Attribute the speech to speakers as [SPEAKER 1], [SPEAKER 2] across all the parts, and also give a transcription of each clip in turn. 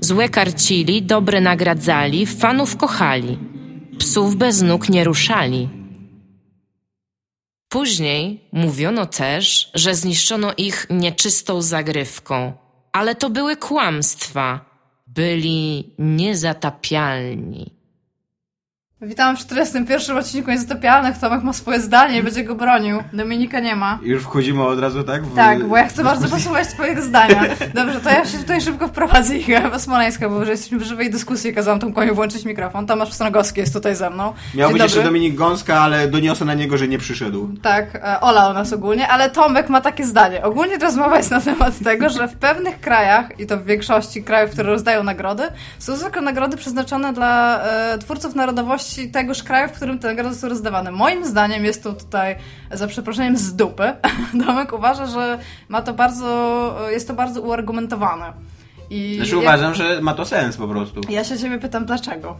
[SPEAKER 1] Złe karcili, dobre nagradzali, fanów kochali. Psów bez nóg nie ruszali. Później mówiono też, że zniszczono ich nieczystą zagrywką, ale to były kłamstwa. Byli niezatapialni.
[SPEAKER 2] Witam w 41 odcinku Niezatopialnych. Tomek ma swoje zdanie i będzie go bronił. Dominika nie ma.
[SPEAKER 3] Już wchodzimy od razu, tak? W,
[SPEAKER 2] Tak, bo ja chcę bardzo posłuchać twojego zdania. Dobrze, to ja się tutaj szybko wprowadzę Iga Smoleńska, bo że jesteśmy w żywej dyskusji, kazałam Tomkowi włączyć mikrofon. Tomasz Stanogowski jest tutaj ze mną.
[SPEAKER 3] Miał
[SPEAKER 2] Dzień
[SPEAKER 3] być jeszcze. Dominik Gąska, ale doniosę na niego, że nie przyszedł.
[SPEAKER 2] Tak, e, Ola u nas ogólnie, ale Tomek ma takie zdanie. Ogólnie rozmowa jest na temat tego, że w pewnych krajach, i to w większości krajów, które rozdają nagrody, są zwykle nagrody przeznaczone dla e, twórców narodowości tegoż kraju, w którym te nagrody są rozdawane. Moim zdaniem jest to tutaj, za przeproszeniem, z dupy. Tomek uważa, że ma to bardzo, jest to bardzo uargumentowane. I
[SPEAKER 3] Znaczy
[SPEAKER 2] ja,
[SPEAKER 3] uważam, że ma to sens po prostu.
[SPEAKER 2] ja się ciebie pytam, dlaczego?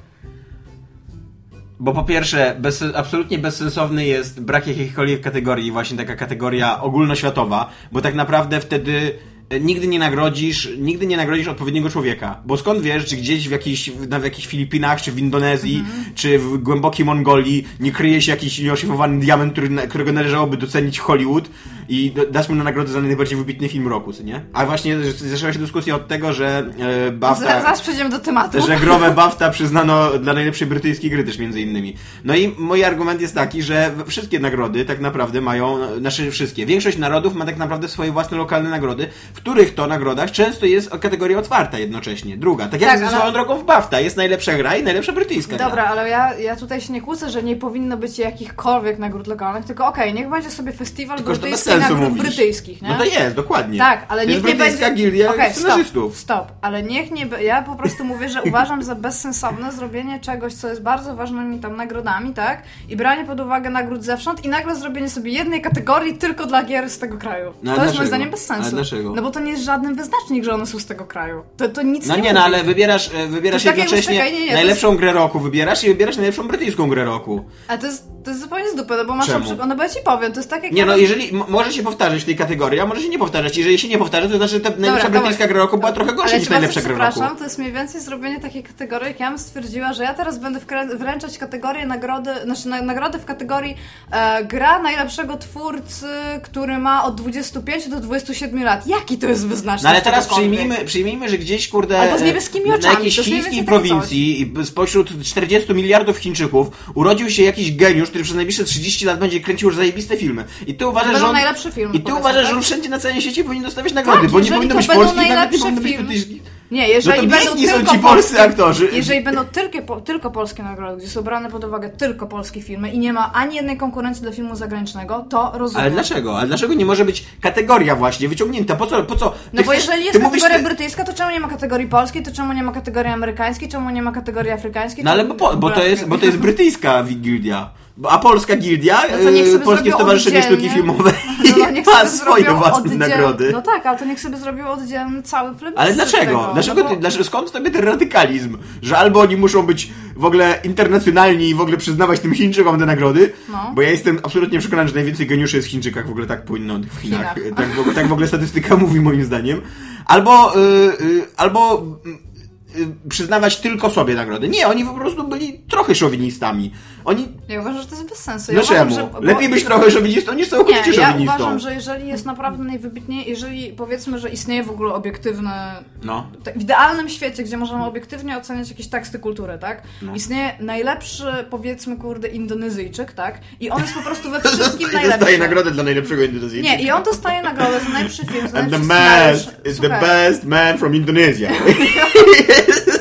[SPEAKER 3] Bo po pierwsze, bez, absolutnie bezsensowny jest brak jakiejkolwiek kategorii, właśnie taka kategoria ogólnoświatowa, bo tak naprawdę wtedy nigdy nie nagrodzisz, nigdy nie nagrodzisz odpowiedniego człowieka. Bo skąd wiesz, czy gdzieś w jakichś, na, w jakichś Filipinach, czy w Indonezji, czy w głębokiej Mongolii nie kryje się jakiś nieoszifowany diament, który, którego należałoby docenić Hollywood i dać mu na nagrodę za najbardziej wybitny film roku, co nie? A właśnie zaczęła się dyskusja od tego, że e, BAFTA...
[SPEAKER 2] Zaraz, zaraz przejdziemy do tematu.
[SPEAKER 3] Że gromę BAFTA przyznano dla najlepszej brytyjskiej gry też między innymi. No i mój argument jest taki, że wszystkie nagrody tak naprawdę mają, znaczy wszystkie, większość narodów ma tak naprawdę swoje własne lokalne nagrody, których to nagrodach często jest kategoria otwarta jednocześnie. Druga, tak jak
[SPEAKER 2] Tak,
[SPEAKER 3] ze
[SPEAKER 2] ale-
[SPEAKER 3] swoją drogą w BAFTA, jest najlepsza gra i najlepsza brytyjska gra.
[SPEAKER 2] Dobra, ale ja, ja tutaj się nie kłócę, że nie powinno być jakichkolwiek nagród lokalnych, tylko okej, niech będzie sobie festiwal
[SPEAKER 3] Tylko, sensu
[SPEAKER 2] nagród
[SPEAKER 3] mówisz.
[SPEAKER 2] brytyjskich, nie?
[SPEAKER 3] No to jest, dokładnie.
[SPEAKER 2] Tak, ale
[SPEAKER 3] to
[SPEAKER 2] niech
[SPEAKER 3] jest
[SPEAKER 2] nie będzie...
[SPEAKER 3] gildia
[SPEAKER 2] Okej,
[SPEAKER 3] scenarzystów.
[SPEAKER 2] Stop, stop, ale niech nie... be- Ja po prostu mówię, że uważam za bezsensowne zrobienie czegoś, co jest bardzo ważnymi tam nagrodami, tak? I branie pod uwagę nagród zewsząd i nagle zrobienie sobie jednej kategorii tylko dla gier z tego kraju.
[SPEAKER 3] No,
[SPEAKER 2] to jest moim zdaniem bez sensu.
[SPEAKER 3] Ale dlaczego?
[SPEAKER 2] No bo to nie jest żaden wyznacznik, że one są z tego kraju. To, to nic
[SPEAKER 3] No
[SPEAKER 2] nie
[SPEAKER 3] nie,
[SPEAKER 2] mówi.
[SPEAKER 3] no ale wybierasz, e, wybierasz
[SPEAKER 2] To jest takie
[SPEAKER 3] jednocześnie
[SPEAKER 2] nie, nie,
[SPEAKER 3] najlepszą grę roku, wybierasz i wybierasz najlepszą brytyjską grę roku.
[SPEAKER 2] A to jest, to jest zupełnie z dupy, no bo masz
[SPEAKER 3] Czemu?
[SPEAKER 2] przykład, no bo ja ci powiem, to jest tak jak...
[SPEAKER 3] Nie no, jeżeli może się powtarzać w tej kategorii, a może się nie powtarzać. Jeżeli się nie powtarza, to znaczy, że ta najlepsza
[SPEAKER 2] Dobra,
[SPEAKER 3] brytyjska gra roku była trochę gorsza niż najlepsza gra roku.
[SPEAKER 2] przepraszam, to jest mniej więcej zrobienie takiej kategorii, jak ja bym stwierdziła, że ja teraz będę wręczać kategorię nagrody, znaczy na, nagrody w kategorii e, gra najlepszego twórcy, który ma od 25 do 27 lat. Jaki to jest wyznacznik?
[SPEAKER 3] No ale teraz przyjmijmy, przyjmijmy, że gdzieś, kurde,
[SPEAKER 2] Ale to z niebieskimi
[SPEAKER 3] na
[SPEAKER 2] oczami,
[SPEAKER 3] jakiejś
[SPEAKER 2] to jest mniej
[SPEAKER 3] chińskiej prowincji i spośród 40 miliardów Chińczyków urodził się jakiś geniusz, który przez najbliższe 30 lat będzie kręcił już zajebiste filmy. I ty uważasz,
[SPEAKER 2] będą
[SPEAKER 3] że on,
[SPEAKER 2] najlepsze filmy,
[SPEAKER 3] I ty uważasz,
[SPEAKER 2] tak?
[SPEAKER 3] że on wszędzie na całym świecie powinien dostawać nagrody,
[SPEAKER 2] Tak,
[SPEAKER 3] bo nie powinno
[SPEAKER 2] to
[SPEAKER 3] być polskich, nawet nie powinno być brytyjskich.
[SPEAKER 2] Nie, jeżeli
[SPEAKER 3] No
[SPEAKER 2] będą
[SPEAKER 3] biedni są
[SPEAKER 2] tylko
[SPEAKER 3] ci polscy aktorzy.
[SPEAKER 2] Jeżeli będą tylko, tylko polskie nagrody, gdzie są brane pod uwagę tylko polskie filmy i nie ma ani jednej konkurencji dla filmu zagranicznego, to rozumiem.
[SPEAKER 3] Ale dlaczego? Ale dlaczego nie może być kategoria właśnie wyciągnięta? Po co? Po co? Ty
[SPEAKER 2] No bo
[SPEAKER 3] chcesz-
[SPEAKER 2] jeżeli jest
[SPEAKER 3] mówisz,
[SPEAKER 2] kategoria
[SPEAKER 3] ty-
[SPEAKER 2] brytyjska, to czemu nie ma kategorii polskiej, to czemu nie ma kategorii amerykańskiej, czemu nie ma kategorii afrykańskiej?
[SPEAKER 3] No ale bo, po, bo, to jest, bo to jest brytyjska wi- gildia. Bo- A polska gildia,
[SPEAKER 2] No
[SPEAKER 3] yy,
[SPEAKER 2] sobie
[SPEAKER 3] Polskie Stowarzyszenie. Sztuki Filmowej
[SPEAKER 2] No, niech
[SPEAKER 3] ma
[SPEAKER 2] sobie
[SPEAKER 3] swoje własne
[SPEAKER 2] oddziel-
[SPEAKER 3] nagrody.
[SPEAKER 2] No tak, ale to niech sobie zrobią oddzielny cały plebiscyt
[SPEAKER 3] Ale dlaczego?
[SPEAKER 2] Tego,
[SPEAKER 3] dlaczego,
[SPEAKER 2] no bo...
[SPEAKER 3] dlaczego skąd tobie ten radykalizm? Że albo oni muszą być w ogóle internacjonalni i w ogóle przyznawać tym Chińczykom te nagrody,
[SPEAKER 2] No.
[SPEAKER 3] bo ja jestem absolutnie przekonany, że najwięcej geniuszy jest w Chińczykach, w ogóle tak powinno w Chinach.
[SPEAKER 2] Chinach.
[SPEAKER 3] Tak, w ogóle, tak w ogóle statystyka mówi moim zdaniem. Albo, y, y, albo y, y, przyznawać tylko sobie nagrody. Nie, oni po prostu byli trochę szowinistami. Oni
[SPEAKER 2] Ja uważam, że to jest bez sensu.
[SPEAKER 3] No
[SPEAKER 2] ja uważam,
[SPEAKER 3] czemu?
[SPEAKER 2] że- bo-
[SPEAKER 3] Lepiej być trochę szowinistą niż całkowicie
[SPEAKER 2] Nie, ja uważam, że jeżeli jest naprawdę najwybitniej, jeżeli powiedzmy, że istnieje w ogóle obiektywne
[SPEAKER 3] No.
[SPEAKER 2] w idealnym świecie, gdzie możemy obiektywnie oceniać jakieś teksty kultury, tak?
[SPEAKER 3] No.
[SPEAKER 2] Istnieje najlepszy, powiedzmy, kurde, Indonezyjczyk, tak? I on jest po prostu we wszystkim najlepszy.
[SPEAKER 3] dostaje nagrodę dla najlepszego Indonezyjczyka.
[SPEAKER 2] Nie, i on dostaje nagrodę za najlepszy film, za
[SPEAKER 3] And the
[SPEAKER 2] najlepszy
[SPEAKER 3] man is the best man from Indonesia.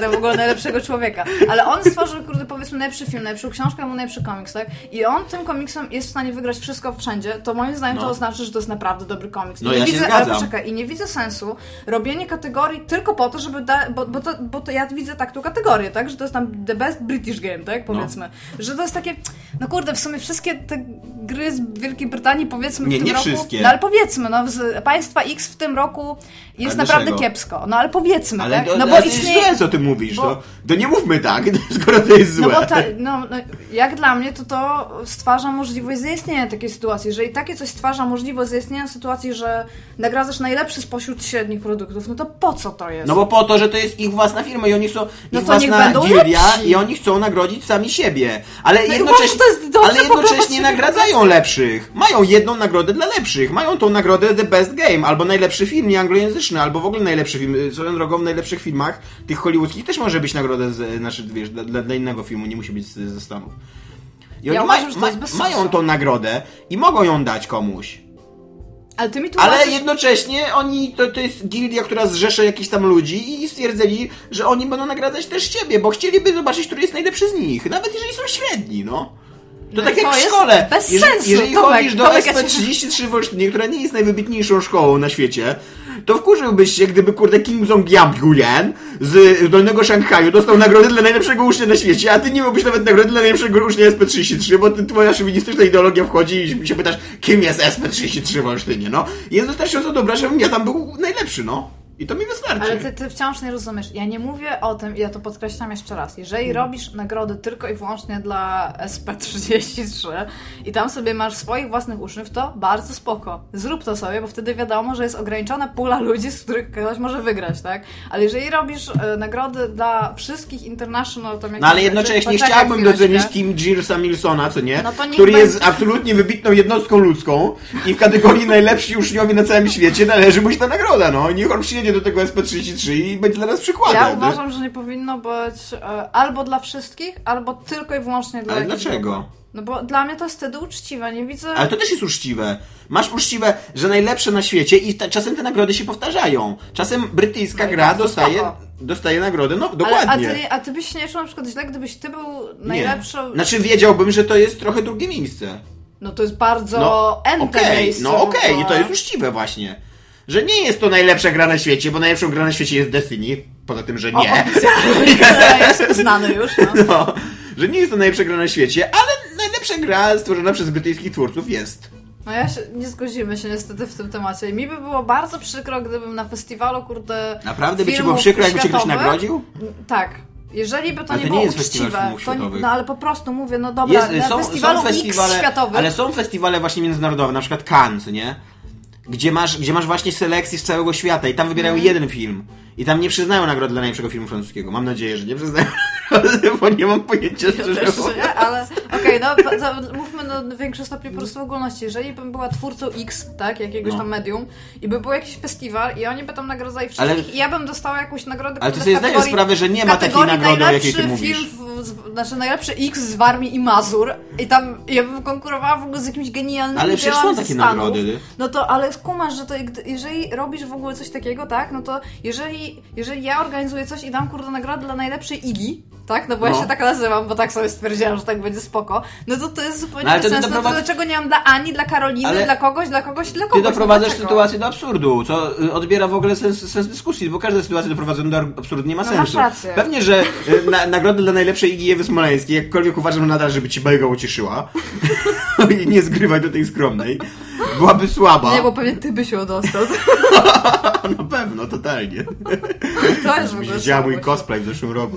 [SPEAKER 2] To w ogóle najlepszego człowieka. Ale on stworzył, kurde, powiedzmy najlepszy film, najlepszą książkę albo najlepszy komiks, tak? I on tym komiksem jest w stanie wygrać wszystko wszędzie, to moim zdaniem
[SPEAKER 3] No.
[SPEAKER 2] to oznacza, że to jest naprawdę dobry komiks. I
[SPEAKER 3] No
[SPEAKER 2] nie
[SPEAKER 3] ja się
[SPEAKER 2] widzę,
[SPEAKER 3] zgadzam.
[SPEAKER 2] Ale poczekaj, i nie widzę sensu robienie kategorii tylko po to, żeby da, bo, bo, to, bo to ja widzę tak tą kategorię, tak? Że to jest tam the best British game, tak? Powiedzmy. Że to jest takie, no kurde, w sumie wszystkie te gry z Wielkiej Brytanii powiedzmy
[SPEAKER 3] Nie,
[SPEAKER 2] w tym
[SPEAKER 3] nie
[SPEAKER 2] roku...
[SPEAKER 3] wszystkie.
[SPEAKER 2] No ale powiedzmy, no z państwa X w tym roku jest naprawdę kiepsko. No ale powiedzmy,
[SPEAKER 3] Ale
[SPEAKER 2] tak? No bo
[SPEAKER 3] ale
[SPEAKER 2] istnieje...
[SPEAKER 3] źle, co ty mówisz,
[SPEAKER 2] bo-
[SPEAKER 3] to, to nie mówmy tak, skoro to jest
[SPEAKER 2] No
[SPEAKER 3] złe.
[SPEAKER 2] bo ta, no, no, jak dla mnie, to to stwarza możliwość zaistnienia takiej sytuacji. Jeżeli takie coś stwarza możliwość zaistnienia sytuacji, że nagradzasz najlepszy spośród średnich produktów, no to po co to jest?
[SPEAKER 3] No bo po to, że to jest ich własna firma i oni są
[SPEAKER 2] No
[SPEAKER 3] ich własna
[SPEAKER 2] lepsi.
[SPEAKER 3] i oni chcą nagrodzić sami siebie. Ale
[SPEAKER 2] No
[SPEAKER 3] jednocześnie,
[SPEAKER 2] to jest dobrze
[SPEAKER 3] ale jednocześnie nagradzają lepszych. Mają jedną nagrodę dla lepszych. Mają tą nagrodę The Best Game, albo najlepszy film nieanglojęzyczny, albo w ogóle najlepszy film. Swoją drogą w najlepszych filmach, tych hollywoodzkich też może być nagroda z, znaczy, wiesz, dla, dla, innego filmu, nie musi być z, ze Stanów. I oni
[SPEAKER 2] Ja uważam,
[SPEAKER 3] ma, mają tą nagrodę i mogą ją dać komuś.
[SPEAKER 2] Ale.
[SPEAKER 3] Ale jednocześnie oni, to, to jest gildia, która zrzesza jakichś tam ludzi i stwierdzili, że oni będą nagradzać też ciebie, bo chcieliby zobaczyć, który jest najlepszy z nich. Nawet jeżeli są średni, no. To tak jak w szkole.
[SPEAKER 2] bez
[SPEAKER 3] jeżeli,
[SPEAKER 2] sensu,
[SPEAKER 3] jeżeli
[SPEAKER 2] Tomek,
[SPEAKER 3] chodzisz do
[SPEAKER 2] Tomek, ja cię-
[SPEAKER 3] SP33 w Olsztynie, która nie jest najwybitniejszą szkołą na świecie, to wkurzyłbyś się, gdyby kurde Kim Jong-Yam z Dolnego Szanghaju dostał nagrodę dla najlepszego ucznia na świecie, a ty nie miałbyś nawet nagrody dla najlepszego ucznia SP33, bo ty, twoja szowinistyczna ideologia wchodzi i się pytasz, kim jest SP33 w Olsztynie, no. Jest wystarczająco dobra, żebym ja tam był najlepszy, no. I to mi wystarczy.
[SPEAKER 2] Ale ty, ty wciąż nie rozumiesz. Ja nie mówię o tym, i ja to podkreślam jeszcze raz. Jeżeli
[SPEAKER 3] Hmm.
[SPEAKER 2] robisz nagrody tylko i wyłącznie dla SP33 i tam sobie masz swoich własnych uczniów, to bardzo spoko. Zrób to sobie, bo wtedy wiadomo, że jest ograniczona pula ludzi, z których ktoś może wygrać, tak? Ale jeżeli robisz e, nagrody dla wszystkich international, to
[SPEAKER 3] No ale jednocześnie chciałbym docenić Kim Jirsa Milsona, co nie?
[SPEAKER 2] No to
[SPEAKER 3] który
[SPEAKER 2] będzie.
[SPEAKER 3] jest absolutnie wybitną jednostką ludzką i w kategorii najlepsi uczniowie na całym świecie należy mu się ta nagroda, no. Niech on przyjedzie do tego SP33 i będzie dla nas przykładem.
[SPEAKER 2] Ja
[SPEAKER 3] nie?
[SPEAKER 2] uważam, że nie powinno być e, albo dla wszystkich, albo tylko i wyłącznie dla
[SPEAKER 3] Ale dlaczego?
[SPEAKER 2] grupy. No bo dla mnie to jest wtedy uczciwe, nie widzę...
[SPEAKER 3] Ale to też jest uczciwe. Masz uczciwe, że najlepsze na świecie i ta, czasem te nagrody się powtarzają. Czasem brytyjska
[SPEAKER 2] No
[SPEAKER 3] gra
[SPEAKER 2] bardzo
[SPEAKER 3] dostaje,
[SPEAKER 2] spoko.
[SPEAKER 3] dostaje nagrodę, no
[SPEAKER 2] Ale,
[SPEAKER 3] dokładnie.
[SPEAKER 2] a, ty, a ty byś się nie czuł na przykład źle, gdybyś ty był
[SPEAKER 3] Nie.
[SPEAKER 2] najlepszą...
[SPEAKER 3] Znaczy wiedziałbym, że to jest trochę drugie miejsce.
[SPEAKER 2] No to jest bardzo
[SPEAKER 3] No,
[SPEAKER 2] ente
[SPEAKER 3] okej,
[SPEAKER 2] miejsce.
[SPEAKER 3] no okej, i to jest uczciwe właśnie. Że nie jest to najlepsza gra na świecie, bo najlepszą gra na świecie jest Destiny, poza tym, że
[SPEAKER 2] O,
[SPEAKER 3] nie.
[SPEAKER 2] która jest znany już, no.
[SPEAKER 3] No, że nie jest to najlepsza gra na świecie, ale najlepsza gra stworzona przez brytyjskich twórców jest.
[SPEAKER 2] No ja się, nie zgodzimy się niestety w tym temacie. Mi by było bardzo przykro, gdybym na festiwalu, kurde,
[SPEAKER 3] Naprawdę by ci było przykro, jakby cię ktoś nagrodził?
[SPEAKER 2] Tak. Jeżeli by to
[SPEAKER 3] Ale
[SPEAKER 2] nie
[SPEAKER 3] to
[SPEAKER 2] było
[SPEAKER 3] nie jest
[SPEAKER 2] uczciwe, to, no ale po prostu mówię, no dobra,
[SPEAKER 3] Jest,
[SPEAKER 2] na
[SPEAKER 3] są,
[SPEAKER 2] festiwalu
[SPEAKER 3] są festiwale,
[SPEAKER 2] X światowych,
[SPEAKER 3] ale są festiwale właśnie międzynarodowe, na przykład Cannes, nie? Gdzie masz, gdzie masz właśnie selekcję z całego świata i tam wybierają
[SPEAKER 2] Mhm.
[SPEAKER 3] jeden film. I tam nie przyznają nagrody dla najlepszego filmu francuskiego. Mam nadzieję, że nie przyznają bo nie mam pojęcia, szczerze
[SPEAKER 2] Też nie, ale okej, no to, to mówmy no, w większym stopniu po prostu ogólności. Jeżeli bym była twórcą X, tak, jakiegoś
[SPEAKER 3] No.
[SPEAKER 2] tam medium i by był jakiś festiwal i oni by tam nagradzali wszystkich
[SPEAKER 3] Ale-
[SPEAKER 2] i ja bym dostała jakąś nagrodę
[SPEAKER 3] Ale ty sobie zdajesz sprawę, że nie ma takiej nagrody, o jakiej ty mówisz.
[SPEAKER 2] film, w, z, znaczy najlepszy X z Warmii i Mazur i tam ja bym konkurowała w ogóle z jakimś genialnym
[SPEAKER 3] Ale przecież są takie
[SPEAKER 2] Stanów.
[SPEAKER 3] nagrody.
[SPEAKER 2] No to, ale skumasz, że to jeżeli robisz w ogóle coś takiego, tak, no to jeżeli, jeżeli ja organizuję coś i dam kurde nagrodę dla najlepszej Igi, tak, no bo ja
[SPEAKER 3] No.
[SPEAKER 2] się tak nazywam, bo tak sobie stwierdziłam, że tak będzie spoko, no to to jest zupełnie
[SPEAKER 3] No,
[SPEAKER 2] bez sensu. No to dlaczego nie mam dla Ani, dla Karoliny,
[SPEAKER 3] Ale-
[SPEAKER 2] dla kogoś, dla kogoś, dla
[SPEAKER 3] Ty
[SPEAKER 2] kogoś?
[SPEAKER 3] doprowadzasz
[SPEAKER 2] no
[SPEAKER 3] sytuację do absurdu, co y, odbiera w ogóle sens, sens dyskusji, bo każda sytuacja doprowadzona do absurdu nie ma
[SPEAKER 2] No,
[SPEAKER 3] sensu.
[SPEAKER 2] masz rację.
[SPEAKER 3] Pewnie, że y, na, nagrodę dla najlepszej Igi Ewy Smoleńskiej, jakkolwiek uważam nadal, żeby ci Belga ucieszyła, i nie zgrywaj do tej skromnej, byłaby słaba.
[SPEAKER 2] Nie, bo pewnie ty byś ją dostał.
[SPEAKER 3] Na pewno, totalnie.
[SPEAKER 2] To jest w ogóle
[SPEAKER 3] Widziała mój cosplay w zeszłym roku.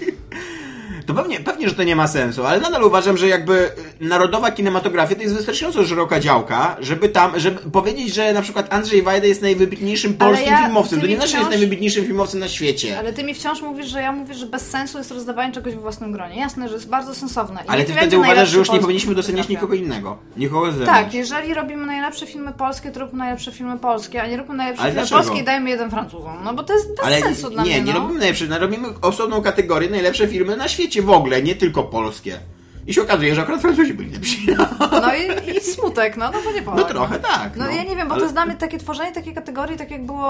[SPEAKER 3] To pewnie, pewnie, że to nie ma sensu, ale nadal uważam, że jakby y, narodowa kinematografia to jest wystarczająco szeroka działka, żeby tam, żeby powiedzieć, że na przykład Andrzej Wajda jest najwybitniejszym polskim
[SPEAKER 2] ja-
[SPEAKER 3] filmowcem. To nie znaczy, że jest
[SPEAKER 2] wciąż-
[SPEAKER 3] najwybitniejszym filmowcem na świecie.
[SPEAKER 2] Ale ty mi wciąż mówisz, że ja mówię, że bez sensu jest rozdawanie czegoś we własnym gronie. Jasne, że jest bardzo sensowne. I
[SPEAKER 3] Ale ty wtedy uważasz, że już nie powinniśmy doceniać nikogo innego. Nikogo z zewnątrz.
[SPEAKER 2] Tak, jeżeli robimy najlepsze filmy polskie, to róbmy najlepsze filmy polskie, a nie róbmy najlepsze
[SPEAKER 3] Ale
[SPEAKER 2] filmy
[SPEAKER 3] dlaczego?
[SPEAKER 2] polskie i dajmy jeden Francuzom. No bo to jest bez sensu dla
[SPEAKER 3] nie,
[SPEAKER 2] mnie.
[SPEAKER 3] nie
[SPEAKER 2] no.
[SPEAKER 3] robimy najlepsze, no, robimy osobną kategorię najlepsze filmy na świecie w ogóle, nie tylko polskie. I się okazuje, że akurat Francuzi byli lepsi.
[SPEAKER 2] No i, i smutek, no, no bo nie
[SPEAKER 3] No
[SPEAKER 2] powiem.
[SPEAKER 3] trochę tak.
[SPEAKER 2] No, ja nie wiem, bo
[SPEAKER 3] ale-
[SPEAKER 2] to mnie takie tworzenie takiej kategorii, tak jak było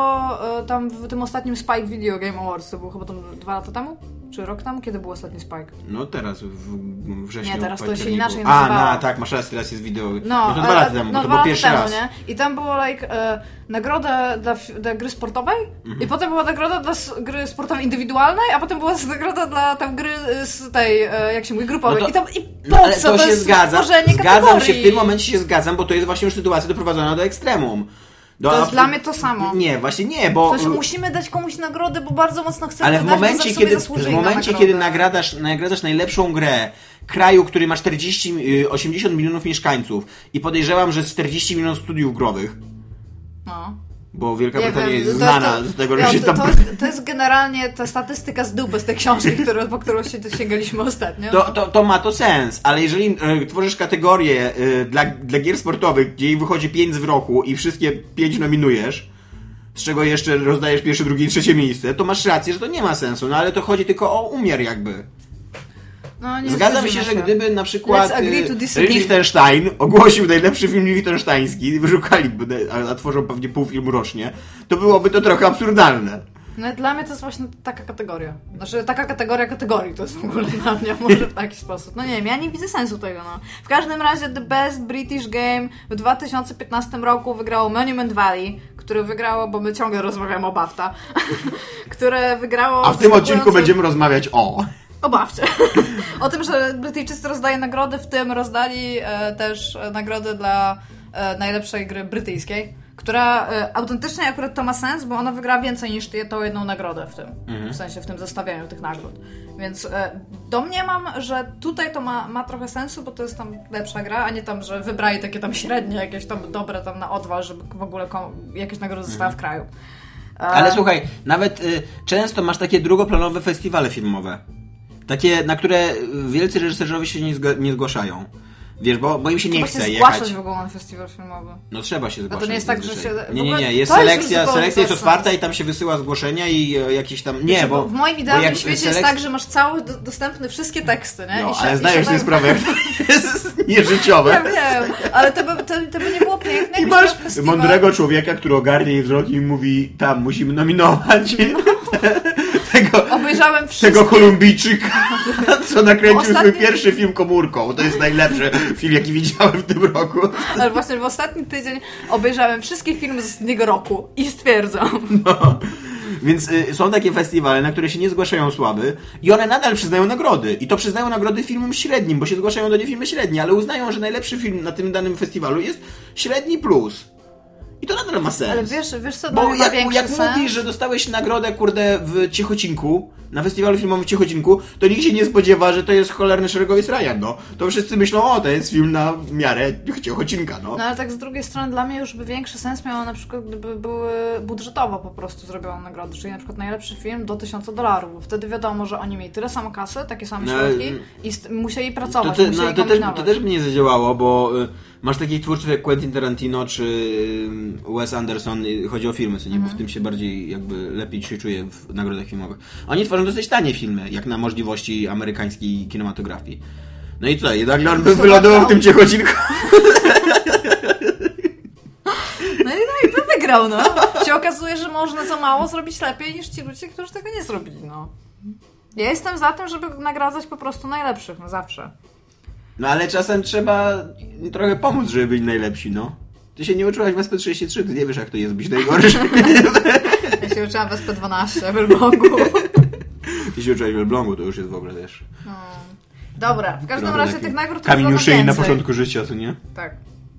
[SPEAKER 2] e, tam w tym ostatnim Spike Video Game Awards, to było chyba tam dwa lata temu? Czy rok temu? Kiedy był ostatni Spike?
[SPEAKER 3] No teraz, w wrześniu.
[SPEAKER 2] Nie, teraz to się inaczej
[SPEAKER 3] A,
[SPEAKER 2] nazywało.
[SPEAKER 3] no tak, masz rację, teraz jest wideo.
[SPEAKER 2] No,
[SPEAKER 3] No, to dwa lata temu,
[SPEAKER 2] no,
[SPEAKER 3] bo to był pierwszy
[SPEAKER 2] temu,
[SPEAKER 3] raz.
[SPEAKER 2] Nie? I tam było like, e, nagroda dla, dla gry sportowej
[SPEAKER 3] Mhm.
[SPEAKER 2] i potem była nagroda dla gry sportowej indywidualnej, a potem była nagroda dla tam gry z tej, e, jak się mówi, grupowej.
[SPEAKER 3] No to-
[SPEAKER 2] I tam, i
[SPEAKER 3] No,
[SPEAKER 2] po
[SPEAKER 3] ale
[SPEAKER 2] co?
[SPEAKER 3] to się
[SPEAKER 2] jest
[SPEAKER 3] zgadza. Zgadzam
[SPEAKER 2] kategorii.
[SPEAKER 3] się, w tym momencie się zgadzam, bo to jest właśnie już sytuacja doprowadzona do ekstremum. Do
[SPEAKER 2] To jest dla mnie to samo.
[SPEAKER 3] Nie, właśnie nie, bo...
[SPEAKER 2] To, że musimy dać komuś nagrodę, bo bardzo mocno chcemy
[SPEAKER 3] Ale w
[SPEAKER 2] dać,
[SPEAKER 3] momencie, kiedy, w
[SPEAKER 2] na
[SPEAKER 3] momencie
[SPEAKER 2] nagrodę.
[SPEAKER 3] kiedy nagradasz, nagradasz najlepszą grę kraju, który ma 40, y, 80 milionów mieszkańców i podejrzewam, że z 40 milionów studiów growych,
[SPEAKER 2] No.
[SPEAKER 3] Bo Wielka
[SPEAKER 2] Nie
[SPEAKER 3] Brytania
[SPEAKER 2] wiem,
[SPEAKER 3] jest znana
[SPEAKER 2] to-
[SPEAKER 3] z tego,
[SPEAKER 2] ja,
[SPEAKER 3] że się
[SPEAKER 2] to,
[SPEAKER 3] tam...
[SPEAKER 2] to, jest, to jest generalnie ta statystyka z dupy z tej książki, którą, po którą się sięgaliśmy ostatnio.
[SPEAKER 3] To, to, to ma to sens, ale jeżeli e, tworzysz kategorię e, dla, dla gier sportowych, gdzie wychodzi 5 w roku i wszystkie 5 nominujesz, z czego jeszcze rozdajesz pierwsze, drugie i trzecie miejsce, to masz rację, że to nie ma sensu, no ale to chodzi tylko o umiar jakby.
[SPEAKER 2] No, nie
[SPEAKER 3] Zgadzam się, że gdyby na przykład
[SPEAKER 2] agree to disagree.
[SPEAKER 3] Liechtenstein ogłosił najlepszy film liechtensteiński, wyszukaliby, a, a tworzą pewnie pół filmu rocznie, to byłoby to trochę absurdalne.
[SPEAKER 2] No, dla mnie to jest właśnie taka kategoria. Znaczy, taka kategoria kategorii to jest w ogóle dla mnie, może w taki sposób. No nie wiem, ja nie widzę sensu tego, no. W każdym razie The Best British Game w 2015 roku wygrało Monument Valley, które wygrało, bo my ciągle rozmawiamy o BAFTA, które wygrało...
[SPEAKER 3] A w tym odcinku będziemy rozmawiać o...
[SPEAKER 2] O BAFcie. o tym, że Brytyjczycy rozdają nagrody, w tym rozdali e, też e, nagrody dla e, najlepszej gry brytyjskiej, która e, autentycznie akurat to ma sens, bo ona wygra więcej niż tą jedną nagrodę w tym. W sensie w tym zestawieniu tych nagród. Więc e, domniemam, że tutaj to ma, ma trochę sensu, bo to jest tam lepsza gra, a nie tam, że wybrali takie tam średnie, jakieś tam dobre tam na odwal, żeby w ogóle jakieś nagrody zostały w kraju.
[SPEAKER 3] Ale słuchaj, nawet y, często masz takie drugoplanowe festiwale filmowe. Takie, na które wielcy reżyserowie się nie, zgo- nie zgłaszają. Wiesz, bo, bo im się nie
[SPEAKER 2] Trzeba
[SPEAKER 3] chce
[SPEAKER 2] się
[SPEAKER 3] jechać.
[SPEAKER 2] zgłaszać w ogóle na festiwal filmowy.
[SPEAKER 3] No trzeba się zgłaszać.
[SPEAKER 2] nie jest tak, że się-
[SPEAKER 3] Nie, nie, nie. Jest
[SPEAKER 2] to jest
[SPEAKER 3] selekcja, selekcja jest otwarta i tam się wysyła zgłoszenia i e, jakieś tam... Nie,
[SPEAKER 2] Znaczy,
[SPEAKER 3] bo...
[SPEAKER 2] w moim idealnym świecie jest
[SPEAKER 3] selekcja-
[SPEAKER 2] tak, że masz cały do, dostępny wszystkie teksty, nie?
[SPEAKER 3] No,
[SPEAKER 2] się-
[SPEAKER 3] ale zdajesz
[SPEAKER 2] się
[SPEAKER 3] sobie
[SPEAKER 2] tak-
[SPEAKER 3] sprawę, jak to jest nieżyciowe.
[SPEAKER 2] Ja wiem, ale to by, to, to by nie było piękne.
[SPEAKER 3] I masz
[SPEAKER 2] festiwal-
[SPEAKER 3] mądrego człowieka, który ogarnie jej wzrok i mówi, tam, musimy nominować tego,
[SPEAKER 2] Obejrzałem wszystkie...
[SPEAKER 3] tego Kolumbijczyka, co nakręcił
[SPEAKER 2] Ostatni-
[SPEAKER 3] swój pierwszy film komórką. To jest najlepszy film, jaki widziałem w tym roku.
[SPEAKER 2] Ale właśnie w ostatni tydzień obejrzałem wszystkie filmy z ostatniego roku i stwierdzam.
[SPEAKER 3] No. Więc y, są takie festiwale, na które się nie zgłaszają słaby i one nadal przyznają nagrody. I to przyznają nagrody filmom średnim, bo się zgłaszają do nie filmy średnie, ale uznają, że najlepszy film na tym danym festiwalu jest średni plus. I to nadal ma sens.
[SPEAKER 2] Ale wiesz, wiesz co
[SPEAKER 3] Bo
[SPEAKER 2] daje ma
[SPEAKER 3] jak, jak
[SPEAKER 2] sens?
[SPEAKER 3] mówisz, że dostałeś nagrodę, kurde, w Ciechocinku, na festiwalu filmowym w Ciechocinku, to nikt się nie spodziewa, że to jest cholerny szeregowiec Ryan, no. To wszyscy myślą, o, to jest film na miarę Ciechocinka, no.
[SPEAKER 2] No ale tak z drugiej strony dla mnie już by większy sens miało na przykład, gdyby były budżetowo po prostu zrobione nagrody, czyli na przykład najlepszy film do 1000 dolarów, bo wtedy wiadomo, że oni mieli tyle samo kasy, takie same
[SPEAKER 3] No,
[SPEAKER 2] środki
[SPEAKER 3] mm.
[SPEAKER 2] i musieli
[SPEAKER 3] To,
[SPEAKER 2] pracować,
[SPEAKER 3] te,
[SPEAKER 2] musieli
[SPEAKER 3] no, to, też, to też by nie zadziałało, bo y, masz takich twórców jak Quentin Tarantino czy Wes Anderson, y, chodzi o filmy, co nie,
[SPEAKER 2] Mhm.
[SPEAKER 3] bo w tym się bardziej jakby lepiej się czuje w nagrodach filmowych. Oni tworzą dosyć tanie filmy, jak na możliwości amerykańskiej kinematografii. No i co, nagle on by wylądował w tym ciechocinku.
[SPEAKER 2] No i, no i by wygrał, no. się okazuje, że można za mało zrobić lepiej niż ci ludzie, którzy tego nie zrobili, no. Ja jestem za tym, żeby nagradzać po prostu najlepszych, no zawsze.
[SPEAKER 3] No ale czasem trzeba trochę pomóc, żeby być najlepsi, no. Ty się nie uczyłaś w SP33, ty nie wiesz jak to jest być najgorszy.
[SPEAKER 2] Ja się uczyłam w SP12 w Elblągu.
[SPEAKER 3] Ty się uczyłaś w Elblągu, to już jest w ogóle, wiesz...
[SPEAKER 2] No. Dobra, w każdym
[SPEAKER 3] Dobra,
[SPEAKER 2] razie tych nagród było
[SPEAKER 3] szyi na początku życia, co nie?
[SPEAKER 2] Tak.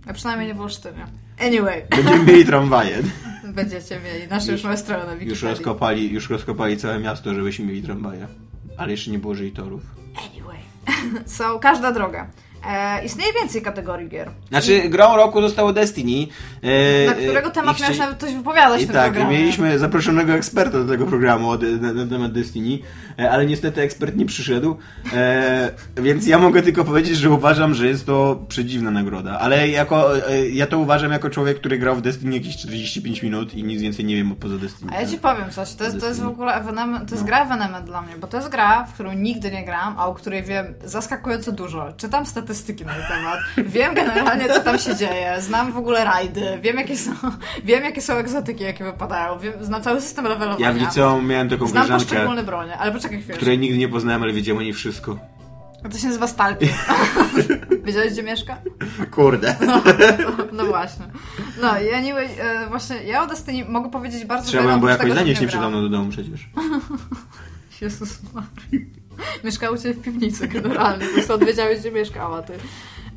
[SPEAKER 2] A przynajmniej nie w Olsztynie. Anyway,
[SPEAKER 3] Będziemy mieli tramwaje.
[SPEAKER 2] będziecie mieli. Nasze już moje strony na
[SPEAKER 3] Już
[SPEAKER 2] Wikipedii.
[SPEAKER 3] rozkopali, już rozkopali całe miasto, żebyśmy mieli tramwaje. Ale jeszcze nie było żyli torów.
[SPEAKER 2] Anyway. So, każda droga. E, istnieje więcej kategorii gier.
[SPEAKER 3] Znaczy, grą roku zostało Destiny. E,
[SPEAKER 2] Na którego
[SPEAKER 3] e,
[SPEAKER 2] temat
[SPEAKER 3] i
[SPEAKER 2] miałeś
[SPEAKER 3] chci-
[SPEAKER 2] nawet coś wypowiadać w
[SPEAKER 3] I tak,
[SPEAKER 2] programie.
[SPEAKER 3] mieliśmy zaproszonego eksperta do tego programu na, na temat Destiny, e, ale niestety ekspert nie przyszedł, e, więc ja mogę tylko powiedzieć, że uważam, że jest to przedziwna nagroda, ale jako, e, ja to uważam jako człowiek, który grał w Destiny jakieś 45 minut i nic więcej nie wiem poza Destiny.
[SPEAKER 2] A ja ci powiem coś, to jest, to jest w ogóle evenement, to jest gra evenement dla mnie, bo to jest gra, w którą nigdy nie gram, a o której wiem zaskakująco dużo. Czytam statystyki statystyki na ten temat. Wiem generalnie, co tam się dzieje. Znam w ogóle rajdy. Wiem, jakie są, wiem, jakie są egzotyki, jakie wypadają. Wiem, znam cały system levelowania.
[SPEAKER 3] Ja w liceum miałem taką
[SPEAKER 2] Znam
[SPEAKER 3] koleżankę,
[SPEAKER 2] poszczególne bronie, ale poczekaj chwilę.
[SPEAKER 3] której nigdy nie poznałem, ale wiedziałem o niej wszystko.
[SPEAKER 2] To się nazywa Stalker. Wiedziałeś, gdzie mieszka?
[SPEAKER 3] Kurde.
[SPEAKER 2] No właśnie. No i anyway, e, właśnie ja o Destiny mogę powiedzieć bardzo
[SPEAKER 3] Trzeba
[SPEAKER 2] wiele,
[SPEAKER 3] było
[SPEAKER 2] oprócz
[SPEAKER 3] jakoś zanieść
[SPEAKER 2] nie
[SPEAKER 3] nieprzydawno do domu przecież.
[SPEAKER 2] Jezus Maria. Mieszkała u Ciebie w piwnicy generalnie, po prostu odwiedziałeś, gdzie mieszkała ty.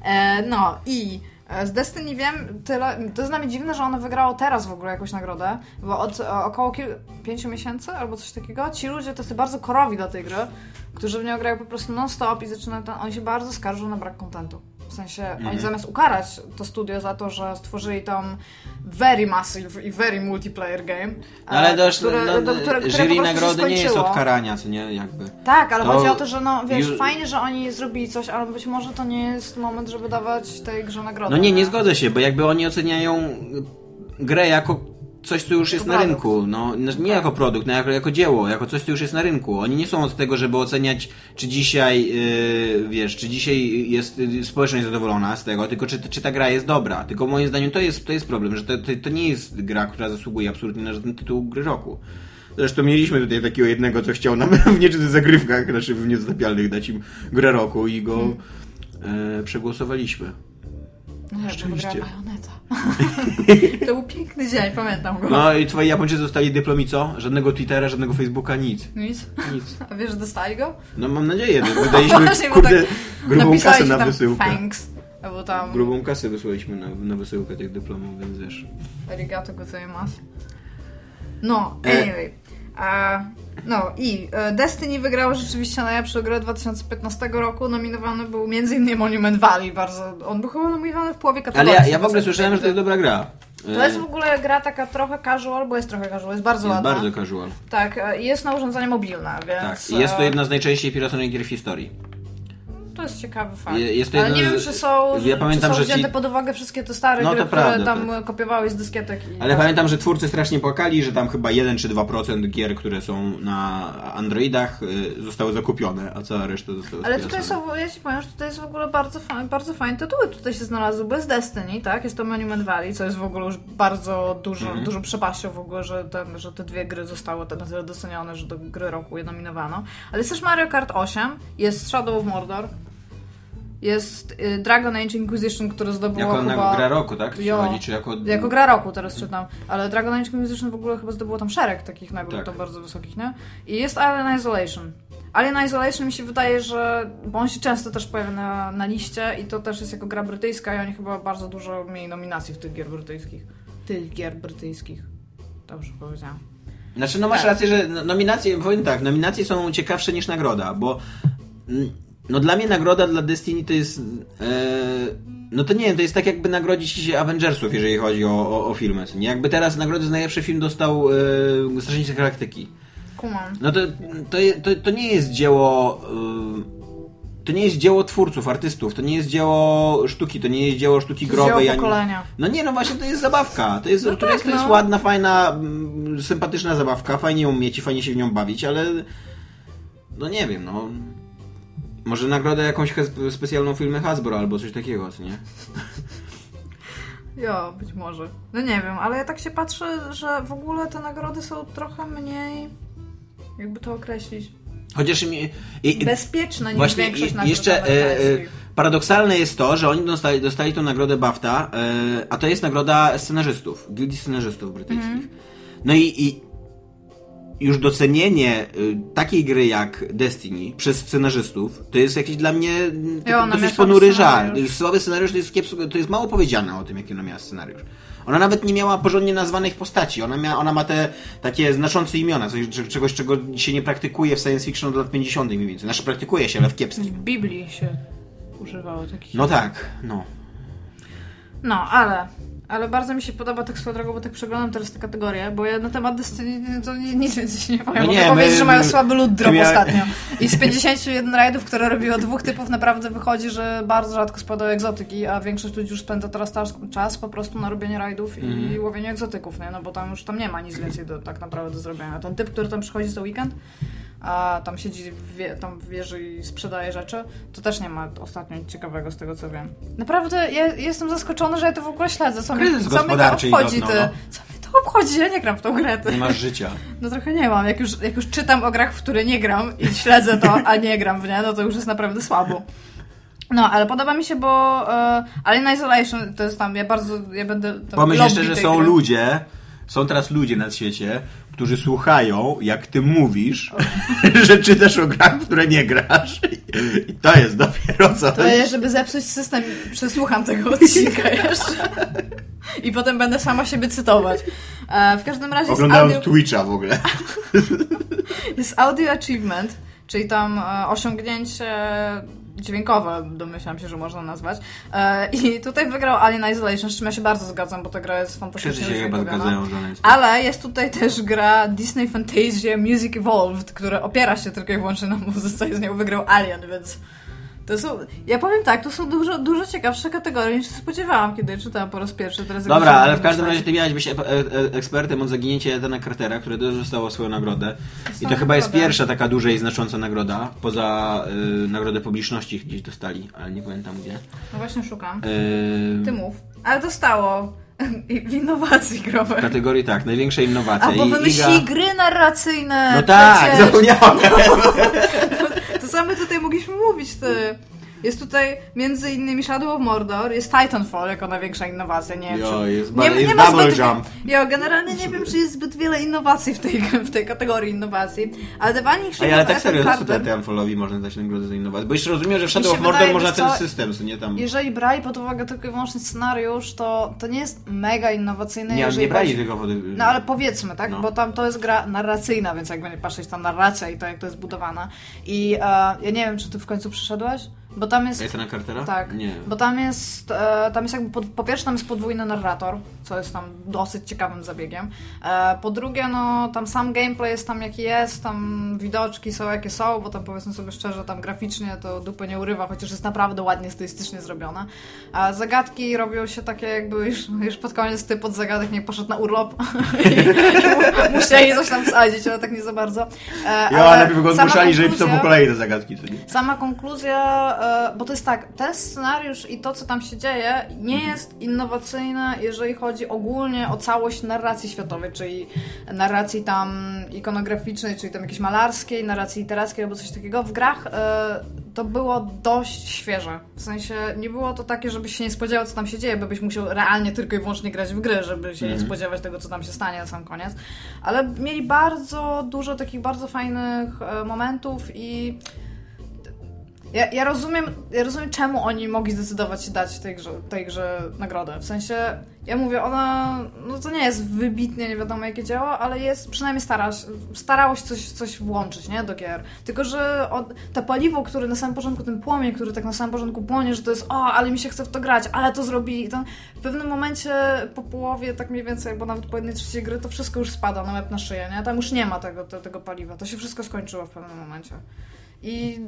[SPEAKER 2] E, no i e, z Destiny wiem tyle, to jest dla mnie dziwne, że ono wygrało teraz w ogóle jakąś nagrodę, bo od e, około kil, pięciu miesięcy albo coś takiego, ci ludzie to są bardzo korowi do tej gry, którzy w nią grają po prostu non-stop i zaczynają ten, oni się bardzo skarżą na brak kontentu. Sensie, oni zamiast ukarać to studio za to, że stworzyli tam very massive i very multiplayer game,
[SPEAKER 3] No, ale
[SPEAKER 2] e,
[SPEAKER 3] też
[SPEAKER 2] które-
[SPEAKER 3] no,
[SPEAKER 2] do- które-
[SPEAKER 3] jury nagrody nie jest od karania, co nie? Jakby.
[SPEAKER 2] Tak, ale
[SPEAKER 3] To
[SPEAKER 2] chodzi o to, że no wiesz, fajnie, że oni zrobili coś, ale być może to nie jest moment, żeby dawać tej grze nagrodę.
[SPEAKER 3] No nie, nie zgodzę się, bo jakby oni oceniają grę jako coś, co już jest na rynku. No, nie jako produkt, no, jako, jako dzieło, jako coś, co już jest na rynku. Oni nie są od tego, żeby oceniać, czy dzisiaj, yy, wiesz, czy dzisiaj jest yy, społeczność zadowolona z tego, tylko czy, czy ta gra jest dobra. Tylko moim zdaniem to jest, to jest problem, że to, to, to nie jest gra, która zasługuje absolutnie na żaden tytuł gry roku. Zresztą mieliśmy tutaj takiego jednego, co chciał nam w nieczytych zagrywkach, znaczy w niezatapialnych dać im grę roku i go e, przegłosowaliśmy.
[SPEAKER 2] No, ja
[SPEAKER 3] Szczęście.
[SPEAKER 2] Bajoneta. to był piękny dzień, pamiętam go.
[SPEAKER 3] No i twoi Japończycy dostali dyplom i co? Żadnego Twittera, żadnego Facebooka, nic.
[SPEAKER 2] Nic.
[SPEAKER 3] Nic.
[SPEAKER 2] A wiesz, że dostali go?
[SPEAKER 3] No mam nadzieję, no, wydaliśmy
[SPEAKER 2] Właśnie,
[SPEAKER 3] kurde,
[SPEAKER 2] tak
[SPEAKER 3] grubą kasę na wysyłkę.
[SPEAKER 2] Thanks. Albo tam
[SPEAKER 3] Grubą kasę wysłaliśmy na, na wysyłkę tych dyplomów, więc wiesz.
[SPEAKER 2] arigato gozaimasu. No,
[SPEAKER 3] E.
[SPEAKER 2] A, no i e, Destiny wygrało rzeczywiście najlepszą grę 2015 roku. Nominowany był m.in. Monument Valley. Bardzo, on był chyba nominowany w połowie
[SPEAKER 3] Ale
[SPEAKER 2] kategorii.
[SPEAKER 3] ja,
[SPEAKER 2] z
[SPEAKER 3] ja w ogóle słyszałem, że to jest dobra gra.
[SPEAKER 2] To jest w ogóle gra taka trochę casual, bo jest trochę casual, jest bardzo
[SPEAKER 3] jest
[SPEAKER 2] ładna.
[SPEAKER 3] bardzo casual.
[SPEAKER 2] Tak, e, jest na urządzenie mobilne, więc...
[SPEAKER 3] Tak. Jest to
[SPEAKER 2] e,
[SPEAKER 3] jedna z najczęściej piraconych gier w historii.
[SPEAKER 2] To jest ciekawy fakt.
[SPEAKER 3] Je- jest
[SPEAKER 2] Ale nie wiem, czy są,
[SPEAKER 3] ja pamiętam,
[SPEAKER 2] czy są
[SPEAKER 3] że ci-
[SPEAKER 2] wzięte pod uwagę wszystkie te stare
[SPEAKER 3] No
[SPEAKER 2] gry, które
[SPEAKER 3] prawda,
[SPEAKER 2] tam
[SPEAKER 3] tak.
[SPEAKER 2] kopiowałeś z dyskietek.
[SPEAKER 3] Ale pamiętam, że twórcy strasznie płakali, że tam chyba 1 czy 2% gier, które są na Androidach y, zostały zakupione, a cała reszta została
[SPEAKER 2] Ale tutaj są, ja ci powiem, że tutaj jest w ogóle bardzo, fa- bardzo fajne tytuły tutaj się znalazły, jest Destiny, tak? Jest to Monument Valley, co jest w ogóle już bardzo dużo,
[SPEAKER 3] Mhm.
[SPEAKER 2] dużą przepaścią w ogóle, że, ten, że te dwie gry zostały na tyle docenione, że do gry roku je nominowano. Ale jest też Mario Kart 8, jest Shadow of Mordor, jest y, Dragon Age Inquisition, które zdobyło
[SPEAKER 3] Jako
[SPEAKER 2] chyba...
[SPEAKER 3] na gra roku, tak?
[SPEAKER 2] Jo.
[SPEAKER 3] chodzi, czy jako...
[SPEAKER 2] Jako gra roku teraz czytam, ale Dragon Age Inquisition w ogóle chyba zdobyło tam szereg takich nagród,
[SPEAKER 3] Tak.
[SPEAKER 2] tam bardzo wysokich, nie? I jest Alien Isolation. Alien Isolation mi się wydaje, że, bo on się często też pojawia na, na liście i to też jest jako gra brytyjska i oni chyba bardzo dużo mieli nominacji w tych gier brytyjskich. Tych gier brytyjskich. Dobrze powiedziałam.
[SPEAKER 3] Znaczy, no masz
[SPEAKER 2] Tak.
[SPEAKER 3] rację, że no- nominacje, powiem tak, nominacje są ciekawsze niż nagroda, bo mm, no dla mnie nagroda dla Destiny to jest e, no to nie wiem, to jest tak jakby nagrodzić Avengersów, jeżeli chodzi o, o, o filmy. Nie? Jakby teraz nagrodę za najlepszy film dostał e, Strażnicy Galaktyki.
[SPEAKER 2] Kumam.
[SPEAKER 3] No to, to, to, to nie jest dzieło. y, To nie jest dzieło twórców, artystów, to nie jest dzieło sztuki, to nie jest dzieło sztuki
[SPEAKER 2] Dzieło
[SPEAKER 3] growej. ani-
[SPEAKER 2] pokolenia.
[SPEAKER 3] No nie, no właśnie to jest zabawka. To jest,
[SPEAKER 2] No
[SPEAKER 3] to jest,
[SPEAKER 2] tak,
[SPEAKER 3] to jest
[SPEAKER 2] no.
[SPEAKER 3] ładna, fajna, mm, sympatyczna zabawka, fajnie ją mieć i fajnie się w nią bawić, ale no nie wiem, no. Może nagrodę jakąś specjalną filmę Hasbro albo coś takiego, co nie?
[SPEAKER 2] Jo, być może. No nie wiem, ale ja tak się patrzę, że w ogóle te nagrody są trochę mniej, jakby to określić,
[SPEAKER 3] Chociaż mi, i,
[SPEAKER 2] bezpieczne niż
[SPEAKER 3] Właśnie
[SPEAKER 2] większość nagród
[SPEAKER 3] jeszcze e, e, paradoksalne jest to, że oni dostali, dostali tą nagrodę BAFTA, e, a to jest nagroda scenarzystów, gildii scenarzystów brytyjskich.
[SPEAKER 2] Mhm.
[SPEAKER 3] No i, i już docenienie y, takiej gry jak Destiny przez scenarzystów, to jest jakiś dla mnie
[SPEAKER 2] ona
[SPEAKER 3] dosyć ponury
[SPEAKER 2] scenariusz.
[SPEAKER 3] Słaby scenariusz to jest, kiepsko, to jest mało powiedziane o tym, jaki ona miała scenariusz. Ona nawet nie miała porządnie nazwanych postaci. Ona, ona ma te takie znaczące imiona, coś, cze- czegoś, czego się nie praktykuje w science fiction od lat 50. mniej więcej. Znaczy praktykuje się, ale w kiepskim.
[SPEAKER 2] W Biblii się używało takich.
[SPEAKER 3] No tak, no.
[SPEAKER 2] No, ale. Ale bardzo mi się podoba tak swoją drogą, bo tak przeglądam teraz te kategorie, bo ja na temat Destiny to ni- nic więcej się nie powiem.
[SPEAKER 3] No
[SPEAKER 2] Mogę powiedzieć, że mają słaby loot drop
[SPEAKER 3] mia-
[SPEAKER 2] ostatnio. I z 51 rajdów, które robiło dwóch typów, naprawdę wychodzi, że bardzo rzadko spadają egzotyki, a większość ludzi już spędza teraz czas, po prostu na robienie rajdów i
[SPEAKER 3] Mhm.
[SPEAKER 2] łowieniu egzotyków, nie? No bo tam już tam nie ma nic więcej do, tak naprawdę do zrobienia. Ten typ, który tam przychodzi za weekend, a tam siedzi wie, tam w wieży i sprzedaje rzeczy, to też nie ma ostatnio nic ciekawego z tego co wiem. Naprawdę ja jestem zaskoczona, że ja to w ogóle śledzę. Co mnie,
[SPEAKER 3] Kryzys
[SPEAKER 2] co mnie to obchodzi, ty?
[SPEAKER 3] no.
[SPEAKER 2] Co mnie to obchodzi? Ja nie gram w tą grę, ty.
[SPEAKER 3] Nie masz życia.
[SPEAKER 2] No trochę nie mam. Jak już, jak już czytam o grach, w które nie gram i śledzę to, a nie gram w nie, no to już jest naprawdę słabo. No, ale podoba mi się, bo e, Alien Isolation to jest tam, ja bardzo, ja będę...
[SPEAKER 3] Pomyśl jeszcze, że są
[SPEAKER 2] gry.
[SPEAKER 3] ludzie, są teraz ludzie na świecie, którzy słuchają, jak ty mówisz, że czytasz o grach, w które nie grasz. I to jest dopiero coś.
[SPEAKER 2] To ja, żeby zepsuć system, przesłucham tego odcinka jeszcze. I potem będę sama siebie cytować. E, w każdym razie
[SPEAKER 3] Oglądałem
[SPEAKER 2] audio,
[SPEAKER 3] Twitcha w ogóle.
[SPEAKER 2] jest audio achievement, czyli tam e, osiągnięcie dźwiękowe, domyślam się, że można nazwać. E, I tutaj wygrał Alien Isolation, z czym ja się bardzo zgadzam, bo ta gra jest fantastycznie
[SPEAKER 3] Wszyscy się chyba zgadzają, że.
[SPEAKER 2] Ale jest tutaj też gra Disney Fantasia Music Evolved, która opiera się tylko i wyłącznie na muzyce i z nią wygrał Alien, więc to są, ja powiem tak, to są dużo, dużo ciekawsze kategorie niż się spodziewałam, kiedy czytałam po raz pierwszy. Teraz
[SPEAKER 3] Dobra, ale w każdym razie ty miałeś być e- e- ekspertem od zaginięcia Edena Cartera, które też dostało swoją nagrodę. I to chyba jest pierwsza taka duża i znacząca nagroda, poza y, nagrodę publiczności gdzieś dostali, ale nie pamiętam gdzie.
[SPEAKER 2] No właśnie szukam.
[SPEAKER 3] Y,
[SPEAKER 2] Ty mów. Ale dostało w innowacji
[SPEAKER 3] w
[SPEAKER 2] growej.
[SPEAKER 3] kategorii tak, największa innowacja.
[SPEAKER 2] A bo
[SPEAKER 3] I
[SPEAKER 2] wymyślili
[SPEAKER 3] Iga...
[SPEAKER 2] gry narracyjne.
[SPEAKER 3] No tak,
[SPEAKER 2] przecież.
[SPEAKER 3] zapomniałem.
[SPEAKER 2] To same tutaj mogliśmy mówić, ty. Jest tutaj między innymi Shadow of Mordor, jest Titanfall jako największa innowacja, nie wiem
[SPEAKER 3] Jo,
[SPEAKER 2] czy...
[SPEAKER 3] jest
[SPEAKER 2] nie,
[SPEAKER 3] jest
[SPEAKER 2] ma
[SPEAKER 3] double
[SPEAKER 2] zbyt...
[SPEAKER 3] jump.
[SPEAKER 2] Jo, generalnie nie wiem, czy jest zbyt wiele innowacji w tej, w tej kategorii innowacji, ale Vanishing
[SPEAKER 3] Ej, ale tak serio, co Titanfallowi można dać nagrodę za innowację? Bo jeszcze rozumiem, że w Shadow of Mordor
[SPEAKER 2] wydaje,
[SPEAKER 3] można ten
[SPEAKER 2] co,
[SPEAKER 3] system, co nie tam...
[SPEAKER 2] jeżeli brali pod uwagę tylko i wyłącznie scenariusz, to, to nie jest mega innowacyjne,
[SPEAKER 3] Nie, nie brali
[SPEAKER 2] chodzi...
[SPEAKER 3] tego pod...
[SPEAKER 2] No ale powiedzmy, tak?
[SPEAKER 3] No.
[SPEAKER 2] Bo tam to jest gra narracyjna, więc jakby nie patrzeć tam narracja i to, jak to jest budowana. I e, ja nie wiem, czy ty w końcu przyszedłeś? Bo tam jest...
[SPEAKER 3] Etana Cartera?
[SPEAKER 2] Tak,
[SPEAKER 3] Nie.
[SPEAKER 2] bo tam jest, e, tam jest jakby, pod, po pierwsze tam jest podwójny narrator, co jest tam dosyć ciekawym zabiegiem. E, po drugie, no tam sam gameplay jest tam jaki jest, tam widoczki są jakie są, bo tam powiedzmy sobie szczerze, tam graficznie to dupy nie urywa, chociaż jest naprawdę ładnie stylistycznie zrobione. A zagadki robią się takie jakby już, już pod koniec typ od zagadek nie poszedł na urlop i mu- musieli coś tam wsadzić, ale tak nie za bardzo. E,
[SPEAKER 3] Jo, ale najpierw go zmuszali, że pisał po kolei te zagadki?
[SPEAKER 2] Sama konkluzja, e, bo to jest tak, ten scenariusz i to, co tam się dzieje, nie jest innowacyjne, jeżeli chodzi ogólnie o całość narracji światowej, czyli narracji tam ikonograficznej, czyli tam jakiejś malarskiej, narracji literackiej albo coś takiego. W grach e, to było dość świeże. W sensie nie było to takie, żebyś się nie spodziewał, co tam się dzieje, bo byś musiał realnie tylko i wyłącznie grać w gry, żeby się nie spodziewać tego, co tam się stanie na sam koniec. Ale mieli bardzo dużo takich bardzo fajnych e, momentów i ja, ja, rozumiem, ja rozumiem, czemu oni mogli zdecydować się dać tej grze, tej grze nagrodę. W sensie, ja mówię, ona, no to nie jest wybitnie nie wiadomo jakie dzieło, ale jest, przynajmniej stara, starało się coś, coś włączyć, nie, do gier. Tylko, że on, to paliwo, które na samym początku, ten płomień, który tak na samym początku płonie, że to jest, o, ale mi się chce w to grać, ale to zrobili. To w pewnym momencie, po połowie, tak mniej więcej, albo nawet po jednej trzeciej gry, to wszystko już spada na łeb na szyję, nie? Tam już nie ma tego, te, tego paliwa. To się wszystko skończyło w pewnym momencie. I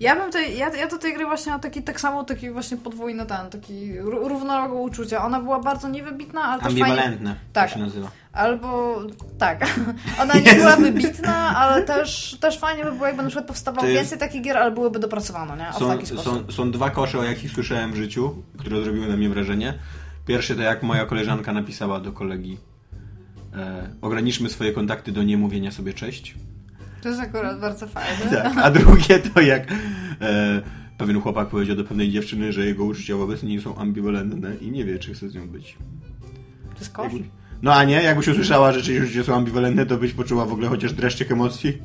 [SPEAKER 2] ja bym tej, ja, ja do tej gry właśnie taki, tak samo taki właśnie podwójny ten, taki ró- równoległe uczucia. Ona była bardzo niewybitna, ale też fajnie... Tak.
[SPEAKER 3] to się nazywa.
[SPEAKER 2] Albo, tak, ona nie była wybitna, ale też, też fajnie by było, jakby na przykład powstawało
[SPEAKER 3] Ty-
[SPEAKER 2] więcej takich gier, ale byłyby dopracowane, nie? O, w
[SPEAKER 3] Są,
[SPEAKER 2] taki sposób.
[SPEAKER 3] są, są dwa kosze, o jakich słyszałem w życiu, które zrobiły na mnie wrażenie. Pierwszy to jak moja koleżanka napisała do kolegi e, ograniczmy swoje kontakty do niemówienia sobie cześć.
[SPEAKER 2] To jest akurat bardzo fajne.
[SPEAKER 3] Tak. A drugie to jak e, pewien chłopak powiedział do pewnej dziewczyny, że jego uczucia wobec niej są ambiwalentne i nie wie, czy chce z nią być.
[SPEAKER 2] To jest kosz?
[SPEAKER 3] Jakby- No a nie, jakbyś usłyszała, że czyjeś uczucia są ambiwalentne, to byś poczuła w ogóle chociaż dreszczyk emocji.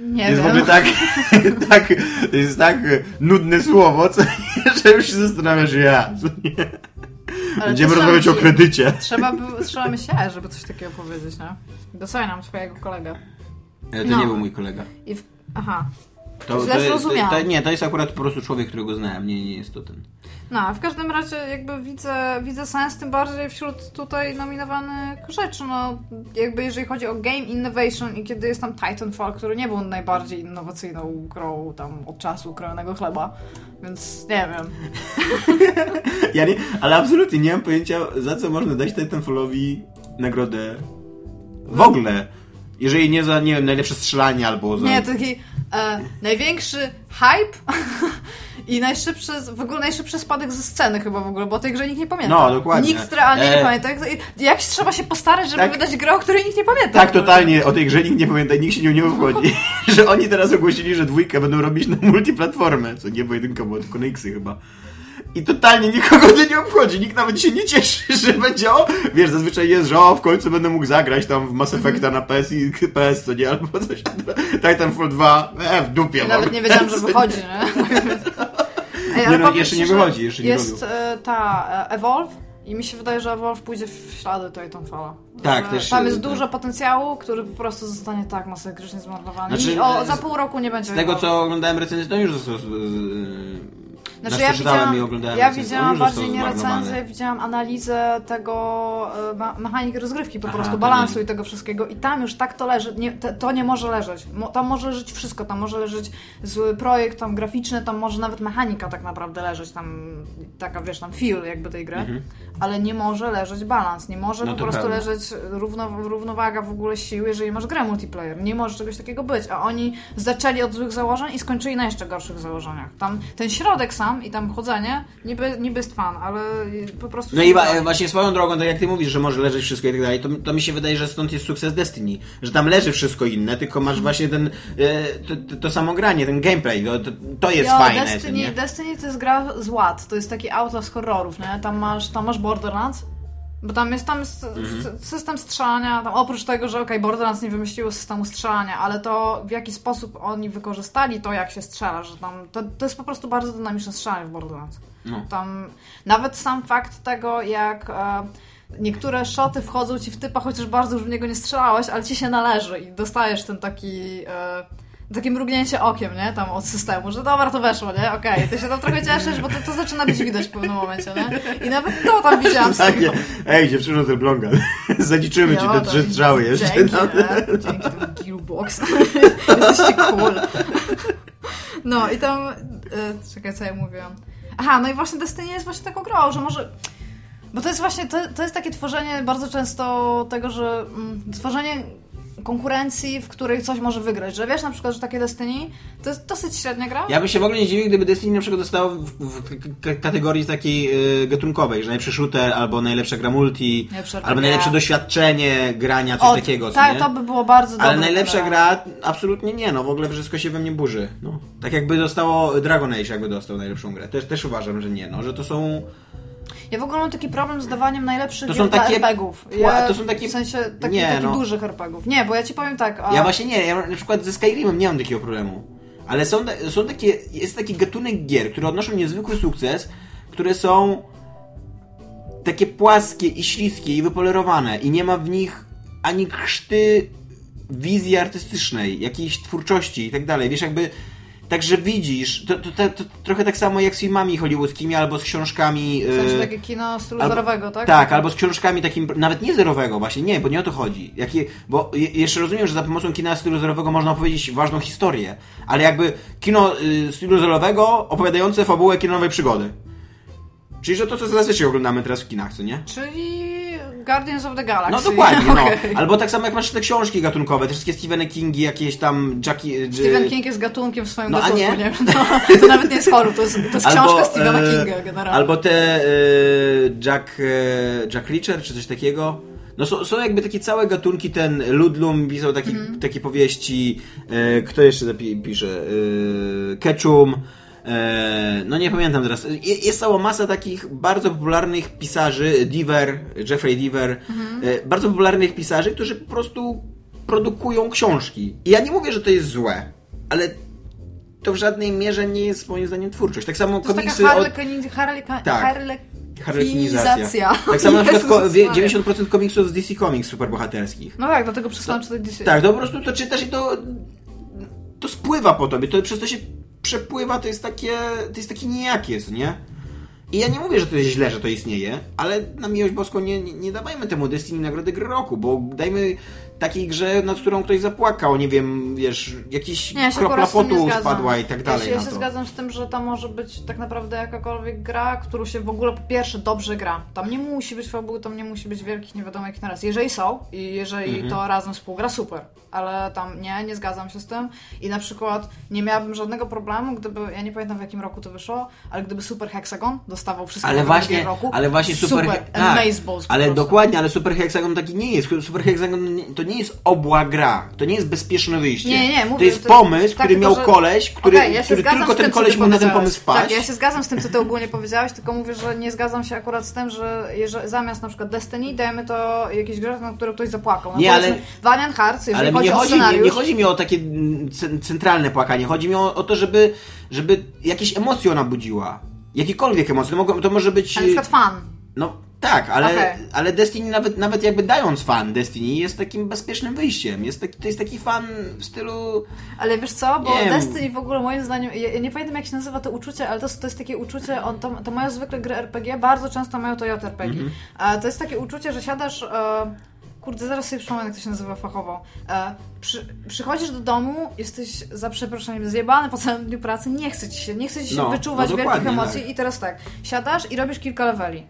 [SPEAKER 2] Nie
[SPEAKER 3] jest w
[SPEAKER 2] wiem.
[SPEAKER 3] ogóle tak, tak, to jest tak nudne słowo, co, że już się zastanawiasz, ja.
[SPEAKER 2] Ale
[SPEAKER 3] Będziemy rozmawiać o kredycie.
[SPEAKER 2] Trzeba, by, trzeba myśleć, żeby coś takiego powiedzieć, nie? Doceniam swojego kolegę.
[SPEAKER 3] E, To
[SPEAKER 2] No.
[SPEAKER 3] nie był mój kolega.
[SPEAKER 2] W... Aha.
[SPEAKER 3] To,
[SPEAKER 2] Źle
[SPEAKER 3] to, to, to, nie, to jest akurat po prostu człowiek, którego znałem. Nie, nie jest to ten.
[SPEAKER 2] No, w każdym razie jakby widzę, widzę sens, tym bardziej wśród tutaj nominowanych rzeczy, no jakby jeżeli chodzi o Game Innovation i kiedy jest tam Titanfall, który nie był najbardziej innowacyjną grą tam od czasu krojonego chleba, więc nie wiem.
[SPEAKER 3] Ja nie, ale absolutnie nie mam pojęcia, za co można dać Titanfallowi nagrodę w ogóle. Jeżeli nie za, nie wiem, najlepsze strzelanie albo za...
[SPEAKER 2] Nie, taki e, największy hype i najszybszy, w ogóle najszybszy spadek ze sceny chyba w ogóle, bo o tej grze nikt nie pamięta.
[SPEAKER 3] No, dokładnie.
[SPEAKER 2] Nikt realnie
[SPEAKER 3] E,
[SPEAKER 2] nie pamięta. Jak trzeba się postarać, żeby
[SPEAKER 3] Tak.
[SPEAKER 2] wydać grę, o której nikt nie pamięta.
[SPEAKER 3] Tak, totalnie. O tej grze nikt nie pamięta, nikt się nią nie obchodzi. że oni teraz ogłosili, że dwójkę będą robić na multiplatformę. Co nie, bo jedynka była tylko na Xy chyba. I totalnie nikogo to nie obchodzi. Nikt nawet się nie cieszy, że będzie o... Wiesz, zazwyczaj jest, że o, w końcu będę mógł zagrać tam w Mass Effecta na PS i PS, co nie? Albo coś. Titanfall 2, e, w dupie
[SPEAKER 2] Ja nawet nie wiedziałam, że wychodzi, nie? Ej,
[SPEAKER 3] Nie no, jeszcze nie wychodzi, jeszcze nie
[SPEAKER 2] Jest
[SPEAKER 3] robią.
[SPEAKER 2] e, ta e, Evolve i mi się wydaje, że Evolve pójdzie w ślady Titanfalla.
[SPEAKER 3] Tak, też,
[SPEAKER 2] Tam jest
[SPEAKER 3] e,
[SPEAKER 2] dużo potencjału, który po prostu zostanie tak masakrycznie zmarnowany.
[SPEAKER 3] Znaczy,
[SPEAKER 2] I o,
[SPEAKER 3] e,
[SPEAKER 2] za pół roku nie będzie
[SPEAKER 3] Z tego, co oglądałem recenzję, to już został...
[SPEAKER 2] Znaczy, ja widziałam,
[SPEAKER 3] i oglądałem
[SPEAKER 2] ja widziałam bardziej nie recenzję, widziałam analizę tego e, mechaniki rozgrywki, po
[SPEAKER 3] Aha,
[SPEAKER 2] prostu balansu
[SPEAKER 3] nie.
[SPEAKER 2] i tego wszystkiego. I tam już tak to leży. Nie, to nie może leżeć. Tam może leżeć wszystko. Tam może leżeć zły projekt, tam graficzny, tam może nawet mechanika tak naprawdę leżeć. Tam taka, wiesz, tam feel jakby tej gry. Ale nie może leżeć balans. Nie może
[SPEAKER 3] Mhm. No
[SPEAKER 2] po prostu leżeć równo, równowaga w ogóle sił, jeżeli masz grę multiplayer. Nie może czegoś takiego być. A oni zaczęli od złych założeń i skończyli na jeszcze gorszych założeniach. Tam ten środek sam i tam chodzenie niby, niby jest fan, ale po prostu...
[SPEAKER 3] No i
[SPEAKER 2] da.
[SPEAKER 3] właśnie swoją drogą, tak jak ty mówisz, że może leżeć wszystko i tak dalej, to, to mi się wydaje, że stąd jest sukces Destiny. Że tam leży wszystko inne, tylko masz właśnie ten, e, to, to, samo granie, ten gameplay, to, to, to jest fajne.
[SPEAKER 2] Destiny,
[SPEAKER 3] nie?
[SPEAKER 2] Destiny to jest gra z ład, to jest taki outlaw z horrorów, nie? Tam masz, tam masz Borderlands, bo tam jest, tam
[SPEAKER 3] Mhm.
[SPEAKER 2] system strzelania, tam oprócz tego, że okej, Borderlands nie wymyśliło systemu strzelania, ale to w jaki sposób oni wykorzystali to, jak się strzela, że tam, to, to jest po prostu bardzo dynamiczne strzelanie w Borderlands.
[SPEAKER 3] No.
[SPEAKER 2] Tam nawet sam fakt tego, jak e, niektóre szoty wchodzą ci w typa, chociaż bardzo już w niego nie strzelałeś, ale ci się należy i dostajesz ten taki... E, takie mrugnięcie okiem, nie? Tam od systemu, że dobra, to weszło, nie? Okej, ty się tam trochę cieszysz, bo to, to zaczyna być widać w pewnym momencie, nie? I nawet to tam widziałam tego.
[SPEAKER 3] ej dziewczyno z Elbląga, zaliczymy ci
[SPEAKER 2] Jo,
[SPEAKER 3] te trzy strzały jeszcze.
[SPEAKER 2] Dzięki,
[SPEAKER 3] no.
[SPEAKER 2] nie? Dzięki temu Gearbox. Jesteście cool. No i tam... E, czekaj, co ja mówiłam. Aha, no i właśnie Destiny jest właśnie taką grą, że może... Bo to jest właśnie, to, to jest takie tworzenie bardzo często tego, że mm, tworzenie konkurencji, w której coś może wygrać, że wiesz na przykład, że takie Destiny to jest dosyć średnia gra.
[SPEAKER 3] Ja bym się w ogóle nie dziwił, gdyby Destiny na przykład dostało w, w kategorii takiej y, gatunkowej, że najlepszy shooter, albo najlepsza gra multi,
[SPEAKER 2] Najlepsza
[SPEAKER 3] albo
[SPEAKER 2] gra.
[SPEAKER 3] najlepsze doświadczenie grania, coś
[SPEAKER 2] O,
[SPEAKER 3] takiego.
[SPEAKER 2] tak,
[SPEAKER 3] nie?
[SPEAKER 2] to by było bardzo dobre.
[SPEAKER 3] Ale najlepsza
[SPEAKER 2] generalnie.
[SPEAKER 3] gra absolutnie nie, no w ogóle wszystko się we mnie burzy. No. Tak jakby dostało Dragon Age, jakby dostał najlepszą grę. Też, też uważam, że nie, no, że to są.
[SPEAKER 2] Ja w ogóle mam taki problem z dawaniem najlepszych
[SPEAKER 3] To są takie
[SPEAKER 2] RPGów. Ja,
[SPEAKER 3] to są takie-
[SPEAKER 2] W sensie taki,
[SPEAKER 3] Nie,
[SPEAKER 2] takich
[SPEAKER 3] no.
[SPEAKER 2] dużych RPGów. Nie, bo ja ci powiem tak. A...
[SPEAKER 3] Ja właśnie nie, ja na przykład ze Skyrimem nie mam takiego problemu. Ale są, są takie, jest taki gatunek gier, które odnoszą niezwykły sukces, które są takie płaskie i śliskie i wypolerowane i nie ma w nich ani krzty wizji artystycznej, jakiejś twórczości i tak dalej. Wiesz, jakby Także widzisz, to, to, to, to trochę tak samo jak z filmami hollywoodzkimi albo z książkami.
[SPEAKER 2] W sensie
[SPEAKER 3] e,
[SPEAKER 2] takie kino stylu
[SPEAKER 3] albo-
[SPEAKER 2] zerowego, tak?
[SPEAKER 3] Tak, albo z książkami takim, nawet nie zerowego, właśnie nie, bo nie o to chodzi. Jakie, bo je, jeszcze rozumiem, że za pomocą kina stylu zerowego można opowiedzieć ważną historię, ale jakby kino y, stylu zerowego opowiadające fabułę kinowej przygody. Czyli, że to, co zazwyczaj oglądamy teraz w kinach, co nie?
[SPEAKER 2] Czyli Guardians of the Galaxy.
[SPEAKER 3] No dokładnie, no. Albo tak samo jak masz te książki gatunkowe, te wszystkie Stepheny Kingi, jakieś tam Jackie...
[SPEAKER 2] Stephen King jest gatunkiem w swoim
[SPEAKER 3] No,
[SPEAKER 2] gatunku,
[SPEAKER 3] nie?
[SPEAKER 2] nie? wiem, No, to nawet nie jest horror, to jest, to jest książka Stephena
[SPEAKER 3] e,
[SPEAKER 2] Kinga generalnie.
[SPEAKER 3] Albo te e, Jack, e, Jack Reacher, czy coś takiego. No są, są jakby takie całe gatunki, ten Ludlum pisał taki,
[SPEAKER 2] Mhm.
[SPEAKER 3] takie powieści, e, kto jeszcze pisze? E, Ketchum, e, no nie pamiętam teraz. Je- Jest cała masa takich bardzo popularnych pisarzy, Diver, Jeffrey Diver,
[SPEAKER 2] Mhm.
[SPEAKER 3] e, bardzo popularnych pisarzy, którzy po prostu produkują książki. I ja nie mówię, że to jest złe, ale to w żadnej mierze nie jest moim zdaniem twórczość. Tak samo
[SPEAKER 2] To jest
[SPEAKER 3] komiksy
[SPEAKER 2] taka
[SPEAKER 3] od...
[SPEAKER 2] harlekini- harleka-
[SPEAKER 3] Tak.
[SPEAKER 2] harlekinizacja.
[SPEAKER 3] Harlekinizacja. Tak samo na przykład
[SPEAKER 2] Maria.
[SPEAKER 3] 90% komiksów z DC Comics superbohaterskich.
[SPEAKER 2] No tak, dlatego przestałam czytać DC.
[SPEAKER 3] Tak, to po prostu to czytasz i to to spływa po tobie, to przez to się przepływa, to jest takie, to jest takie nijakie, co nie? I ja nie mówię, że to jest źle, że to istnieje, ale na miłość boską nie, nie, nie dawajmy temu Destiny nagrody gry roku, bo dajmy takiej grze, nad którą ktoś zapłakał, nie wiem, wiesz, jakiś
[SPEAKER 2] Nie, ja
[SPEAKER 3] kropla potu spadła i tak dalej.
[SPEAKER 2] Ja się, ja się zgadzam z tym, że to może być tak naprawdę jakakolwiek gra, którą się w ogóle po pierwsze dobrze gra. Tam nie musi być fabuły, tam nie musi być wielkich nie wiadomo jakich naraz. Jeżeli są i jeżeli
[SPEAKER 3] Mhm.
[SPEAKER 2] to razem współgra, super. Ale tam nie, nie zgadzam się z tym. I na przykład nie miałabym żadnego problemu, gdyby, ja nie pamiętam w jakim roku to wyszło, ale gdyby Super Hexagon dostawał wszystkie
[SPEAKER 3] Ale właśnie,
[SPEAKER 2] roku.
[SPEAKER 3] ale właśnie Super,
[SPEAKER 2] super
[SPEAKER 3] tak,
[SPEAKER 2] amazeballs
[SPEAKER 3] Ale dokładnie, ale Super Hexagon taki nie jest. Super Hexagon to nie jest obła gra. To nie jest bezpieczne wyjście.
[SPEAKER 2] Nie, nie, mówię,
[SPEAKER 3] to jest
[SPEAKER 2] to-
[SPEAKER 3] pomysł,
[SPEAKER 2] tak,
[SPEAKER 3] który miał koleś, który,
[SPEAKER 2] Okej, ja
[SPEAKER 3] który tylko ten
[SPEAKER 2] tym,
[SPEAKER 3] koleś mógł na ten pomysł wpaść.
[SPEAKER 2] Tak, ja się zgadzam z tym, co ty ogólnie powiedziałeś, tylko mówię, że nie zgadzam się akurat z tym, że zamiast na przykład Destiny dajemy to jakieś grę, na którą ktoś zapłakał. No
[SPEAKER 3] Nie, ale-
[SPEAKER 2] Valiant Hearts, jeżeli
[SPEAKER 3] Ale
[SPEAKER 2] chodzi
[SPEAKER 3] nie
[SPEAKER 2] o
[SPEAKER 3] chodzi, nie,
[SPEAKER 2] scenariusz...
[SPEAKER 3] nie chodzi mi o takie cen- centralne płakanie. Chodzi mi o, o to, żeby, żeby jakieś emocje ona budziła. Jakiekolwiek emocje. To, mogą, to może być...
[SPEAKER 2] Na przykład fan.
[SPEAKER 3] No tak, ale,
[SPEAKER 2] Okej.
[SPEAKER 3] ale Destiny nawet, nawet jakby dając fan Destiny jest takim bezpiecznym wyjściem. Jest taki, to jest taki fan w stylu...
[SPEAKER 2] Ale wiesz co, bo
[SPEAKER 3] Nie wiem.
[SPEAKER 2] Destiny w ogóle moim zdaniem, ja, nie pamiętam jak się nazywa to uczucie, ale to, to jest takie uczucie, on, to, to mają zwykle gry RPG, bardzo często mają to JRPG.
[SPEAKER 3] Mhm.
[SPEAKER 2] A to jest takie uczucie, że siadasz, e, kurde zaraz sobie przypomnę jak to się nazywa fachowo, e, przy, przychodzisz do domu, jesteś za przeproszeniem zjebany po całym dniu pracy, nie chce ci się, nie chce ci się
[SPEAKER 3] No,
[SPEAKER 2] wyczuwać
[SPEAKER 3] no
[SPEAKER 2] wielkich
[SPEAKER 3] dokładnie,
[SPEAKER 2] emocji
[SPEAKER 3] tak.
[SPEAKER 2] i teraz tak, siadasz i robisz kilka leveli.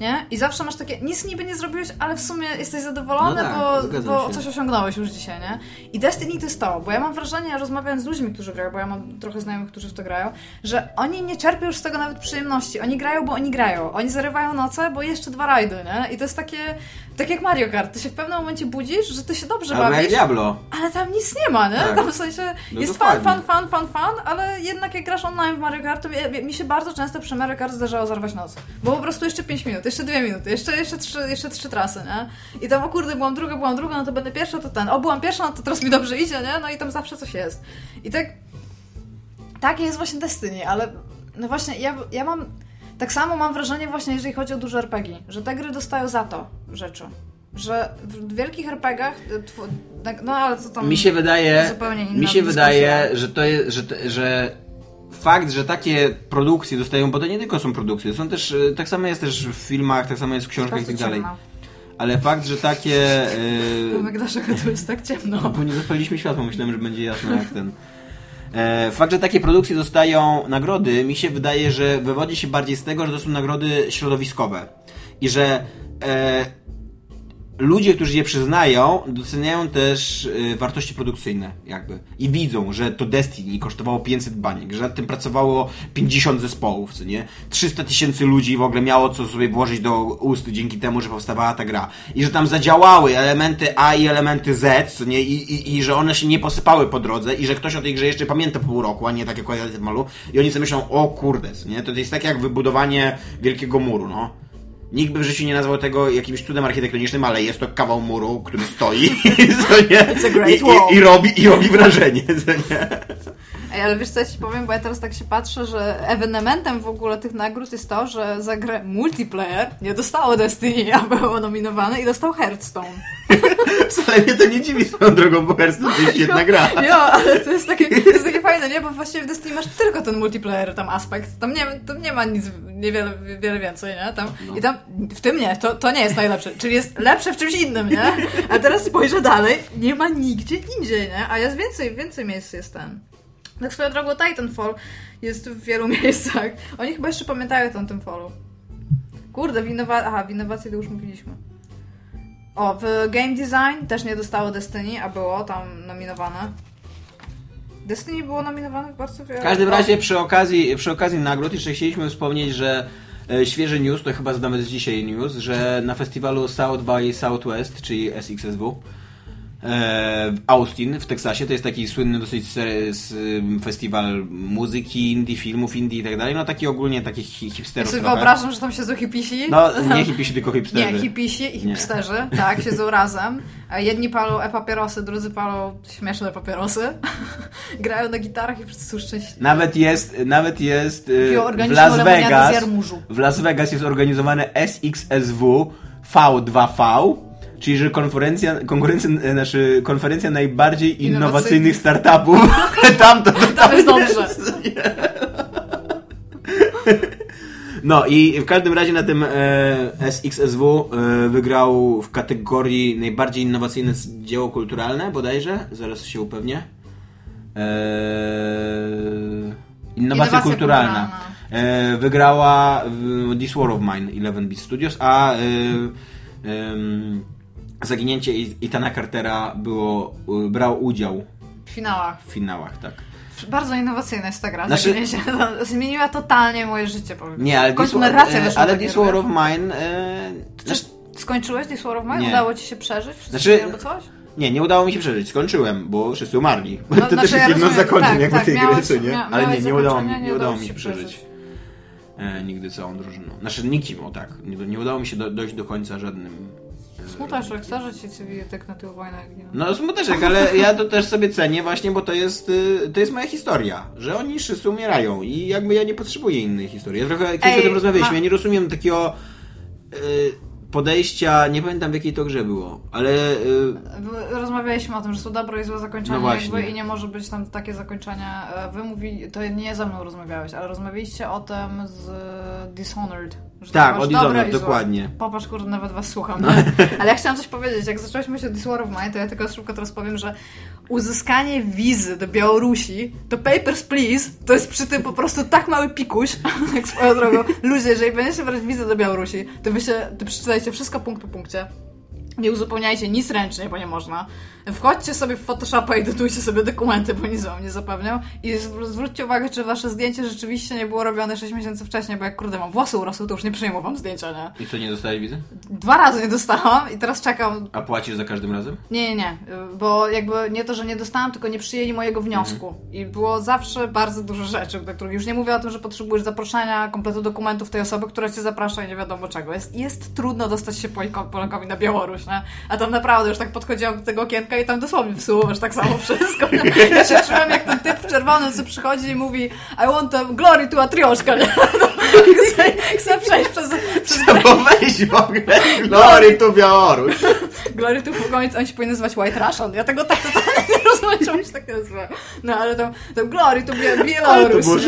[SPEAKER 2] Nie? I zawsze masz takie, nic niby nie zrobiłeś, ale w sumie jesteś zadowolony,
[SPEAKER 3] No tak,
[SPEAKER 2] bo, bo coś osiągnąłeś już dzisiaj, nie? I Destiny to jest to, bo ja mam wrażenie, rozmawiając z ludźmi, którzy grają, bo ja mam trochę znajomych, którzy w to grają, że oni nie czerpią już z tego nawet przyjemności. Oni grają, bo oni grają. Oni zarywają noce, bo jeszcze dwa rajdy, nie? I to jest takie, tak jak Mario Kart. Ty się w pewnym momencie budzisz, że ty się dobrze
[SPEAKER 3] jak
[SPEAKER 2] bawisz,
[SPEAKER 3] Diablo.
[SPEAKER 2] ale tam nic nie ma, nie?
[SPEAKER 3] Tak.
[SPEAKER 2] Tam w sensie
[SPEAKER 3] No
[SPEAKER 2] jest fan, fan, fan, fan, fan, ale jednak jak grasz online w Mario Kart, to mi, mi się bardzo często przy Mario Kart zdarzało zarwać noc. Bo po prostu jeszcze 5 minut, jeszcze 2 minuty, jeszcze, jeszcze, 3, jeszcze trzy trasy, nie? I tam, o kurde, byłam druga, byłam druga, no to będę pierwsza, to ten. O, byłam pierwsza, no to teraz mi dobrze idzie, nie? No i tam zawsze coś jest. I tak... Takie jest właśnie Destiny, ale no właśnie, ja, ja mam... Tak samo mam wrażenie właśnie, jeżeli chodzi o duże RPG, że te gry dostają za to rzeczy. Że w wielkich RPGach, y, tw- no ale co tam...
[SPEAKER 3] Mi się wydaje,
[SPEAKER 2] zupełnie inna
[SPEAKER 3] mi się
[SPEAKER 2] dyskusja.
[SPEAKER 3] wydaje, że to jest, że, że fakt, że takie produkcje dostają, bo to nie tylko są produkcje, są też, e, tak samo jest też w filmach, tak samo jest w książkach i tak dalej.
[SPEAKER 2] Ciemno.
[SPEAKER 3] Ale fakt, że takie... Yy,
[SPEAKER 2] dlaczego tu jest tak ciemno?
[SPEAKER 3] bo nie zapaliliśmy światła, myślałem, że będzie jasno jak ten. E, fakt, że takie produkcje dostają nagrody, mi się wydaje, że wywodzi się bardziej z tego, że to są nagrody środowiskowe. I że e, ludzie, którzy je przyznają, doceniają też e, wartości produkcyjne, jakby. I widzą, że to Destiny kosztowało 500 baniek, że nad tym pracowało 50 zespołów, co nie? 300 tysięcy ludzi w ogóle miało co sobie włożyć do ust dzięki temu, że powstawała ta gra. I że tam zadziałały elementy A i elementy Z, co nie? I, i, i że one się nie posypały po drodze i że ktoś o tej grze jeszcze pamięta pół roku, a nie tak jak w malu. I oni sobie myślą, o kurde, co nie? To jest tak jak wybudowanie wielkiego muru, no. Nikt by w życiu nie nazwał tego jakimś cudem architektonicznym, ale jest to kawał muru, który stoi I, i, i, robi, i robi wrażenie.
[SPEAKER 2] Ej, ale wiesz co ja ci powiem, bo ja teraz tak się patrzę, że ewenementem w ogóle tych nagród jest to, że za grę multiplayer nie dostało Destiny, a było nominowane i dostał Hearthstone.
[SPEAKER 3] Wcale mnie to nie dziwi swoją drogą, bo Hearthstone to jest świetna gra.
[SPEAKER 2] Jo, ale to jest takie, to jest takie fajne, nie? Bo właściwie w Destiny masz tylko ten multiplayer tam aspekt. Tam nie, tam nie ma nic, niewiele wiele więcej, nie? Tam, I tam, w tym nie, to, to nie jest najlepsze. Czyli jest lepsze w czymś innym, nie? A teraz spojrzę dalej, nie ma nigdzie indziej, nie? A jest więcej, więcej miejsc jest ten. Tak swoją drogą Titanfall jest w wielu miejscach. Oni chyba jeszcze pamiętają o Titanfallu. Kurde, w innowa- Aha, w innowacji to już mówiliśmy. O, w Game Design też nie dostało Destiny, a było tam nominowane. Destiny było nominowane w bardzo wiele...
[SPEAKER 3] W każdym razie przy okazji, przy okazji nagród jeszcze chcieliśmy wspomnieć, że e, świeży news, to chyba nawet z dzisiaj news, że na festiwalu South by Southwest, czyli SXSW, Austin w Teksasie, to jest taki słynny dosyć festiwal muzyki, indie, filmów indie i tak dalej, no taki ogólnie takich hi-
[SPEAKER 2] Ja
[SPEAKER 3] hipsterów
[SPEAKER 2] sobie
[SPEAKER 3] trochę.
[SPEAKER 2] wyobrażam, że tam siedzą hipisi.
[SPEAKER 3] No, nie hipisi, tylko hipsterzy.
[SPEAKER 2] Nie, hipisi i
[SPEAKER 3] Nie.
[SPEAKER 2] hipsterzy, tak, siedzą razem. A jedni palą e-papierosy, drudzy palą śmieszne papierosy. Grają na gitarach i wszyscy są szczęśliwi.
[SPEAKER 3] Nawet jest, nawet jest e, w Las Vegas. W Las Vegas jest organizowane SXSW V2V, czyli że konferencja, konkurencja, e, znaczy konferencja najbardziej innowacyjnych startupów. Tam to, to
[SPEAKER 2] Tam jest dobrze.
[SPEAKER 3] No i w każdym razie na tym e, SXSW e, wygrał w kategorii najbardziej innowacyjne dzieło kulturalne bodajże. Zaraz się upewnię. E, innowacja
[SPEAKER 2] Innowacja
[SPEAKER 3] kulturalna.
[SPEAKER 2] kulturalna.
[SPEAKER 3] E, wygrała This War of Mine 11 Bit Studios, a e, zaginięcie Itana Cartera było, e, brało udział
[SPEAKER 2] W finałach.
[SPEAKER 3] w finałach, tak.
[SPEAKER 2] Bardzo innowacyjna jest ta gra.
[SPEAKER 3] Znaczy-
[SPEAKER 2] zmieniła totalnie moje życie, powiem.
[SPEAKER 3] Nie, ale This,
[SPEAKER 2] narracja
[SPEAKER 3] e, ale This War of Mine e, znaczy,
[SPEAKER 2] Skończyłeś This War of Mine?
[SPEAKER 3] Nie.
[SPEAKER 2] Udało ci się przeżyć?
[SPEAKER 3] Znaczy-
[SPEAKER 2] albo coś?
[SPEAKER 3] Nie, nie udało mi się przeżyć. Skończyłem, bo wszyscy umarli.
[SPEAKER 2] No,
[SPEAKER 3] to
[SPEAKER 2] znaczy,
[SPEAKER 3] też jest
[SPEAKER 2] ja
[SPEAKER 3] jedno z
[SPEAKER 2] rozumiem,
[SPEAKER 3] zakończeń
[SPEAKER 2] tak,
[SPEAKER 3] jakby
[SPEAKER 2] tak,
[SPEAKER 3] tej gry,
[SPEAKER 2] miałeś-
[SPEAKER 3] co nie?
[SPEAKER 2] mia-
[SPEAKER 3] Ale nie, nie udało mi,
[SPEAKER 2] zakończenie,
[SPEAKER 3] nie udało mi się przeżyć. E, nigdy całą drużyną. Znaczy nikim, o tak. Nie, nie udało mi się do, dojść do końca żadnym.
[SPEAKER 2] Smuteczek, że ci tak na tył wojnę giną?
[SPEAKER 3] No smuteczek, ale ja to też sobie cenię właśnie, bo to jest, y, to jest moja historia, że oni wszyscy umierają i jakby ja nie potrzebuję innej historii. Ja trochę kiedyś
[SPEAKER 2] Ej,
[SPEAKER 3] o tym rozmawialiśmy,
[SPEAKER 2] ma-
[SPEAKER 3] ja nie rozumiem takiego y, podejścia, nie pamiętam w jakiej to grze było, ale y,
[SPEAKER 2] Rozmawialiśmy o tym, że są dobre i złe zakończenia
[SPEAKER 3] No
[SPEAKER 2] jakby i nie może być tam takie zakończenia. E, Wy mówi, to nie ze mną rozmawiałeś, ale rozmawialiście o tym z Dishonored. Że
[SPEAKER 3] Tak, o Dishonored, dokładnie.
[SPEAKER 2] Popatrz, kurde, nawet was słucham. Nie? Ale ja chciałam coś powiedzieć. Jak zaczęliśmy się This War of Mine, to ja tylko szybko teraz powiem, że uzyskanie wizy do Białorusi, to Papers, Please, to jest przy tym po prostu tak mały pikuś, jak swoją drogą. Ludzie, jeżeli będziecie brać wizę do Białorusi, to wy się, to przeczytajcie wszystko punkt po punkcie. Nie uzupełniajcie nic ręcznie, bo nie można. Wchodźcie sobie w Photoshopa i edytujcie sobie dokumenty, bo nic wam nie zapewnią. I zw- zwróćcie uwagę, czy wasze zdjęcie rzeczywiście nie było robione 6 miesięcy wcześniej, bo jak kurde mam włosy urosły, to już nie przyjmą wam zdjęcia, nie?
[SPEAKER 3] i co, nie dostałeś wizy?
[SPEAKER 2] Dwa razy nie dostałam i teraz czekam.
[SPEAKER 3] A płacisz za każdym razem?
[SPEAKER 2] Nie, nie, nie, bo jakby nie to, że nie dostałam, tylko nie przyjęli mojego wniosku. I było zawsze bardzo dużo rzeczy, do których już nie mówię o tym, że potrzebujesz zaproszenia, kompletu dokumentów tej osoby, która cię zaprasza i nie wiadomo czego. Jest, jest trudno dostać się Polko- Polakowi na Białoruś, nie? A tam naprawdę już tak podchodziłam do tego okienka i tam dosłownie wsuwasz tak samo wszystko. Ja się czułem jak ten typ w czerwonym, co przychodzi i mówi I want a glory to Atrioszka, nie? Chcę, chcę przejść przez, przez
[SPEAKER 3] Bo weź w ogóle Glory to Białoruś.
[SPEAKER 2] Glory to Fugoń, on się powinien nazywać White Russian. Ja tego tak totalnie nie rozumiem, czemu się tak nazywa. No ale to, to Glory to Bie-
[SPEAKER 3] Ale to
[SPEAKER 2] Białoruś.
[SPEAKER 3] było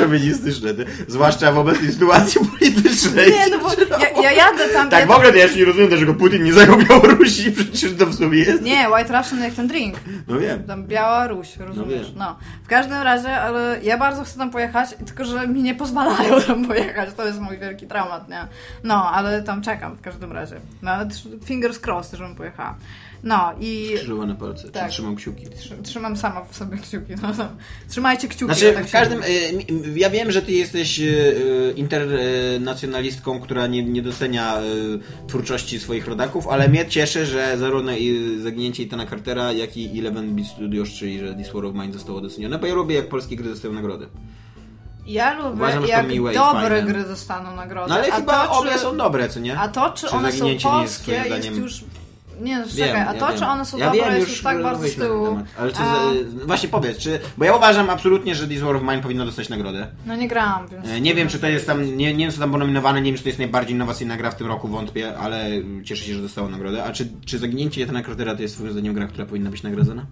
[SPEAKER 3] ty. zwłaszcza w obecnej sytuacji politycznej.
[SPEAKER 2] Nie, no bo ja, ja jadę tam...
[SPEAKER 3] Tak,
[SPEAKER 2] ja
[SPEAKER 3] w ogóle to ja się nie rozumiem, dlaczego Putin nie zajął Białorusi, przecież to w sumie jest.
[SPEAKER 2] Nie, White Russian jak ten drink.
[SPEAKER 3] No wiem.
[SPEAKER 2] Tam Białoruś, rozumiesz?
[SPEAKER 3] wiem.
[SPEAKER 2] No, W każdym razie, ale ja bardzo chcę tam pojechać, tylko że mi nie pozwalają tam pojechać. To jest mój wielki dramat, nie? No, ale tam czekam w każdym razie. No, fingers crossed, żebym pojechała. No i
[SPEAKER 3] Krzyżowane palce,
[SPEAKER 2] Tak.
[SPEAKER 3] trzymam
[SPEAKER 2] tr- trzymam sama w sobie kciuki. No, no. Trzymajcie kciuki.
[SPEAKER 3] Znaczy,
[SPEAKER 2] ja tak
[SPEAKER 3] w każdym. mi- Ja wiem, że ty jesteś y, y, internacjonalistką, która nie, nie docenia twórczości swoich rodaków, ale mnie cieszy, że zarówno i zaginięcie Itana Cartera, jak i Eleven Beat Studios, czyli że This War of Mine zostało docenione, bo ja lubię, jak polskie gry dostają nagrody.
[SPEAKER 2] Ja lubię,
[SPEAKER 3] Uważam,
[SPEAKER 2] jak dobre gry dostaną nagrodę.
[SPEAKER 3] No ale
[SPEAKER 2] a
[SPEAKER 3] chyba
[SPEAKER 2] to,
[SPEAKER 3] obie
[SPEAKER 2] czy,
[SPEAKER 3] są dobre, co nie?
[SPEAKER 2] A to, czy,
[SPEAKER 3] Czy
[SPEAKER 2] one są
[SPEAKER 3] jest
[SPEAKER 2] polskie, jest,
[SPEAKER 3] zdaniem-
[SPEAKER 2] już... Nie, no
[SPEAKER 3] Wiem,
[SPEAKER 2] czekaj, a
[SPEAKER 3] ja
[SPEAKER 2] to,
[SPEAKER 3] wiem.
[SPEAKER 2] czy one są
[SPEAKER 3] ja
[SPEAKER 2] dobre,
[SPEAKER 3] wiem,
[SPEAKER 2] jest już tak bardzo z tyłu.
[SPEAKER 3] Ale co
[SPEAKER 2] a...
[SPEAKER 3] za, właśnie powiedz, czy. Bo ja uważam absolutnie, że This War of Mine powinno dostać nagrodę.
[SPEAKER 2] No nie grałam, więc...
[SPEAKER 3] E, Nie wiem, czy to jest tam, nie, nie wiem, co tam było nominowane, nie wiem, czy to jest najbardziej innowacyjna gra w tym roku, wątpię, ale cieszę się, że dostało nagrodę. A czy, czy zaginięcie Jetana Cartera to jest twoim zdaniem gra, która powinna być nagrodzona?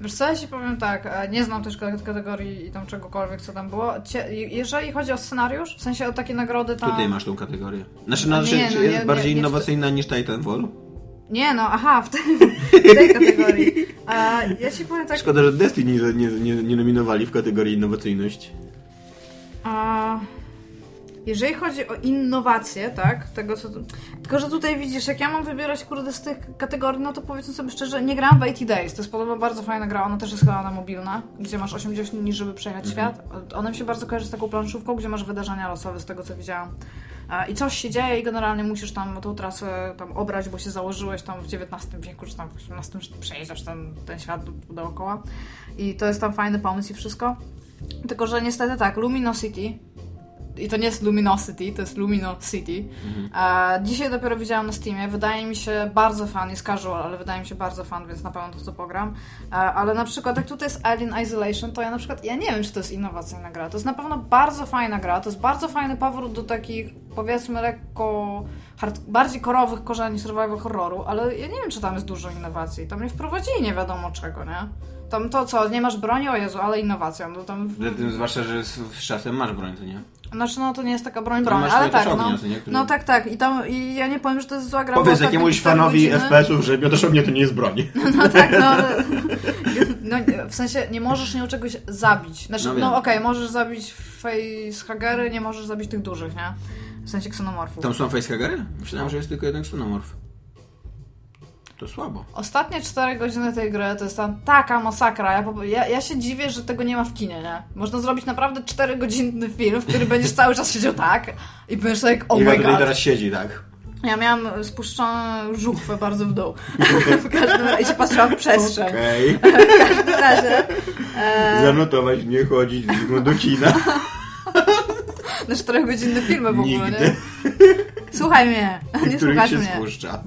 [SPEAKER 2] Wiesz co, ja ci powiem tak, e, nie znam też kate- kategorii i tam czegokolwiek, co tam było. Jeżeli chodzi o scenariusz, w sensie o takie nagrody tam...
[SPEAKER 3] Tutaj masz tą kategorię. Znaczy,
[SPEAKER 2] No
[SPEAKER 3] no,
[SPEAKER 2] nie,
[SPEAKER 3] czy,
[SPEAKER 2] no
[SPEAKER 3] jest
[SPEAKER 2] nie,
[SPEAKER 3] bardziej
[SPEAKER 2] nie
[SPEAKER 3] innowacyjna niż Titanfall?
[SPEAKER 2] Nie no, aha, w, tej- w tej kategorii. A, ja ci powiem tak...
[SPEAKER 3] Szkoda, że Destiny nie, nie, nie, nominowali w kategorii innowacyjność.
[SPEAKER 2] A, jeżeli chodzi o innowacje, tak, tego co... Tylko, że tutaj widzisz, jak ja mam wybierać, kurde, z tych kategorii, no to powiedzmy sobie szczerze, nie grałam w 80 Days. To jest podobno bardzo fajna gra, ona też jest chyba na mobilna, gdzie masz 80 dni, żeby przejechać świat. Ona mi się bardzo kojarzy z taką planszówką, gdzie masz wydarzenia losowe, z tego co widziałam. I coś się dzieje i generalnie musisz tam tą trasę tam obrać, bo się założyłeś tam w XIX wieku, czy tam w XVIII, że przejeżdżasz ten, ten świat do- dookoła. I to jest tam fajny pomysł i wszystko. Tylko, że niestety tak, Luminosity i to nie jest Luminosity, to jest Lumino City. E, dzisiaj dopiero widziałam na Steamie. Wydaje mi się bardzo fan, jest casual, ale wydaje mi się bardzo fan, więc na pewno to, to pogram. Ale na przykład jak tutaj jest Alien Isolation, to ja na przykład, ja nie wiem, czy to jest innowacyjna gra. To jest na pewno bardzo fajna gra, to jest bardzo fajny powrót do takich powiedzmy lekko hard, bardziej korowych korzeni survival horroru, ale ja nie wiem, czy tam jest dużo innowacji. Tam nie wprowadzili nie wiadomo czego, nie? Tam to co, nie masz broni? O Jezu, ale innowacja. No tam...
[SPEAKER 3] Zatem Zwłaszcza, że z, z czasem masz broń, to nie?
[SPEAKER 2] Znaczy, no to nie jest taka broń, broń,
[SPEAKER 3] masz
[SPEAKER 2] ale tak,
[SPEAKER 3] ognia,
[SPEAKER 2] no.
[SPEAKER 3] nie? Który-
[SPEAKER 2] No tak, tak. I tam, i ja nie powiem, że to jest zła gra.
[SPEAKER 4] Powiedz jakiemuś fanowi FPS-ów, że miotaż ognia to nie jest broń.
[SPEAKER 2] No tak, no, no. W sensie nie możesz nią czegoś zabić. Znaczy,
[SPEAKER 3] No
[SPEAKER 2] no, okej, możesz zabić facehagery, nie możesz zabić tych dużych, nie? W sensie ksenomorfów.
[SPEAKER 3] Tam są facehagery? Myślałem, że jest tylko jeden ksenomorf. To słabo.
[SPEAKER 2] Ostatnie 4 godziny tej gry to jest tam taka masakra. Ja, ja, ja się dziwię, że tego nie ma w kinie, nie? Można zrobić naprawdę 4-godzinny film, w którym będziesz cały czas siedział tak i będziesz tak, oh
[SPEAKER 4] Iga
[SPEAKER 2] my god.
[SPEAKER 4] teraz siedzi, tak?
[SPEAKER 2] Ja miałam spuszczoną żuchwę bardzo w dół. w każdym razie i się patrzyłam w przestrzeń.
[SPEAKER 4] Okej.
[SPEAKER 2] W każdym razie
[SPEAKER 4] Zanotować, nie chodzić do kina.
[SPEAKER 2] na 4-godzinne filmy w ogóle,
[SPEAKER 4] Nigdy.
[SPEAKER 2] nie? Słuchaj mnie, nie
[SPEAKER 4] Których
[SPEAKER 2] słuchasz
[SPEAKER 4] się
[SPEAKER 2] mnie.
[SPEAKER 4] spuszcza.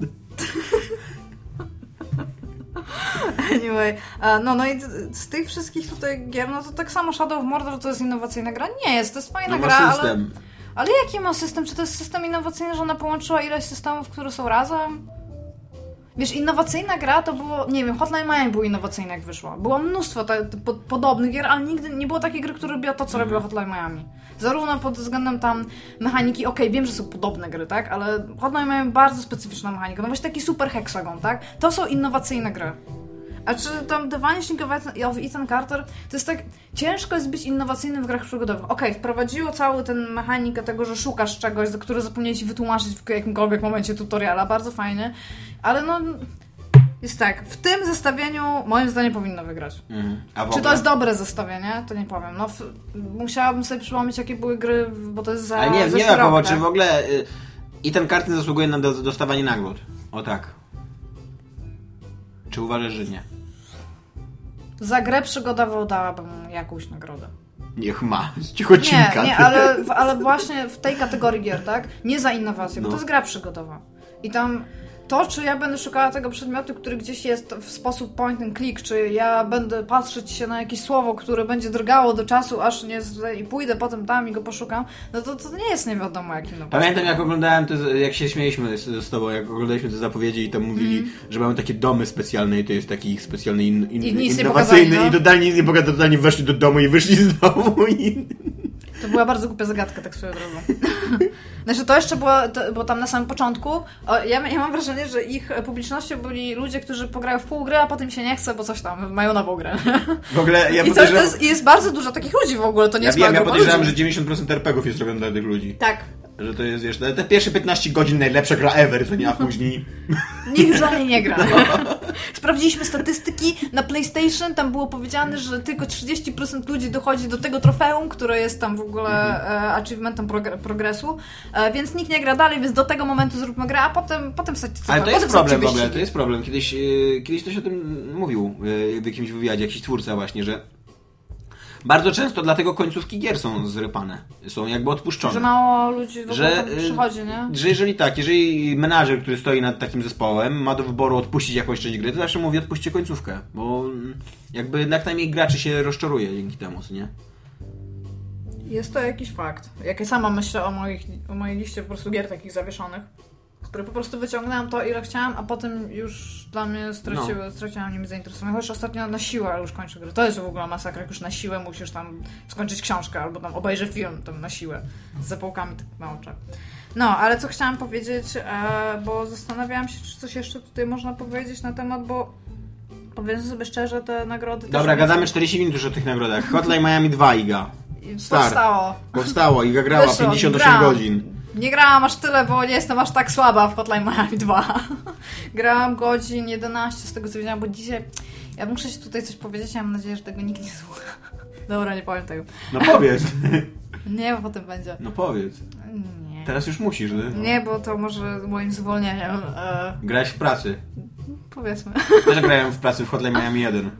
[SPEAKER 2] Anyway, e, no, no i z tych wszystkich tutaj gier, no to tak samo Shadow of Mordor to jest innowacyjna gra? Nie jest, to jest fajna
[SPEAKER 3] No
[SPEAKER 2] gra,
[SPEAKER 3] ma
[SPEAKER 2] ale...
[SPEAKER 3] system.
[SPEAKER 2] Ale jaki ma system? Czy to jest system innowacyjny, że ona połączyła ileś systemów, które są razem? Wiesz, innowacyjna gra to było, nie wiem, Hotline Miami było innowacyjne jak wyszła. Było mnóstwo te, te, po, podobnych gier, ale nigdy nie było takiej gry, która robiła to, co robiła Hotline Miami. Zarówno pod względem tam mechaniki, okej, wiem, że są podobne gry, tak? Ale Hotline Miami bardzo specyficzna mechanika. No właśnie taki super hexagon, tak? To są innowacyjne gry. A czy tam The Vanishing of Ethan, Carter, to jest tak, ciężko jest być innowacyjnym w grach przygodowych. Okej, wprowadziło cały ten mechanikę tego, że szukasz czegoś, za które zapomnieli ci wytłumaczyć w jakimkolwiek momencie tutoriala, bardzo fajny, ale no, jest tak, w tym zestawieniu moim zdaniem powinno wygrać.
[SPEAKER 3] Mhm.
[SPEAKER 2] Czy to jest dobre zestawienie? To nie powiem. No, w, musiałabym sobie przypomnieć, jakie były gry, bo to jest za
[SPEAKER 3] Ale nie, nie Jakobo,
[SPEAKER 2] rok,
[SPEAKER 3] czy w ogóle y, i ten karty zasługuje na do, dostawanie nagród? O tak. Czy uważasz, że nie?
[SPEAKER 2] Za grę przygodową dałabym jakąś nagrodę.
[SPEAKER 4] Niech ma. Cichocinka.
[SPEAKER 2] Nie, nie, ale, ale właśnie w tej kategorii gier, tak? Nie za innowację, bo
[SPEAKER 3] No.
[SPEAKER 2] to jest gra przygodowa. I tam to, czy ja będę szukała tego przedmiotu, który gdzieś jest w sposób point and click, czy ja będę patrzeć się na jakieś słowo, które będzie drgało do czasu, aż nie z... i pójdę potem tam i go poszukam, no to, to nie jest nie wiadomo jak innowacja.
[SPEAKER 3] Pamiętam jak oglądałem te, jak się śmieliśmy z, z tobą, jak oglądaliśmy te zapowiedzi i tam mówili,
[SPEAKER 2] Mhm.
[SPEAKER 3] że mają takie domy specjalne i to jest taki ich specjalny in, in,
[SPEAKER 2] I
[SPEAKER 4] Innowacyjny
[SPEAKER 2] pokazali, no.
[SPEAKER 4] i totalnie nic nie pokazali, totalnie weszli do domu i wyszli z domu i...
[SPEAKER 2] To była bardzo głupia zagadka, tak swoją drogą. Znaczy to jeszcze było, to, bo tam na samym początku, o, ja, ja mam wrażenie, że ich publicznością byli ludzie, którzy pograją w pół gry, a potem się nie chce, bo coś tam, mają nową grę.
[SPEAKER 4] W ogóle ja
[SPEAKER 2] I to, jest, jest bardzo dużo takich ludzi w ogóle, to nie
[SPEAKER 4] Ja
[SPEAKER 2] jest
[SPEAKER 4] wiem, ja podejrzewam, że
[SPEAKER 2] ludzi.
[SPEAKER 4] 90% RPGów jest robione dla tych ludzi.
[SPEAKER 2] Tak.
[SPEAKER 4] Że to jest, wiesz, te pierwsze 15 godzin najlepsza gra ever, co nie, a później...
[SPEAKER 2] Nikt dla niej nie gra. Sprawdziliśmy statystyki na PlayStation, tam było powiedziane, że tylko 30% ludzi dochodzi do tego trofeum, które jest tam w ogóle e, achievementem progr- progresu, e, więc nikt nie gra dalej, więc do tego momentu zróbmy grę, a potem, potem wsadźcie
[SPEAKER 3] Ale to jest problem w ogóle, to jest problem. Kiedyś, yy, kiedyś ktoś o tym mówił yy, w jakimś wywiadzie, jakiś twórca właśnie, że bardzo często dlatego końcówki gier są zrypane. Są jakby odpuszczone.
[SPEAKER 2] Że mało ludzi w ogóle
[SPEAKER 3] Że, y,
[SPEAKER 2] przychodzi, nie?
[SPEAKER 3] Że jeżeli tak, jeżeli menadżer, który stoi nad takim zespołem, ma do wyboru odpuścić jakąś część gry, to zawsze mówi odpuśćcie końcówkę, bo jakby jak najmniej graczy się rozczaruje dzięki temu, co nie?
[SPEAKER 2] Jest to jakiś fakt. Jak ja sama myślę o, moich, o mojej liście po prostu gier takich zawieszonych, które po prostu wyciągnęłam to, ile chciałam, a potem już dla mnie straciły,
[SPEAKER 3] No.
[SPEAKER 2] straciłam nimi zainteresowanie. Chociaż ostatnio na siłę już kończę. To jest w ogóle masakra, jak już na siłę musisz tam skończyć książkę albo tam obejrzę film tam na siłę z zapałkami tak na oczach. No, ale co chciałam powiedzieć, e, bo zastanawiałam się, czy coś jeszcze tutaj można powiedzieć na temat, bo powiem sobie szczerze, te nagrody
[SPEAKER 3] Dobra, gadamy 40 minut już o tych nagrodach. Hotline Miami 2, Iga. Start.
[SPEAKER 2] Powstało.
[SPEAKER 3] Powstało, Iga grała
[SPEAKER 2] Wyszło,
[SPEAKER 3] 58
[SPEAKER 2] grałam.
[SPEAKER 3] godzin.
[SPEAKER 2] Nie grałam aż tyle, bo nie jestem aż tak słaba w Hotline Miami 2. grałam godzin 11 z tego co wiedziałam, bo dzisiaj... Ja muszę się tutaj coś powiedzieć, ja mam nadzieję, że tego nikt nie słucha. Dobra, nie powiem tego.
[SPEAKER 3] No powiedz.
[SPEAKER 2] Nie, bo potem będzie.
[SPEAKER 3] No powiedz.
[SPEAKER 2] Nie.
[SPEAKER 3] Teraz już musisz, nie?
[SPEAKER 2] Nie, bo to może moim zwolnieniem. E,
[SPEAKER 3] Grałeś w pracy.
[SPEAKER 2] powiedzmy.
[SPEAKER 3] Też grałem w pracy w Hotline Miami 1.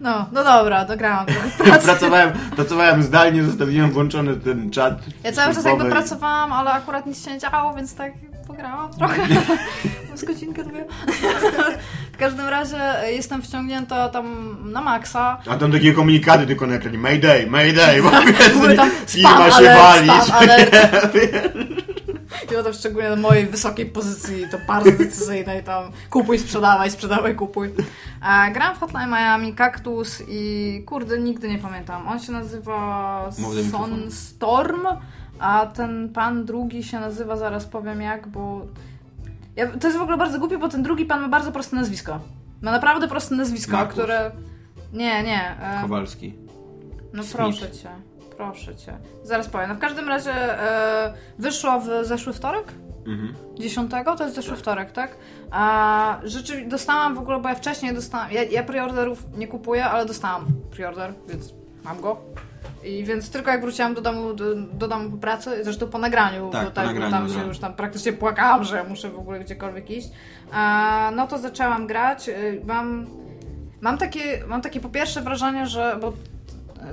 [SPEAKER 2] No, no dobra, dograłam.
[SPEAKER 4] Pracowałem, pracowałem zdalnie, zostawiłem włączony ten czat
[SPEAKER 2] Ja cały czas jakby pracowałam, ale akurat nic się nie działo, więc tak pograłam trochę. Z godzinkę dwie. W każdym razie jestem wciągnięta tam na maksa.
[SPEAKER 4] A tam takie komunikaty tylko na ekranie. Mayday, mayday, bo wiesz, firma się wali.
[SPEAKER 2] I potem szczególnie na mojej wysokiej pozycji, to bardzo decyzyjnej, tam kupuj, sprzedawaj, sprzedawaj, kupuj. A, gram w Hotline Miami, Cactus i kurde, nigdy nie pamiętam. On się nazywa
[SPEAKER 3] mikrofonu.
[SPEAKER 2] Sunstorm, a ten pan drugi się nazywa, zaraz powiem jak, bo... Ja, to jest w ogóle bardzo głupie, bo ten drugi pan ma bardzo proste nazwisko. Ma naprawdę proste nazwisko,
[SPEAKER 3] Markus.
[SPEAKER 2] które... Nie, nie. e,
[SPEAKER 3] Kowalski.
[SPEAKER 2] no
[SPEAKER 3] Smith.
[SPEAKER 2] proszę cię, proszę cię. Zaraz powiem. No w każdym razie e, wyszło w zeszły wtorek?
[SPEAKER 3] Mhm.
[SPEAKER 2] 10 to jest zeszły wtorek, tak? A rzeczywiście dostałam w ogóle, bo ja wcześniej dostałam. Ja, ja preorderów nie kupuję, ale dostałam preorder, więc mam go. I więc tylko jak wróciłam do domu, do, do domu po pracy, zresztą po nagraniu,
[SPEAKER 3] Tak,
[SPEAKER 2] bo
[SPEAKER 3] po
[SPEAKER 2] tak,
[SPEAKER 3] nagraniu,
[SPEAKER 2] tam się już tam praktycznie płakałam, że muszę w ogóle gdziekolwiek iść. A, no to zaczęłam grać. Y, Mam, mam, takie, mam takie po pierwsze wrażenie, że. Bo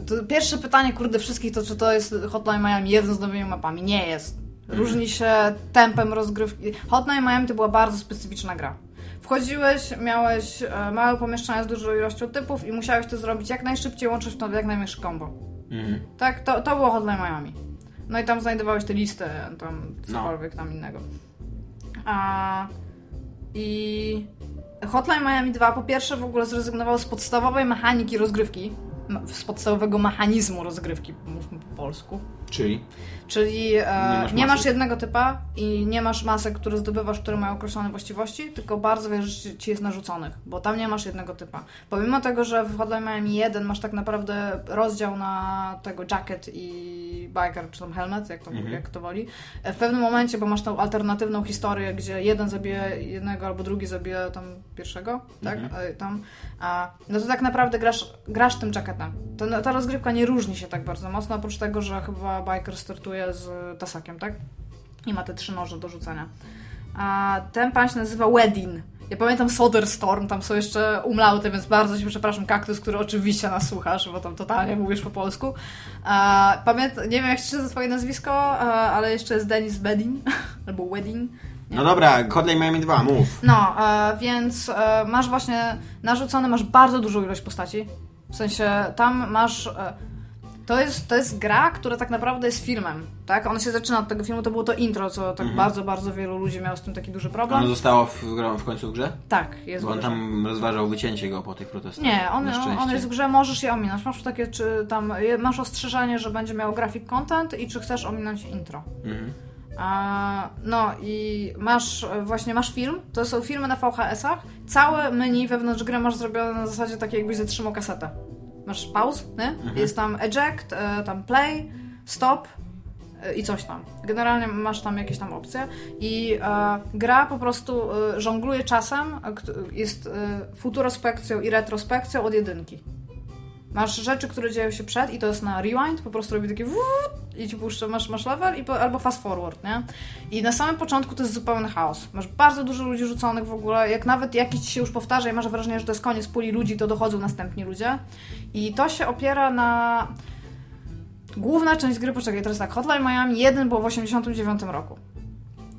[SPEAKER 2] to pierwsze pytanie, kurde, wszystkich to czy to jest Hotline Miami 1 z nowymi mapami. Nie jest. Różni się tempem rozgrywki. Hotline Miami to była bardzo specyficzna gra. Wchodziłeś, miałeś e, małe pomieszczenia z dużą ilością typów i musiałeś to zrobić jak najszybciej, łączyć w to jak najmniejszy combo.
[SPEAKER 3] Mhm.
[SPEAKER 2] Tak, to, to było Hotline Miami. No i tam znajdowałeś te listy, tam
[SPEAKER 3] No.
[SPEAKER 2] cokolwiek tam innego. A, I Hotline Miami 2 po pierwsze w ogóle zrezygnował z podstawowej mechaniki rozgrywki, z podstawowego mechanizmu rozgrywki, mówmy po polsku.
[SPEAKER 3] Czyli?
[SPEAKER 2] Czyli e,
[SPEAKER 3] Nie masz
[SPEAKER 2] nie masz jednego typa i nie masz masek, które zdobywasz, które mają określone właściwości, tylko bardzo wiele rzeczy ci jest narzuconych, bo tam nie masz jednego typa. Pomimo tego, że w Hotline Miami 1 masz tak naprawdę rozdział na tego jacket i biker, czy tam helmet, jak to,
[SPEAKER 3] Mhm.
[SPEAKER 2] jak to woli, e, w pewnym momencie, bo masz tą alternatywną historię, gdzie jeden zabije jednego albo drugi zabije tam pierwszego, tak?
[SPEAKER 3] Mhm.
[SPEAKER 2] E, Tam, a, no to tak naprawdę grasz, grasz tym jacketem. To, ta rozgrywka nie różni się tak bardzo mocno, oprócz tego, że chyba biker startuje z tasakiem, tak? I ma te trzy noże do rzucania. A ten pan się nazywa Wedding. Ja pamiętam Soderstorm, tam są jeszcze umlauty, więc bardzo się przepraszam, kaktus, który oczywiście nas słuchasz, bo tam totalnie mówisz po polsku. A, pamięt, nie wiem jak się twoje nazwisko, ale jeszcze jest Denis Wedding, albo Wedding. Nie
[SPEAKER 3] No dobra, Hotline Miami 2, mów.
[SPEAKER 2] no, e, więc e, masz właśnie narzucone, masz bardzo dużą ilość postaci. W sensie tam masz. E, to jest, to jest gra, która tak naprawdę jest filmem, tak? Ona się zaczyna od tego filmu, to było to intro, co tak bardzo, bardzo wielu ludzi miało z tym taki duży problem.
[SPEAKER 3] Ono zostało w, w końcu w grze?
[SPEAKER 2] Tak, jest
[SPEAKER 3] Bo on tam rozważał wycięcie go po tych protestach.
[SPEAKER 2] Nie, on, on, jest w grze, możesz je ominąć. Masz takie, czy tam, masz ostrzeżenie, że będzie miał graphic content i czy chcesz ominąć intro.
[SPEAKER 3] Mhm.
[SPEAKER 2] A, no i masz właśnie masz film, to są filmy na VHS-ach. Całe menu wewnątrz gry masz zrobione na zasadzie takiej jakbyś zatrzymał kasetę. Masz pause, nie? Jest tam eject, e, tam play, stop e, i coś tam. Generalnie masz tam jakieś tam opcje i e, gra po prostu e, żongluje czasem, e, jest e, futurospekcją i retrospekcją od jedynki. Masz rzeczy, które dzieją się przed i to jest na rewind, po prostu robi takie wuuu i ci puszcza, masz, masz level i po, albo fast forward, nie? I na samym początku to jest zupełny chaos. Masz bardzo dużo ludzi rzuconych w ogóle, jak nawet jakiś ci się już powtarza i masz wrażenie, że to jest koniec puli ludzi, to dochodzą następni ludzie. I to się opiera na... Główna część gry, poczekaj, teraz tak, Hotline Miami 1 było w 89 roku.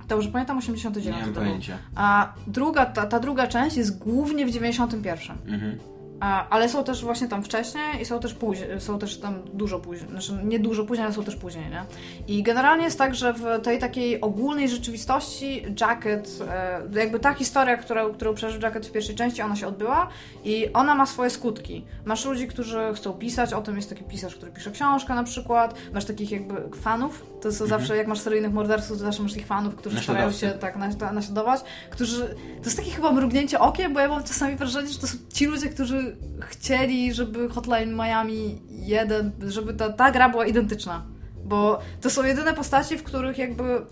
[SPEAKER 2] To już pamiętam 89
[SPEAKER 3] Nie mam pojęcia.
[SPEAKER 2] A druga, ta, ta druga część jest głównie w 91.
[SPEAKER 3] Mhm.
[SPEAKER 2] Ale są też właśnie tam wcześniej i są też później, są też tam dużo później, znaczy nie dużo później, ale są też później, nie? I generalnie jest tak, że w tej takiej ogólnej rzeczywistości Jacket, e, jakby ta historia, która, którą przeżył Jacket w pierwszej części, ona się odbyła i ona ma swoje skutki. Masz ludzi, którzy chcą pisać, o tym jest taki pisarz, który pisze książkę na przykład, masz takich jakby fanów, to są zawsze, jak masz seryjnych morderców, to zawsze masz tych fanów, którzy starają się tak naśladować, którzy, to jest takie chyba mrugnięcie okiem, bo ja mam czasami wrażenie, że to są ci ludzie, którzy chcieli, żeby Hotline Miami 1, żeby ta, ta gra była identyczna. Bo to są jedyne postaci, w których jakby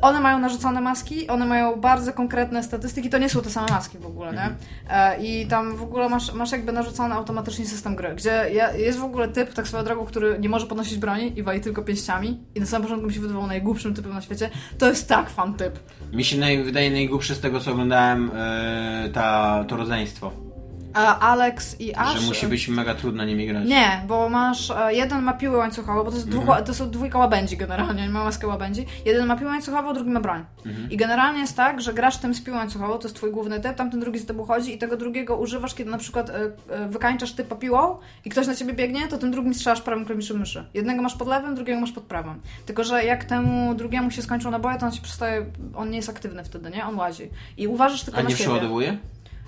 [SPEAKER 2] one mają narzucone maski, one mają bardzo konkretne statystyki, to nie są te same maski w ogóle, nie? E, I tam w ogóle masz, masz jakby narzucony automatycznie system gry, gdzie jest w ogóle typ, tak swoją drogą, który nie może podnosić broni i wali tylko pięściami i na samym początku mi się wydawał najgłupszym typem na świecie. To jest tak fan typ.
[SPEAKER 3] Mi się naj, wydaje najgłupszy z tego, co oglądałem, e, ta, to rodzeństwo.
[SPEAKER 2] A Alex i Ash...
[SPEAKER 3] Że musi być mega trudno nimi grać.
[SPEAKER 2] Nie, bo masz, e, jeden ma piły łańcuchowe, bo to, jest
[SPEAKER 3] Mhm.
[SPEAKER 2] dwóch, to są dwójka łabędzi generalnie, ma maskę łabędzi. Jeden ma piłę łańcuchową, drugi ma broń.
[SPEAKER 3] Mhm.
[SPEAKER 2] I generalnie jest tak, że grasz tym z piłą łańcuchową, to jest twój główny typ, tamten drugi z tobą chodzi i tego drugiego używasz, kiedy na przykład e, e, wykańczasz typa piłą i ktoś na ciebie biegnie, to tym drugim strzelasz prawym klawiszem myszy. Jednego masz pod lewym, drugiego masz pod prawym. Tylko, że jak temu drugiemu się skończą naboje, to on się przestaje, on nie jest aktywny wtedy, nie? On łazi. I uważasz tylko
[SPEAKER 3] A
[SPEAKER 2] na
[SPEAKER 3] nie
[SPEAKER 2] siebie.
[SPEAKER 3] przeładowuje?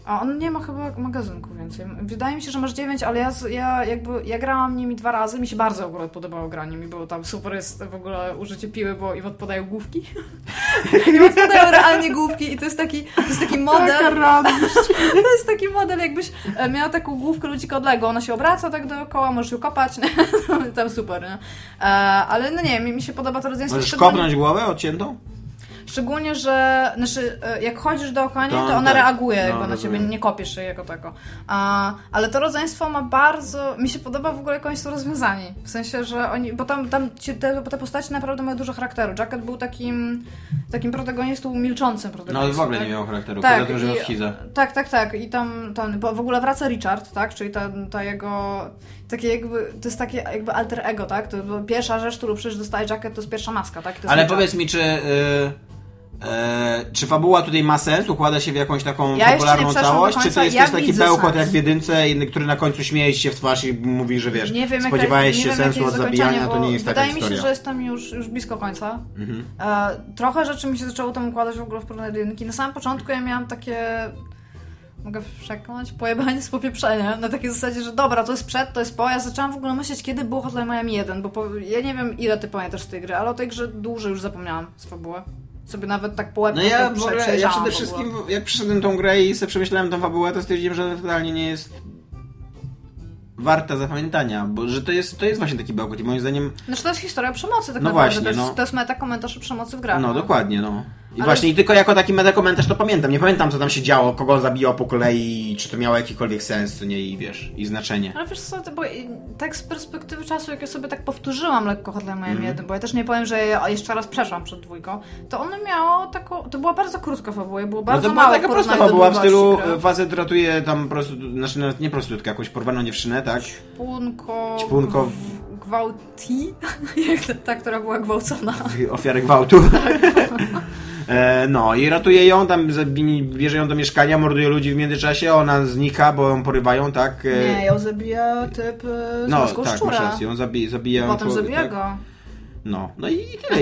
[SPEAKER 2] A on nie ma chyba magazynku więcej. Wydaje mi się, że masz 9, ale ja, ja jakby ja grałam nimi dwa razy, mi się bardzo akurat podobało granie mi, było tam super jest w ogóle użycie piły, bo im odpadają główki. Im odpadają realnie główki i to jest taki, to jest taki model. To jest taki model, jakbyś e, miała taką główkę ludzika od Lego, ona się obraca tak dookoła, możesz ją kopać, nie? tam super, nie? E, ale no nie, mi, mi się podoba to rodzeństwo.
[SPEAKER 3] Możesz
[SPEAKER 2] szczególnie-
[SPEAKER 3] kopnąć głowę odciętą?
[SPEAKER 2] Szczególnie, że znaczy, e, jak chodzisz dookoła niej,
[SPEAKER 3] To
[SPEAKER 2] to,
[SPEAKER 3] on
[SPEAKER 2] ona
[SPEAKER 3] tak.
[SPEAKER 2] reaguje
[SPEAKER 3] No,
[SPEAKER 2] jakby na ciebie, nie kopiesz jej jako tego. A, ale to rodzeństwo ma bardzo... Mi się podoba w ogóle, jak oni są rozwiązani. W sensie, że oni... Bo tam, tam ci, te, te postaci naprawdę mają dużo charakteru. Jacket był takim takim protagonistą milczącym protagonistą.
[SPEAKER 3] No w ogóle
[SPEAKER 2] tak?
[SPEAKER 3] nie miał charakteru,
[SPEAKER 2] Tak,
[SPEAKER 3] poza tym, że miał
[SPEAKER 2] i-
[SPEAKER 3] schizę.
[SPEAKER 2] Tak, tak, tak. I tam, tam bo w ogóle wraca Richard, tak? Czyli ta, ta jego. Takie jakby, to jest takie jakby alter ego, tak? To pierwsza rzecz, którą przecież dostaje Jacket, to jest pierwsza maska, tak? To
[SPEAKER 3] Ale
[SPEAKER 2] Richard.
[SPEAKER 3] powiedz mi, czy... y, e, czy fabuła tutaj ma sens? Układa się w jakąś taką
[SPEAKER 2] Ja
[SPEAKER 3] popularną całość? Czy to jest
[SPEAKER 2] ja
[SPEAKER 3] też taki bełkot jak w jedynce, który na końcu śmieje się w twarz i mówi, że wiesz,
[SPEAKER 2] Nie wiem,
[SPEAKER 3] spodziewałeś się
[SPEAKER 2] nie wiem,
[SPEAKER 3] sensu od
[SPEAKER 2] jest
[SPEAKER 3] zabijania, to nie jest taka
[SPEAKER 2] Wydaje mi
[SPEAKER 3] historia.
[SPEAKER 2] się, że jestem już, już blisko końca.
[SPEAKER 3] Mhm.
[SPEAKER 2] E, trochę rzeczy mi się zaczęło tam układać w ogóle w porównaniu do jedynki. Na samym początku ja miałam takie... Mogę przekonać? Pojebanie z popieprzenia. Na takiej zasadzie, że dobra, to jest przed, to jest po. Ja zaczęłam w ogóle myśleć, kiedy było Hotline Miami 1, bo po, ja nie wiem, ile ty pamiętasz z tej gry, ale o tej grze dłużej już zapomniałam z fabuły. Sobie nawet tak po
[SPEAKER 3] No ja w ogóle, ja przede wszystkim, jak przeszedłem tą grę i sobie przemyślałem tą fabułę, to stwierdziłem, że totalnie nie jest warta zapamiętania, bo że to jest, to jest właśnie taki bełkot i moim zdaniem,
[SPEAKER 2] Znaczy to jest historia przemocy tak
[SPEAKER 3] No
[SPEAKER 2] naprawdę.
[SPEAKER 3] właśnie,
[SPEAKER 2] to, jest,
[SPEAKER 3] no.
[SPEAKER 2] to jest meta komentarz o przemocy w grach.
[SPEAKER 3] no dokładnie, no. I
[SPEAKER 2] Ale-
[SPEAKER 3] właśnie i tylko jako taki metakomentarz to pamiętam. Nie pamiętam, co tam się działo, kogo zabijał po kolei, czy to miało jakikolwiek sens, nie, i wiesz, i znaczenie.
[SPEAKER 2] Ale wiesz co, to bo tak z perspektywy czasu, jak ja sobie tak powtórzyłam lekko Hotline Miami
[SPEAKER 3] Mhm.
[SPEAKER 2] 1, bo ja też nie powiem, że ja jeszcze raz przeszłam przed dwójką, to ono miało taką, to była bardzo krótka fabuła było
[SPEAKER 3] No
[SPEAKER 2] bardzo
[SPEAKER 3] to była
[SPEAKER 2] małe
[SPEAKER 3] taka prosta fabuła w stylu facet ratuje tam prostu, znaczy nawet nie prostytutkę, jakąś porwaną dziewczynę, tak?
[SPEAKER 2] Ćpunko...
[SPEAKER 3] Ćpunko w-
[SPEAKER 2] gw- Gwałti? Jak ta, która była gwałcona.
[SPEAKER 3] Ofiary gwałtu. E, No i ratuje ją, tam bierze ją do mieszkania, morduje ludzi w międzyczasie, ona znika, bo ją porywają, tak? E,
[SPEAKER 2] Nie, ją zabija typ e, z
[SPEAKER 3] No, tak,
[SPEAKER 2] szczura.
[SPEAKER 3] masz rację, ją zabija, zabija
[SPEAKER 2] Potem
[SPEAKER 3] ją,
[SPEAKER 2] zabija
[SPEAKER 3] tak.
[SPEAKER 2] go.
[SPEAKER 3] No, no i tyle,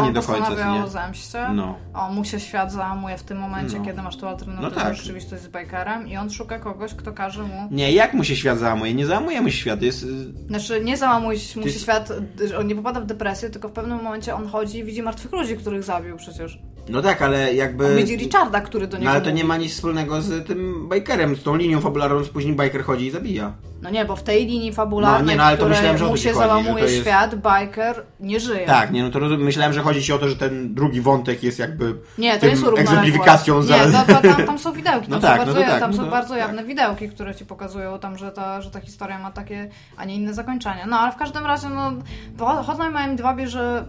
[SPEAKER 2] On
[SPEAKER 3] i do końca,
[SPEAKER 2] postanawia
[SPEAKER 3] co
[SPEAKER 2] o
[SPEAKER 3] nie?
[SPEAKER 2] zemście.
[SPEAKER 3] No.
[SPEAKER 2] O, mu się świat załamuje w tym momencie,
[SPEAKER 3] No.
[SPEAKER 2] kiedy masz tu alternatywną
[SPEAKER 3] No tak.
[SPEAKER 2] rzeczywistość z Bakerem i on szuka kogoś, kto każe mu...
[SPEAKER 3] Nie, jak mu się świat załamuje? Nie załamuje mu się świat, jest... y,
[SPEAKER 2] Znaczy, nie załamuje się mu się
[SPEAKER 3] jest-
[SPEAKER 2] świat, on nie popada w depresję, tylko w pewnym momencie on chodzi i widzi martwych ludzi, których zabił przecież.
[SPEAKER 3] No tak, ale jakby...
[SPEAKER 2] On widzi Richarda, który do niego
[SPEAKER 3] No ale to
[SPEAKER 2] mówi.
[SPEAKER 3] nie ma nic wspólnego z tym Bikerem, z tą linią fabularną, później Biker chodzi i zabija.
[SPEAKER 2] No nie, bo w tej linii fabularnej,
[SPEAKER 3] No nie, no ale to myślałem, że
[SPEAKER 2] mu się
[SPEAKER 3] chodzi,
[SPEAKER 2] załamuje
[SPEAKER 3] jest-
[SPEAKER 2] świat, Biker nie żyje.
[SPEAKER 3] Tak, nie, no to myślałem, że chodzi ci o to, że ten drugi wątek jest jakby
[SPEAKER 2] Nie, to jest
[SPEAKER 3] egzemplifikacją za...
[SPEAKER 2] Nie, to, to, tam, tam są widełki,
[SPEAKER 3] No
[SPEAKER 2] tam
[SPEAKER 3] tak,
[SPEAKER 2] są
[SPEAKER 3] no
[SPEAKER 2] bardzo,
[SPEAKER 3] to tak,
[SPEAKER 2] tam
[SPEAKER 3] no
[SPEAKER 2] są bardzo
[SPEAKER 3] tak.
[SPEAKER 2] jawne widełki, które ci pokazują tam, że ta, że ta historia ma takie, a nie inne zakończenie. No ale w każdym razie, no, Ho- Hotline Miami 2 bierze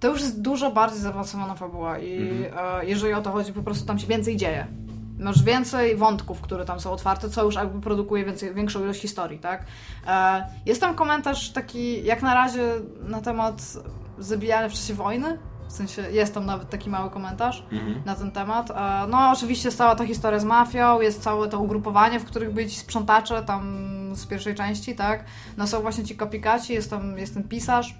[SPEAKER 2] to już jest dużo bardziej zaawansowana fabuła i
[SPEAKER 3] Mhm.
[SPEAKER 2] e, jeżeli o to chodzi, po prostu tam się więcej dzieje. Masz więcej wątków, które tam są otwarte, co już jakby produkuje więcej, większą ilość historii, tak? E, jest tam komentarz taki, jak na razie, na temat zabijania w czasie wojny. W sensie jest tam nawet taki mały komentarz
[SPEAKER 3] Mhm.
[SPEAKER 2] na ten temat. E, No, oczywiście jest cała ta historia z mafią, jest całe to ugrupowanie, w których byli ci sprzątacze tam z pierwszej części, tak? No są właśnie ci kopikaci, jest tam jest ten pisarz.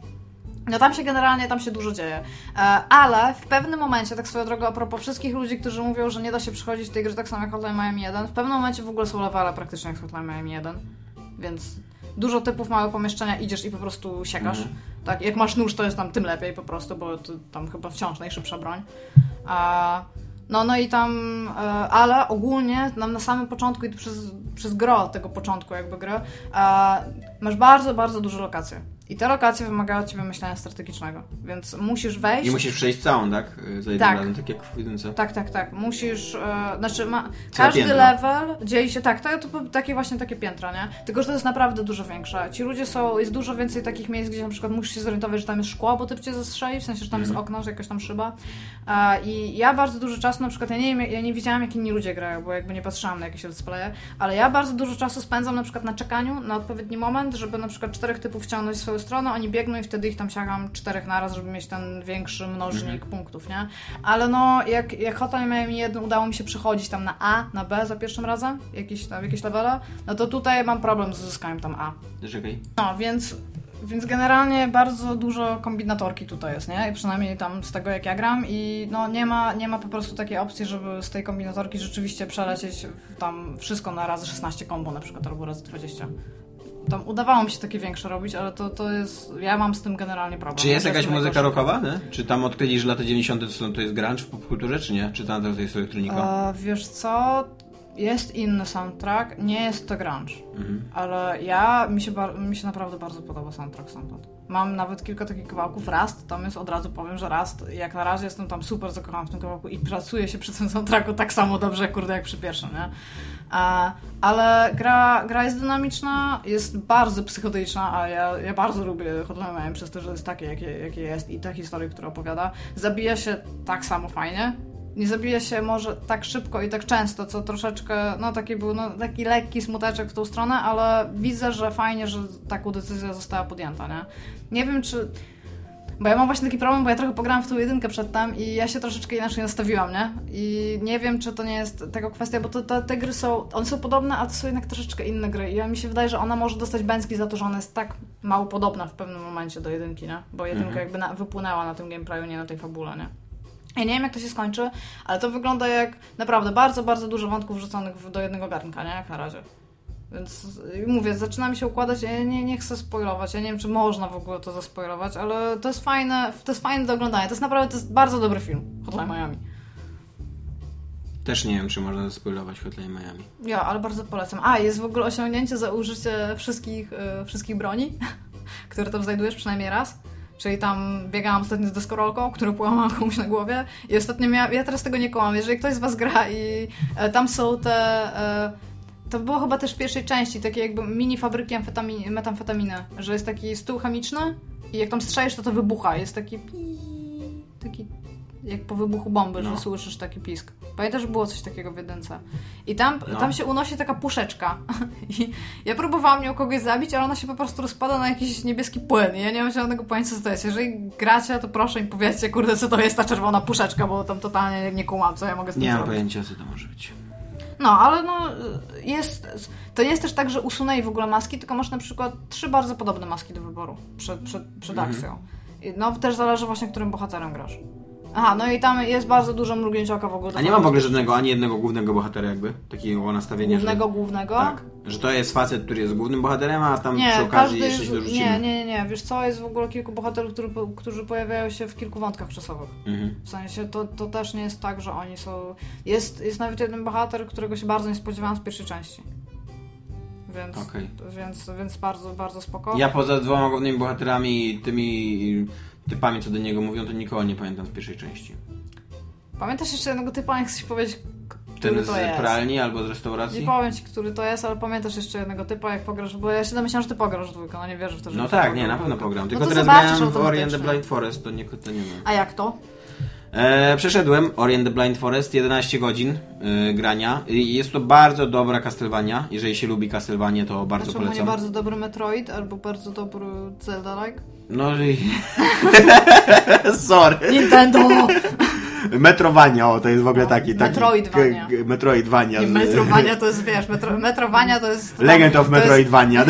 [SPEAKER 2] No tam się generalnie, tam się dużo dzieje. E, ale w pewnym momencie, tak swoją drogą, a propos wszystkich ludzi, którzy mówią, że nie da się przychodzić tej grze tak samo jak Hotline Miami 1, w pewnym momencie w ogóle są levele praktycznie jak Hotline Miami 1, więc dużo typów, małe pomieszczenia, idziesz i po prostu siekasz. Tak, jak masz nóż, to jest tam tym lepiej po prostu, bo to, tam chyba wciąż najszybsza broń. A, no, no i tam, e, ale ogólnie nam na samym początku i przez, przez gro tego początku jakby gry, e, masz bardzo, bardzo duże lokacje. I te lokacje wymagają od ciebie myślenia strategicznego, więc musisz wejść.
[SPEAKER 3] I musisz przejść całą, tak? Za jednym
[SPEAKER 2] Tak.
[SPEAKER 3] razem, tak jak w jedynce.
[SPEAKER 2] Tak, tak, tak. Musisz, e, znaczy ma, każdy
[SPEAKER 3] piętro.
[SPEAKER 2] level dzieli się, tak, to, to takie właśnie takie piętro, nie? Tylko, że to jest naprawdę dużo większe. Ci ludzie są, jest dużo więcej takich miejsc, gdzie na przykład musisz się zorientować, że tam jest szkło, bo typ cię zastrzeli, w sensie, że tam
[SPEAKER 3] Mhm.
[SPEAKER 2] jest okno, że jakaś tam szyba. E, I ja bardzo dużo czasu, na przykład, ja nie, ja nie widziałam, jak inni ludzie grają, bo jakby nie patrzyłam na jakieś let's playe, ale ja bardzo dużo czasu spędzam na przykład na czekaniu na odpowiedni moment, żeby na przykład czterech typów wciągnąć w swoją stronę, oni biegną i wtedy ich tam siagam czterech naraz, żeby mieć ten większy mnożnik punktów, nie? Ale no, jak, jak Hotline Miami 1 udało mi się przechodzić tam na A, na B za pierwszym razem, jakieś tam, jakieś levele, no to tutaj mam problem z uzyskaniem tam A.
[SPEAKER 3] Czekaj.
[SPEAKER 2] No, więc, więc generalnie bardzo dużo kombinatorki tutaj jest, nie? I przynajmniej tam z tego jak ja gram i no nie ma, nie ma po prostu takiej opcji, żeby z tej kombinatorki rzeczywiście przelecieć tam wszystko na razy 16 kombo na przykład, albo razy 20. Tam udawało mi się takie większe robić, ale to, to jest... Ja mam z tym generalnie problem.
[SPEAKER 3] Czy jest
[SPEAKER 2] To
[SPEAKER 3] jakaś muzyka rockowa, nie? Czy tam odkryli, że lata 90. to, są- to jest grunge w popkulturze, czy nie? Czy tam to jest elektronika?
[SPEAKER 2] E, wiesz co? Jest inny soundtrack, nie jest to grunge,
[SPEAKER 3] Mhm.
[SPEAKER 2] ale ja, mi się, mi się naprawdę bardzo podoba soundtrack stamtąd. Mam nawet kilka takich kawałków, Rust, jest, od razu powiem, że Rust, jak na razie jestem tam super zakochana w tym kawałku i pracuję się przy tym soundtracku tak samo dobrze, kurde, jak przy pierwszym, nie? E, ale gra, gra jest dynamiczna, jest bardzo psychodeliczna, a ja, ja bardzo lubię Hotline przez to, że jest takie, jakie, jakie jest i te historie, które opowiada. Zabija się tak samo fajnie, nie zabija się może tak szybko i tak często, co troszeczkę, no taki był no, taki lekki smuteczek w tą stronę, ale widzę, że fajnie, że taką decyzja została podjęta, nie? Nie wiem, czy... Bo ja mam właśnie taki problem, bo ja trochę pograłam w tą jedynkę przedtem i ja się troszeczkę inaczej nastawiłam, nie? I nie wiem, czy to nie jest tego kwestia, bo to, to, te gry są, one są podobne, a to są jednak troszeczkę inne gry. I ja mi się wydaje, że ona może dostać bęcki za to, że ona jest tak mało podobna w pewnym momencie do jedynki, nie? Bo jedynka jakby na, wypłynęła na tym gameplayu, nie na tej fabule, nie? Ja nie wiem, jak to się skończy, ale to wygląda jak naprawdę bardzo, bardzo dużo wątków wrzuconych do jednego garnka, nie? Jak na razie. Więc mówię, zaczyna mi się układać, ja nie, nie chcę spoilować, ja nie wiem, czy można w ogóle to zaspoilować, ale to jest fajne, to jest fajne do oglądania, to jest naprawdę, to jest bardzo dobry film, Hotline Miami.
[SPEAKER 3] Też nie wiem, czy można spoilować Hotline Miami.
[SPEAKER 2] Ja, ale bardzo polecam. A, jest w ogóle osiągnięcie za użycie wszystkich, y, wszystkich broni, które tam znajdujesz przynajmniej raz. Czyli tam biegałam ostatnio z deskorolką, którą połamałam komuś na głowie i ostatnio miałam, ja teraz tego nie kołam, jeżeli ktoś z Was gra i e, tam są te, e, to było chyba też w pierwszej części, takie jakby mini fabryki amfetami, metamfetaminy, że jest taki stół chemiczny i jak tam strzelisz, to to wybucha, jest taki pi, taki jak po wybuchu bomby,
[SPEAKER 3] No.
[SPEAKER 2] że słyszysz taki pisk. Pamiętasz, że było coś takiego w jedynce. I tam,
[SPEAKER 3] No.
[SPEAKER 2] tam się unosi taka puszeczka. I ja próbowałam nią kogoś zabić, ale ona się po prostu rozpada na jakiś niebieski płyn. I ja nie mam żadnego pojęcia, co to jest. Jeżeli gracie, to proszę mi powiedzcie, kurde, co to jest ta czerwona puszeczka, bo tam totalnie nie kumam, co ja mogę z tym
[SPEAKER 3] Nie mam
[SPEAKER 2] zrobić.
[SPEAKER 3] pojęcia, co to może być.
[SPEAKER 2] No, ale no, jest, to nie jest też tak, że usunęli w ogóle maski, tylko masz na przykład trzy bardzo podobne maski do wyboru przed, przed, przed
[SPEAKER 3] Mhm.
[SPEAKER 2] akcją. No, też zależy właśnie, którym bohaterem grasz. Aha, no i tam jest bardzo dużo mrugnięcia oka w ogóle.
[SPEAKER 3] A nie mam w ogóle żadnego, ani jednego głównego bohatera jakby? Takiego nastawienia,
[SPEAKER 2] Głównego,
[SPEAKER 3] że...
[SPEAKER 2] głównego?
[SPEAKER 3] Tak. Że to jest facet, który jest głównym bohaterem, a tam
[SPEAKER 2] Nie,
[SPEAKER 3] przy
[SPEAKER 2] każdy
[SPEAKER 3] okazji jeszcze się dorzucimy.
[SPEAKER 2] nie, nie, nie, nie. Wiesz co, jest w ogóle kilku bohaterów, którzy, którzy pojawiają się w kilku wątkach czasowych.
[SPEAKER 3] Mhm.
[SPEAKER 2] W sensie to, to też nie jest tak, że oni są... Jest, jest nawet jeden bohater, którego się bardzo nie spodziewałam z pierwszej części. Więc,
[SPEAKER 3] Okej.
[SPEAKER 2] więc, więc bardzo, bardzo spoko.
[SPEAKER 3] Ja poza dwoma głównymi bohaterami tymi typami, co do niego mówią, to nikogo nie pamiętam z pierwszej części.
[SPEAKER 2] Pamiętasz jeszcze jednego typa, jak chcesz powiedzieć, który
[SPEAKER 3] Ten
[SPEAKER 2] to
[SPEAKER 3] z
[SPEAKER 2] jest?
[SPEAKER 3] pralni albo z
[SPEAKER 2] Nie
[SPEAKER 3] restauracji?
[SPEAKER 2] powiem ci, który to jest, ale pamiętasz jeszcze jednego typa, jak pograsz, bo ja się domyślam, że ty pograsz dwójkę, no nie wierzę w to, że
[SPEAKER 3] No tak, nie, na pewno pogram.
[SPEAKER 2] No
[SPEAKER 3] Tylko
[SPEAKER 2] to
[SPEAKER 3] teraz grałem w Ori and the. Blind Forest, to nie, to nie wiem.
[SPEAKER 2] A jak to?
[SPEAKER 3] E, przeszedłem Ori and the Blind Forest, 11 godzin e, grania. Jest to bardzo dobra Castlevania. Jeżeli się lubi Castlevanię, to bardzo
[SPEAKER 2] nie
[SPEAKER 3] polecam.
[SPEAKER 2] bardzo dobry Metroid, albo bardzo dobry Zelda-like?
[SPEAKER 3] No i... Sorry.
[SPEAKER 2] Nintendo!
[SPEAKER 4] Metrowania, o, to jest w ogóle taki... taki
[SPEAKER 2] Metroidvania.
[SPEAKER 4] k- Metroidvania.
[SPEAKER 2] Nie, Metrowania to jest, wiesz, metro, Metrowania to jest...
[SPEAKER 4] Legend of Metroidvania.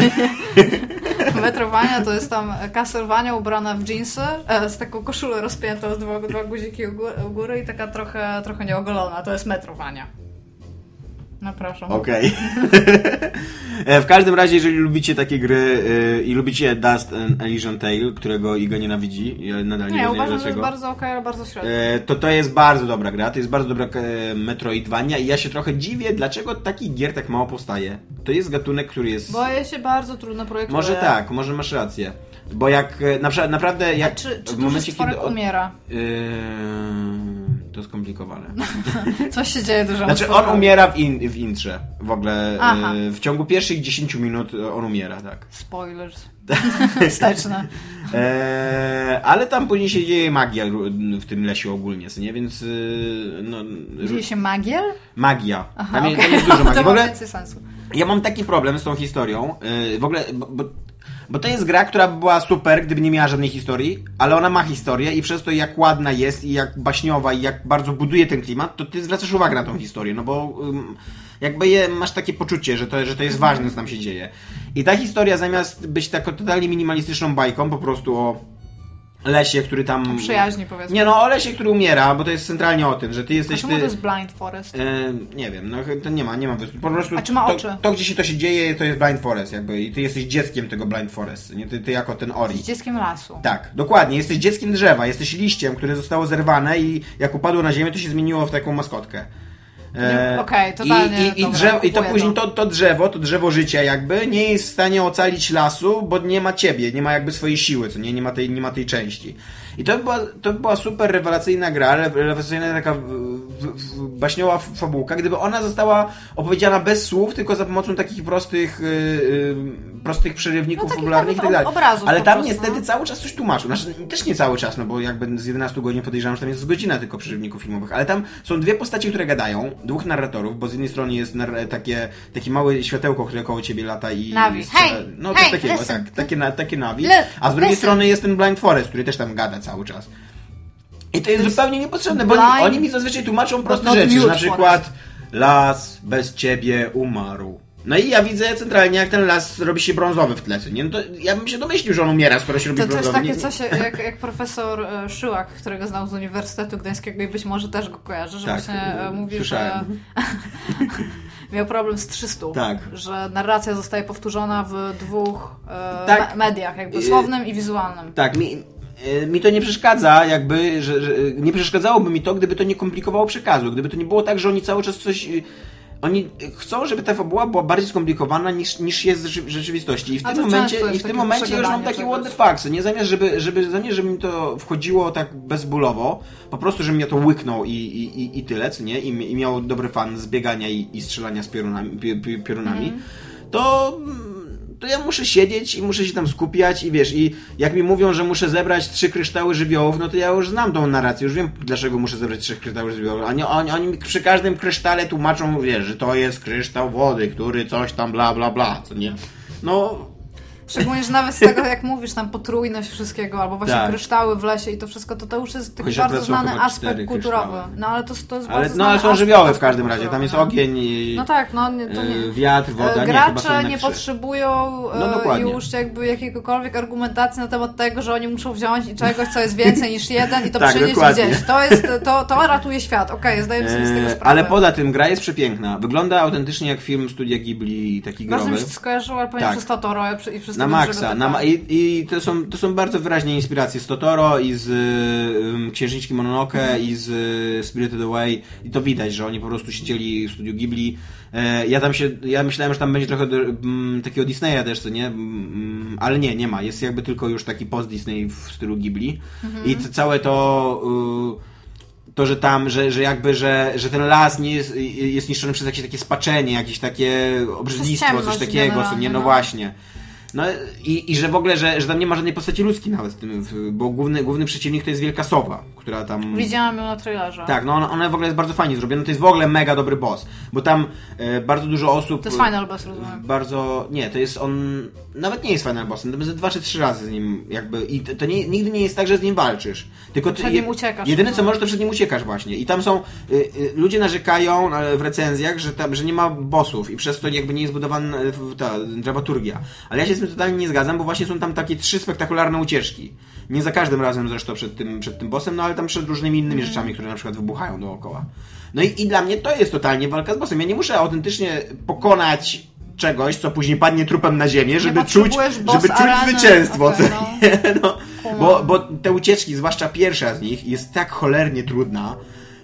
[SPEAKER 2] Metrowania to jest tam Castlevania ubrana w jeansy, e, z taką koszulę rozpiętą z dwa, dwa guziki u góry, u góry i taka trochę, trochę nieogolona. To jest Metrowania. No proszę.
[SPEAKER 3] Okej. E, w każdym razie, jeżeli lubicie takie gry e, i lubicie Dust and Elysian Tale, którego Iga nienawidzi, ja nadal nie,
[SPEAKER 2] Nie, ja uważam, że jest
[SPEAKER 3] dlaczego.
[SPEAKER 2] bardzo okej, ale bardzo średnio.
[SPEAKER 3] E, to to jest bardzo dobra gra, to jest bardzo dobra e, Metroidvania i ja się trochę dziwię, dlaczego takich gier tak mało powstaje. To jest gatunek, który jest...
[SPEAKER 2] Bo je się bardzo trudno projektuje.
[SPEAKER 3] Może tak, może masz rację. Bo jak na naprawdę
[SPEAKER 2] A
[SPEAKER 3] jak
[SPEAKER 2] czy, czy
[SPEAKER 3] w momencie, kiedy... od-
[SPEAKER 2] umiera?
[SPEAKER 3] Yy, to skomplikowane.
[SPEAKER 2] Coś się dzieje dużo.
[SPEAKER 3] Znaczy on umiera w, in, w intrze. W ogóle yy, w ciągu pierwszych 10 minut on umiera, tak.
[SPEAKER 2] Spoilers. Wsteczne.
[SPEAKER 3] Eee, ale tam później się dzieje magia w tym lesie ogólnie, nie? Więc yy, no,
[SPEAKER 2] Dzieje się magiel?
[SPEAKER 3] magia.
[SPEAKER 2] Aha,
[SPEAKER 3] tam, jest,
[SPEAKER 2] okej.
[SPEAKER 3] tam jest dużo magii.
[SPEAKER 2] To
[SPEAKER 3] W ogóle
[SPEAKER 2] sensu.
[SPEAKER 3] ja mam taki problem z tą historią. W ogóle, bo, bo, bo to jest gra, która by była super, gdyby nie miała żadnej historii, ale ona ma historię i przez to jak ładna jest i jak baśniowa i jak bardzo buduje ten klimat, to ty zwracasz uwagę na tą historię, no bo ym, jakby je, masz takie poczucie, że to, że to jest ważne, co tam się dzieje. I ta historia zamiast być taką totalnie minimalistyczną bajką, po prostu o lesie, który tam...
[SPEAKER 2] Przyjaźni, powiedzmy.
[SPEAKER 3] Nie no, o lesie, który umiera, bo to jest centralnie o tym, że ty
[SPEAKER 2] A
[SPEAKER 3] jesteś...
[SPEAKER 2] czemu
[SPEAKER 3] Ty...
[SPEAKER 2] to jest Blind Forest?
[SPEAKER 3] E, nie wiem, no to nie ma, nie ma. Po prostu
[SPEAKER 2] A czy ma
[SPEAKER 3] to,
[SPEAKER 2] oczy?
[SPEAKER 3] to, gdzie się to się dzieje, to jest Blind Forest jakby i ty jesteś dzieckiem tego Blind Forest, nie? Ty, ty jako ten Ori.
[SPEAKER 2] Z dzieckiem lasu.
[SPEAKER 3] Tak, dokładnie. Jesteś dzieckiem drzewa, jesteś liściem, które zostało zerwane i jak upadło na ziemię, to się zmieniło w taką maskotkę. E,
[SPEAKER 2] Okej, totalnie
[SPEAKER 3] I, i, i, drzewo, I to później
[SPEAKER 2] to.
[SPEAKER 3] to, to drzewo, to drzewo życia jakby nie jest w stanie ocalić lasu, bo nie ma ciebie, nie ma jakby swojej siły, co nie, nie ma tej, nie ma tej części. I to by była, to by była super rewelacyjna gra, re- rewelacyjna taka baśniowa fabułka, gdyby ona została opowiedziana bez słów, tylko za pomocą takich prostych, yy, yy, prostych przerywników
[SPEAKER 2] No, takich
[SPEAKER 3] popularnych i tak dalej. Ale tam
[SPEAKER 2] prostu,
[SPEAKER 3] niestety
[SPEAKER 2] no.
[SPEAKER 3] cały czas coś tłumaczą. Znaczy, też nie cały czas, no bo jakby z 11 godzin podejrzewam, że tam jest z godzina tylko przerywników filmowych, ale tam są dwie postacie, które gadają, dwóch narratorów, bo z jednej strony jest takie, takie małe światełko, które koło ciebie lata i...
[SPEAKER 2] Navi.
[SPEAKER 3] strzela-
[SPEAKER 2] Hey!
[SPEAKER 3] No
[SPEAKER 2] Hey,
[SPEAKER 3] coś takiego,
[SPEAKER 2] listen.
[SPEAKER 3] tak. Takie, takie.
[SPEAKER 2] Look,
[SPEAKER 3] A z drugiej
[SPEAKER 2] listen.
[SPEAKER 3] strony jest ten Blind Forest, który też tam gada cały czas. I to jest
[SPEAKER 2] jest
[SPEAKER 3] zupełnie niepotrzebne, bo oni, oni mi zazwyczaj tłumaczą proste rzeczy, na przykład las bez ciebie umarł. No i ja widzę centralnie, jak ten las robi się brązowy w tle, nie? No to ja bym się domyślił, że on umiera, skoro się robi
[SPEAKER 2] To, to jest
[SPEAKER 3] brązowy.
[SPEAKER 2] takie coś jak, jak profesor e, Szyłak, którego znał z Uniwersytetu Gdańskiego i być może też go kojarzy, że
[SPEAKER 3] Tak,
[SPEAKER 2] właśnie e, mówi,
[SPEAKER 3] słyszałem.
[SPEAKER 2] że miał problem z 300.
[SPEAKER 3] Tak.
[SPEAKER 2] Że narracja zostaje powtórzona w dwóch e,
[SPEAKER 3] Tak.
[SPEAKER 2] me- mediach, jakby słownym i wizualnym.
[SPEAKER 3] Tak, mi, e, mi to nie przeszkadza, jakby, że, że nie przeszkadzałoby mi to, gdyby to nie komplikowało przekazu, gdyby to nie było tak, że oni cały czas coś... e, Oni chcą, żeby ta fabuła była bardziej skomplikowana niż, niż jest w rzeczy- w rzeczywistości. I w
[SPEAKER 2] A
[SPEAKER 3] tym momencie, i w tym momencie już mam takie what the fuck, nie zamiast, żeby, żeby, zamiast, żeby mi to wchodziło tak bezbólowo, po prostu, żebym ja to łyknął i, i, i, i tyle, co nie? I, I miał dobry fan z biegania i, i strzelania z piorunami, pi, pi, piorunami,
[SPEAKER 2] Mhm.
[SPEAKER 3] to to ja muszę siedzieć i muszę się tam skupiać i wiesz, i jak mi mówią, że muszę zebrać trzy kryształy żywiołów, no to ja już znam tą narrację, już wiem dlaczego muszę zebrać trzy kryształy żywiołów. Oni, oni, oni przy każdym krysztale tłumaczą, wiesz, że to jest kryształ wody, który coś tam bla bla bla, co nie? No,
[SPEAKER 2] Szczególnie, że nawet z tego, jak mówisz, tam potrójność wszystkiego, albo właśnie
[SPEAKER 3] Tak.
[SPEAKER 2] kryształy w lesie i to wszystko, to to już jest taki
[SPEAKER 3] Chociaż
[SPEAKER 2] bardzo znany aspekt kulturowy. No ale to, to jest
[SPEAKER 3] ale,
[SPEAKER 2] bardzo
[SPEAKER 3] no, ale są żywioły w każdym razie, tam jest
[SPEAKER 2] no.
[SPEAKER 3] ogień i
[SPEAKER 2] No tak, no nie, to nie.
[SPEAKER 3] wiatr, woda, nie, są
[SPEAKER 2] Gracze nie
[SPEAKER 3] trzy.
[SPEAKER 2] potrzebują
[SPEAKER 3] No, dokładnie.
[SPEAKER 2] już jakby jakiegokolwiek argumentacji na temat tego, że oni muszą wziąć i czegoś, co jest więcej niż jeden i to
[SPEAKER 3] Tak,
[SPEAKER 2] przynieść
[SPEAKER 3] dokładnie.
[SPEAKER 2] gdzieś. To, jest, to, to ratuje świat, okej, zdajemy sobie z tego
[SPEAKER 3] E,
[SPEAKER 2] sprawę.
[SPEAKER 3] ale poza tym gra jest przepiękna. Wygląda autentycznie jak film studia Ghibli, taki
[SPEAKER 2] Bardzo mi
[SPEAKER 3] growy.
[SPEAKER 2] się skojarzyło, ale powiem
[SPEAKER 3] Tak.
[SPEAKER 2] przez Totoro i przez
[SPEAKER 3] Na maksa. Na, ma- i, I to są, to są bardzo wyraźnie inspiracje z Totoro i z y, Księżniczki Mononoke
[SPEAKER 2] Mhm.
[SPEAKER 3] i z y, Spirited Away i to widać, że oni po prostu siedzieli w studiu Ghibli. E, ja tam się, ja myślałem, że tam będzie trochę mm, takiego Disneya też, co nie? Mm, ale nie, nie ma. Jest jakby tylko już taki post-Disney w stylu Ghibli.
[SPEAKER 2] Mhm.
[SPEAKER 3] I to, całe to... Y, to, że tam, że, że jakby, że, że ten las nie jest, jest niszczony przez jakieś takie spaczenie, jakieś takie obrzydlistwo, coś takiego, co nie, no
[SPEAKER 2] no.
[SPEAKER 3] właśnie. No i, i że w ogóle, że, że tam nie ma żadnej postaci ludzkiej nawet w tym, bo główny, główny przeciwnik to jest wielka sowa, która tam...
[SPEAKER 2] Widziałam ją na trailerze.
[SPEAKER 3] Tak, no ona, ona w ogóle jest bardzo fajnie zrobiona, to jest w ogóle mega dobry boss, bo tam e, bardzo dużo osób...
[SPEAKER 2] To jest Final Boss, rozumiem.
[SPEAKER 3] Bardzo... Nie, to jest on... nawet nie jest final bossem, to ze dwa czy trzy razy z nim jakby i to, nie, nigdy nie jest tak, że z nim walczysz. Tylko ty,
[SPEAKER 2] Przed nim uciekasz.
[SPEAKER 3] Jedyne co możesz, to przed nim uciekasz właśnie. I tam są, y, y, ludzie narzekają w recenzjach, że tam, że nie ma bossów i przez to jakby nie jest budowana w- ta dramaturgia. Ale ja się z tym totalnie nie zgadzam, bo właśnie są tam takie trzy spektakularne ucieczki. Nie za każdym razem zresztą przed tym, przed tym bossem, no ale tam przed różnymi innymi rzeczami, które na przykład wybuchają dookoła. No i, i dla mnie to jest totalnie walka z bossem. Ja nie muszę autentycznie pokonać czegoś, co później padnie trupem na ziemię, żeby czuć, żeby czuć zwycięstwo. Co
[SPEAKER 2] no.
[SPEAKER 3] no, bo, bo te ucieczki, zwłaszcza pierwsza z nich, jest tak cholernie trudna.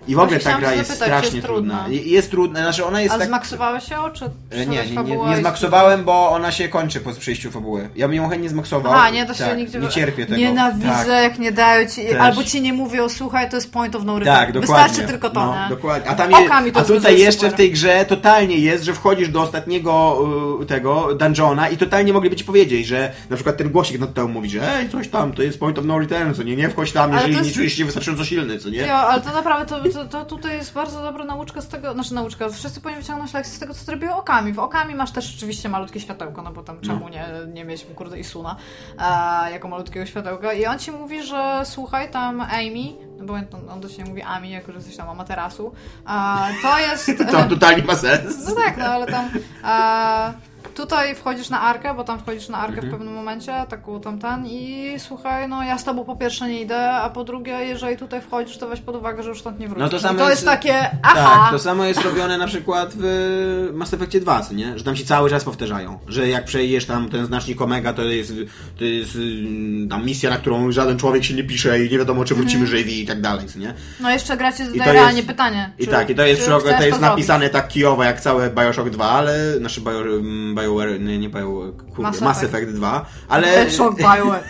[SPEAKER 3] I w ogóle ta gra jest
[SPEAKER 2] zapytać,
[SPEAKER 3] strasznie
[SPEAKER 2] jest
[SPEAKER 3] trudna.
[SPEAKER 2] trudna?
[SPEAKER 3] I- Jest trudna, znaczy ona jest
[SPEAKER 2] A
[SPEAKER 3] tak...
[SPEAKER 2] zmaksowałeś ją, czy
[SPEAKER 3] E, Nie, nie, nie, nie zmaksowałem, bo ona się kończy po przejściu fabuły. Ja bym ją chętnie zmaksował.
[SPEAKER 2] Aha, nie da się
[SPEAKER 3] tak,
[SPEAKER 2] nigdzie...
[SPEAKER 3] Nie cierpię tego.
[SPEAKER 2] Nienawidzę,
[SPEAKER 3] Tak.
[SPEAKER 2] jak nie dają ci...
[SPEAKER 3] Też.
[SPEAKER 2] Albo ci nie mówią, słuchaj, to jest point of no return.
[SPEAKER 3] Tak, dokładnie.
[SPEAKER 2] Wystarczy tylko to,
[SPEAKER 3] no,
[SPEAKER 2] nie?
[SPEAKER 3] dokładnie. A, tam je,
[SPEAKER 2] to
[SPEAKER 3] a tutaj
[SPEAKER 2] super.
[SPEAKER 3] jeszcze w tej grze totalnie jest, że wchodzisz do ostatniego y, tego dungeona i totalnie mogliby ci powiedzieć, że na przykład ten głosik nad tobą mówi, że ej, coś tam, to jest point of no return, co nie, nie wchodź tam, jeżeli
[SPEAKER 2] to
[SPEAKER 3] nie czujesz się wystarczająco silny, co nie?
[SPEAKER 2] Jo, ale to naprawdę, to, to, to tutaj jest bardzo dobra nauczka z tego, znaczy nauczka, wszyscy powinni wyciągnąć lekcję z tego, co zrobiły Okami. W Okami masz też oczywiście malutkie światełko, no bo tam czemu nie, nie mieć, kurde, Isuna e, jako malutkiego światełka i on ci mówi, że słuchaj, tam Amy, no bo on, on do ciebie mówi Ami, jako że jesteś tam amaterasu, a to jest...
[SPEAKER 3] To totalnie ma sens.
[SPEAKER 2] No tak, no ale tam. E, tutaj wchodzisz na arkę, bo tam wchodzisz na arkę w pewnym momencie, taką tam ten i słuchaj, no ja z tobą po pierwsze nie idę, a po drugie, jeżeli tutaj wchodzisz, to weź pod uwagę, że już stąd nie wrócisz.
[SPEAKER 3] No to samo
[SPEAKER 2] I to
[SPEAKER 3] jest-
[SPEAKER 2] jest takie, aha!
[SPEAKER 3] Tak, to samo jest robione na przykład w Mass Effectie 2, co nie? Że tam ci cały czas powtarzają, że jak przejdziesz tam ten znacznik Omega, to jest, to jest ym, tam misja, na którą żaden człowiek się nie pisze i nie wiadomo, czy wrócimy żywi i tak dalej, co nie?
[SPEAKER 2] No jeszcze gracie zadaje
[SPEAKER 3] to
[SPEAKER 2] realnie pytanie.
[SPEAKER 3] I
[SPEAKER 2] czy-
[SPEAKER 3] tak, i to jest,
[SPEAKER 2] czy
[SPEAKER 3] przy, to jest
[SPEAKER 2] zrobić?
[SPEAKER 3] napisane tak kijowo jak całe Bioshock 2, ale, znaczy Bio, ym, BioWare, nie, nie Bio, kurde,
[SPEAKER 2] Mass
[SPEAKER 3] Mass,
[SPEAKER 2] Effect.
[SPEAKER 3] Effect 2, ale...
[SPEAKER 2] Bioware.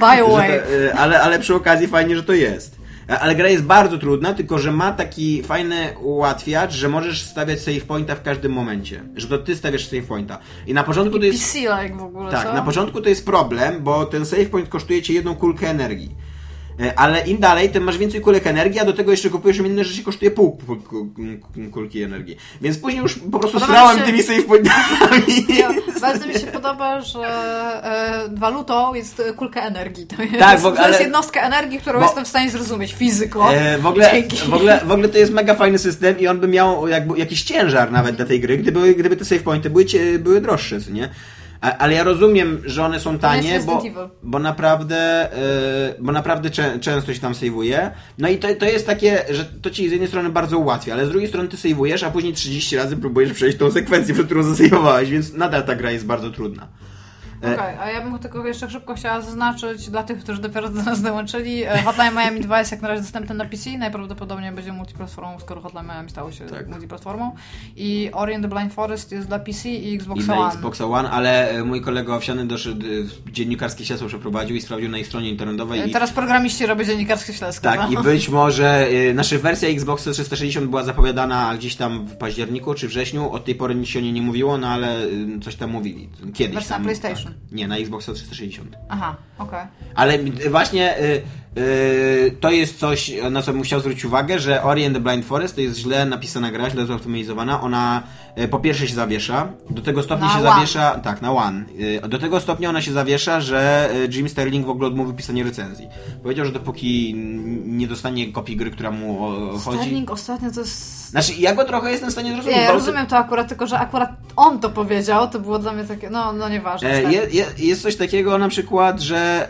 [SPEAKER 2] Bioware.
[SPEAKER 3] y, ale, ale przy okazji fajnie, że to jest. E, Ale gra jest bardzo trudna, tylko że ma taki fajny ułatwiacz, że możesz stawiać save pointa w każdym momencie. Że to ty stawiasz save pointa. I na początku to jest.
[SPEAKER 2] PC-like w ogóle,
[SPEAKER 3] Tak,
[SPEAKER 2] co?
[SPEAKER 3] na początku to jest problem, bo ten save point kosztuje ci jedną kulkę energii. E, Ale im dalej, tym masz więcej kulek energii, a do tego jeszcze kupujesz inne rzeczy, kosztuje pół kul- kul- kulki energii. Więc później już po prostu
[SPEAKER 2] Podoba
[SPEAKER 3] srałem
[SPEAKER 2] się-
[SPEAKER 3] tymi save pointami.
[SPEAKER 2] Ja, bardzo mi się podoba, że e, walutą jest kulka energii. To jest,
[SPEAKER 3] Tak, ogóle-
[SPEAKER 2] to jest energii, którą
[SPEAKER 3] Bo-
[SPEAKER 2] jestem w stanie zrozumieć fizyko.
[SPEAKER 3] E, w, ogóle,
[SPEAKER 2] Dzięki.
[SPEAKER 3] w, ogóle, w ogóle to jest mega fajny system i on by miał jakby jakiś ciężar nawet dla tej gry, gdyby, gdyby te save pointy były, były droższe, co nie? Ale ja rozumiem, że one są tanie, bo, bo naprawdę, e, bo naprawdę czę, często się tam saveuje. No i to, to jest takie, że to ci z jednej strony bardzo ułatwia, ale z drugiej strony ty saveujesz, a później 30 razy próbujesz przejść tą sekwencję, przed którą zasejwowałeś, więc nadal ta gra jest bardzo trudna. E,
[SPEAKER 2] Okej, a ja bym tylko jeszcze szybko chciała zaznaczyć dla tych, którzy dopiero do nas dołączyli. e, Hotline Miami 2 jest jak na razie dostępny na PC, najprawdopodobniej będzie multiplatformą, skoro Hotline Miami stało się
[SPEAKER 3] Tak.
[SPEAKER 2] multiplatformą. I Ori and the Blind Forest jest dla PC i Xbox
[SPEAKER 3] I
[SPEAKER 2] One.
[SPEAKER 3] Xboxa One, ale e, mój kolega owsiany doszedł, dziennikarskie śledztwo przeprowadził i sprawdził na ich stronie internetowej. I-
[SPEAKER 2] Teraz programiści robią dziennikarskie śledztwo.
[SPEAKER 3] Tak,
[SPEAKER 2] no.
[SPEAKER 3] i być może y, nasza wersja Xboxa 360 była zapowiadana gdzieś tam w październiku czy wrześniu. Od tej pory nic się o niej nie mówiło, no ale y, coś tam mówili. Kiedyś
[SPEAKER 2] Wersja
[SPEAKER 3] tam.
[SPEAKER 2] PlayStation.
[SPEAKER 3] Nie, na Xboxa 360.
[SPEAKER 2] Aha, okej.
[SPEAKER 3] Ale y, właśnie y, to jest coś, na co bym chciał zwrócić uwagę, że Ori and the Blind Forest to jest źle napisana gra, źle zoptymalizowana. Ona y, po pierwsze się zawiesza, do tego stopnia
[SPEAKER 2] Na
[SPEAKER 3] się
[SPEAKER 2] one.
[SPEAKER 3] zawiesza, tak, na one. Y, Do tego stopnia ona się zawiesza, że y, Jim Sterling w ogóle odmówił pisania recenzji. Powiedział, że dopóki nie dostanie kopii gry, która mu chodzi...
[SPEAKER 2] Sterling ostatnio to jest...
[SPEAKER 3] Znaczy, ja go trochę jestem w stanie zrozumieć.
[SPEAKER 2] Nie, ja rozumiem to akurat, tylko że akurat on to powiedział, to było dla mnie takie, no, no nieważne.
[SPEAKER 3] E, je, je, jest coś takiego na przykład, że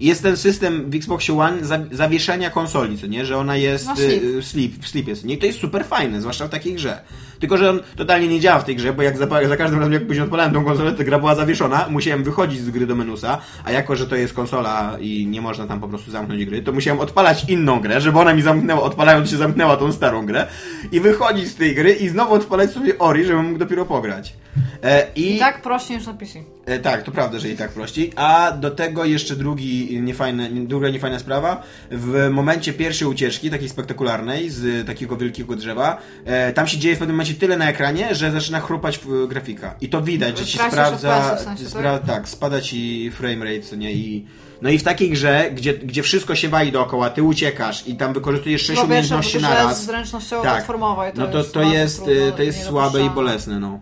[SPEAKER 3] jest ten system w Xboxie One za, zawieszenia konsoli, co nie? Że ona jest
[SPEAKER 2] No, sleep.
[SPEAKER 3] y, sleep, sleep jest. Nie, to jest super fajne, zwłaszcza w takiej grze. Tylko, że on totalnie nie działa w tej grze, bo jak za, za każdym razem, jak później odpalałem tą konsolę, to gra była zawieszona, musiałem wychodzić z gry do menusa, a jako, że to jest konsola i nie można tam po prostu zamknąć gry, to musiałem odpalać inną grę, żeby ona mi zamknęła, odpalając się zamknęła tą starą grę i wychodzić z tej gry i znowu odpalać sobie Ori, żebym mógł dopiero pograć. E,
[SPEAKER 2] I tak prościej niż na PC.
[SPEAKER 3] E, tak, to prawda, że i tak prościej. A do tego jeszcze drugi niefajny, druga niefajna sprawa. W momencie pierwszej ucieczki, takiej spektakularnej, z takiego wielkiego drzewa, e, tam się dzieje w pewnym momencie tyle na ekranie, że zaczyna chrupać grafika. I to widać, że ci
[SPEAKER 2] Tracisz
[SPEAKER 3] sprawdza.
[SPEAKER 2] W sensie,
[SPEAKER 3] spra- tak, spada ci framerate, co nie? I, no i w takiej grze, gdzie, gdzie wszystko się wali dookoła, ty uciekasz i tam wykorzystujesz sześć
[SPEAKER 2] bo
[SPEAKER 3] na
[SPEAKER 2] to jest
[SPEAKER 3] raz.
[SPEAKER 2] zręcznościowo
[SPEAKER 3] Tak.
[SPEAKER 2] platformowej.
[SPEAKER 3] No to, to jest,
[SPEAKER 2] trudno
[SPEAKER 3] y, to
[SPEAKER 2] i
[SPEAKER 3] jest słabe i bolesne, no.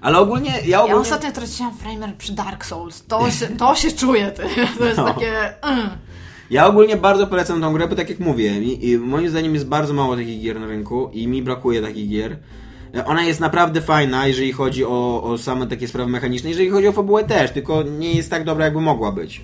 [SPEAKER 3] Ale ogólnie ja
[SPEAKER 2] Ja
[SPEAKER 3] ogólnie...
[SPEAKER 2] ostatnio traciłam framer przy Dark Souls. To się, to się czuje, ty. To jest
[SPEAKER 3] No.
[SPEAKER 2] takie... Mm.
[SPEAKER 3] Ja ogólnie bardzo polecam tą grę, bo tak jak mówię, i, i moim zdaniem jest bardzo mało takich gier na rynku i mi brakuje takich gier. Ona jest naprawdę fajna, jeżeli chodzi o, o same takie sprawy mechaniczne, jeżeli chodzi o fabułę też, tylko nie jest tak dobra, jakby mogła być.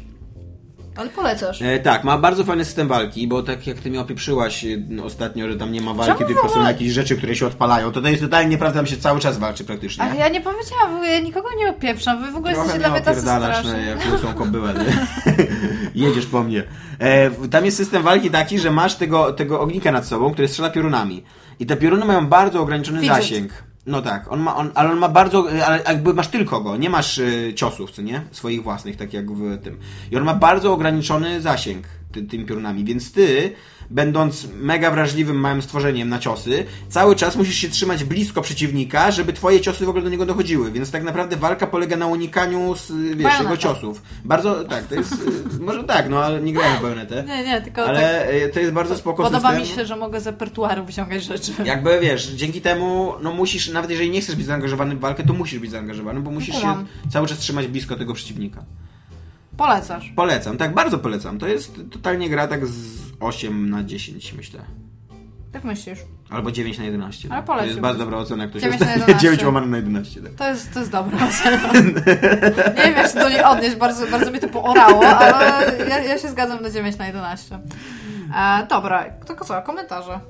[SPEAKER 2] Ale polecasz.
[SPEAKER 3] E, tak, ma bardzo fajny system walki, bo tak jak ty mi opieprzyłaś e, ostatnio, że tam nie ma walki,
[SPEAKER 2] Czemu
[SPEAKER 3] tylko są jakieś rzeczy, które się odpalają, to to jest totalnie nieprawda, tam się cały czas walczy praktycznie.
[SPEAKER 2] Ale ja nie powiedziałam, ja nikogo nie opieprzam. Wy w ogóle
[SPEAKER 3] Trochę
[SPEAKER 2] jesteście dla
[SPEAKER 3] mnie
[SPEAKER 2] tacy
[SPEAKER 3] opierdalasz,
[SPEAKER 2] straszni.
[SPEAKER 3] no, jak łysą kobylę. nie? Jedziesz po mnie. E, tam jest system walki taki, że masz tego, tego ognika nad sobą, który strzela piorunami. I te pioruny mają bardzo ograniczony
[SPEAKER 2] Fidget.
[SPEAKER 3] zasięg. No tak, on ma, on, ale on ma bardzo, e, ale jakby masz tylko go, nie masz e, ciosów, co nie? Swoich własnych, tak jak w tym. I on ma bardzo ograniczony zasięg ty, tymi piorunami, więc ty, będąc mega wrażliwym małym stworzeniem na ciosy, cały czas musisz się trzymać blisko przeciwnika, żeby twoje ciosy w ogóle do niego dochodziły, więc tak naprawdę walka polega na unikaniu, z, wiesz,
[SPEAKER 2] Bajoneta.
[SPEAKER 3] jego ciosów. Bardzo, tak, to jest, e, może tak, no ale nie grałem w bajonetę.
[SPEAKER 2] Nie, nie, tylko tak
[SPEAKER 3] Ale e, to jest bardzo spoko
[SPEAKER 2] podoba
[SPEAKER 3] system.
[SPEAKER 2] mi się, że mogę z repertuaru wyciągać rzeczy.
[SPEAKER 3] Jakby wiesz, dzięki temu, no musisz, nawet jeżeli nie chcesz być zaangażowany w walkę, to musisz być zaangażowany, bo musisz się cały czas trzymać blisko tego przeciwnika.
[SPEAKER 2] Polecasz.
[SPEAKER 3] Polecam, tak, bardzo polecam. To jest totalnie gra tak z 8 na 10, myślę.
[SPEAKER 2] Jak myślisz?
[SPEAKER 3] Albo 9 na 11.
[SPEAKER 2] Ale
[SPEAKER 3] to
[SPEAKER 2] poleciłbyś.
[SPEAKER 3] jest bardzo dobra ocena, jak to się
[SPEAKER 2] 9 na
[SPEAKER 3] ustawi.
[SPEAKER 2] 11.
[SPEAKER 3] 9 łamane na 11, tak.
[SPEAKER 2] To jest, to jest dobra ocena. Nie wiem, jak się do niej odnieść, bardzo, bardzo mnie to poorało, ale ja, ja się zgadzam na 9 na 11. E, dobra, to co, komentarze.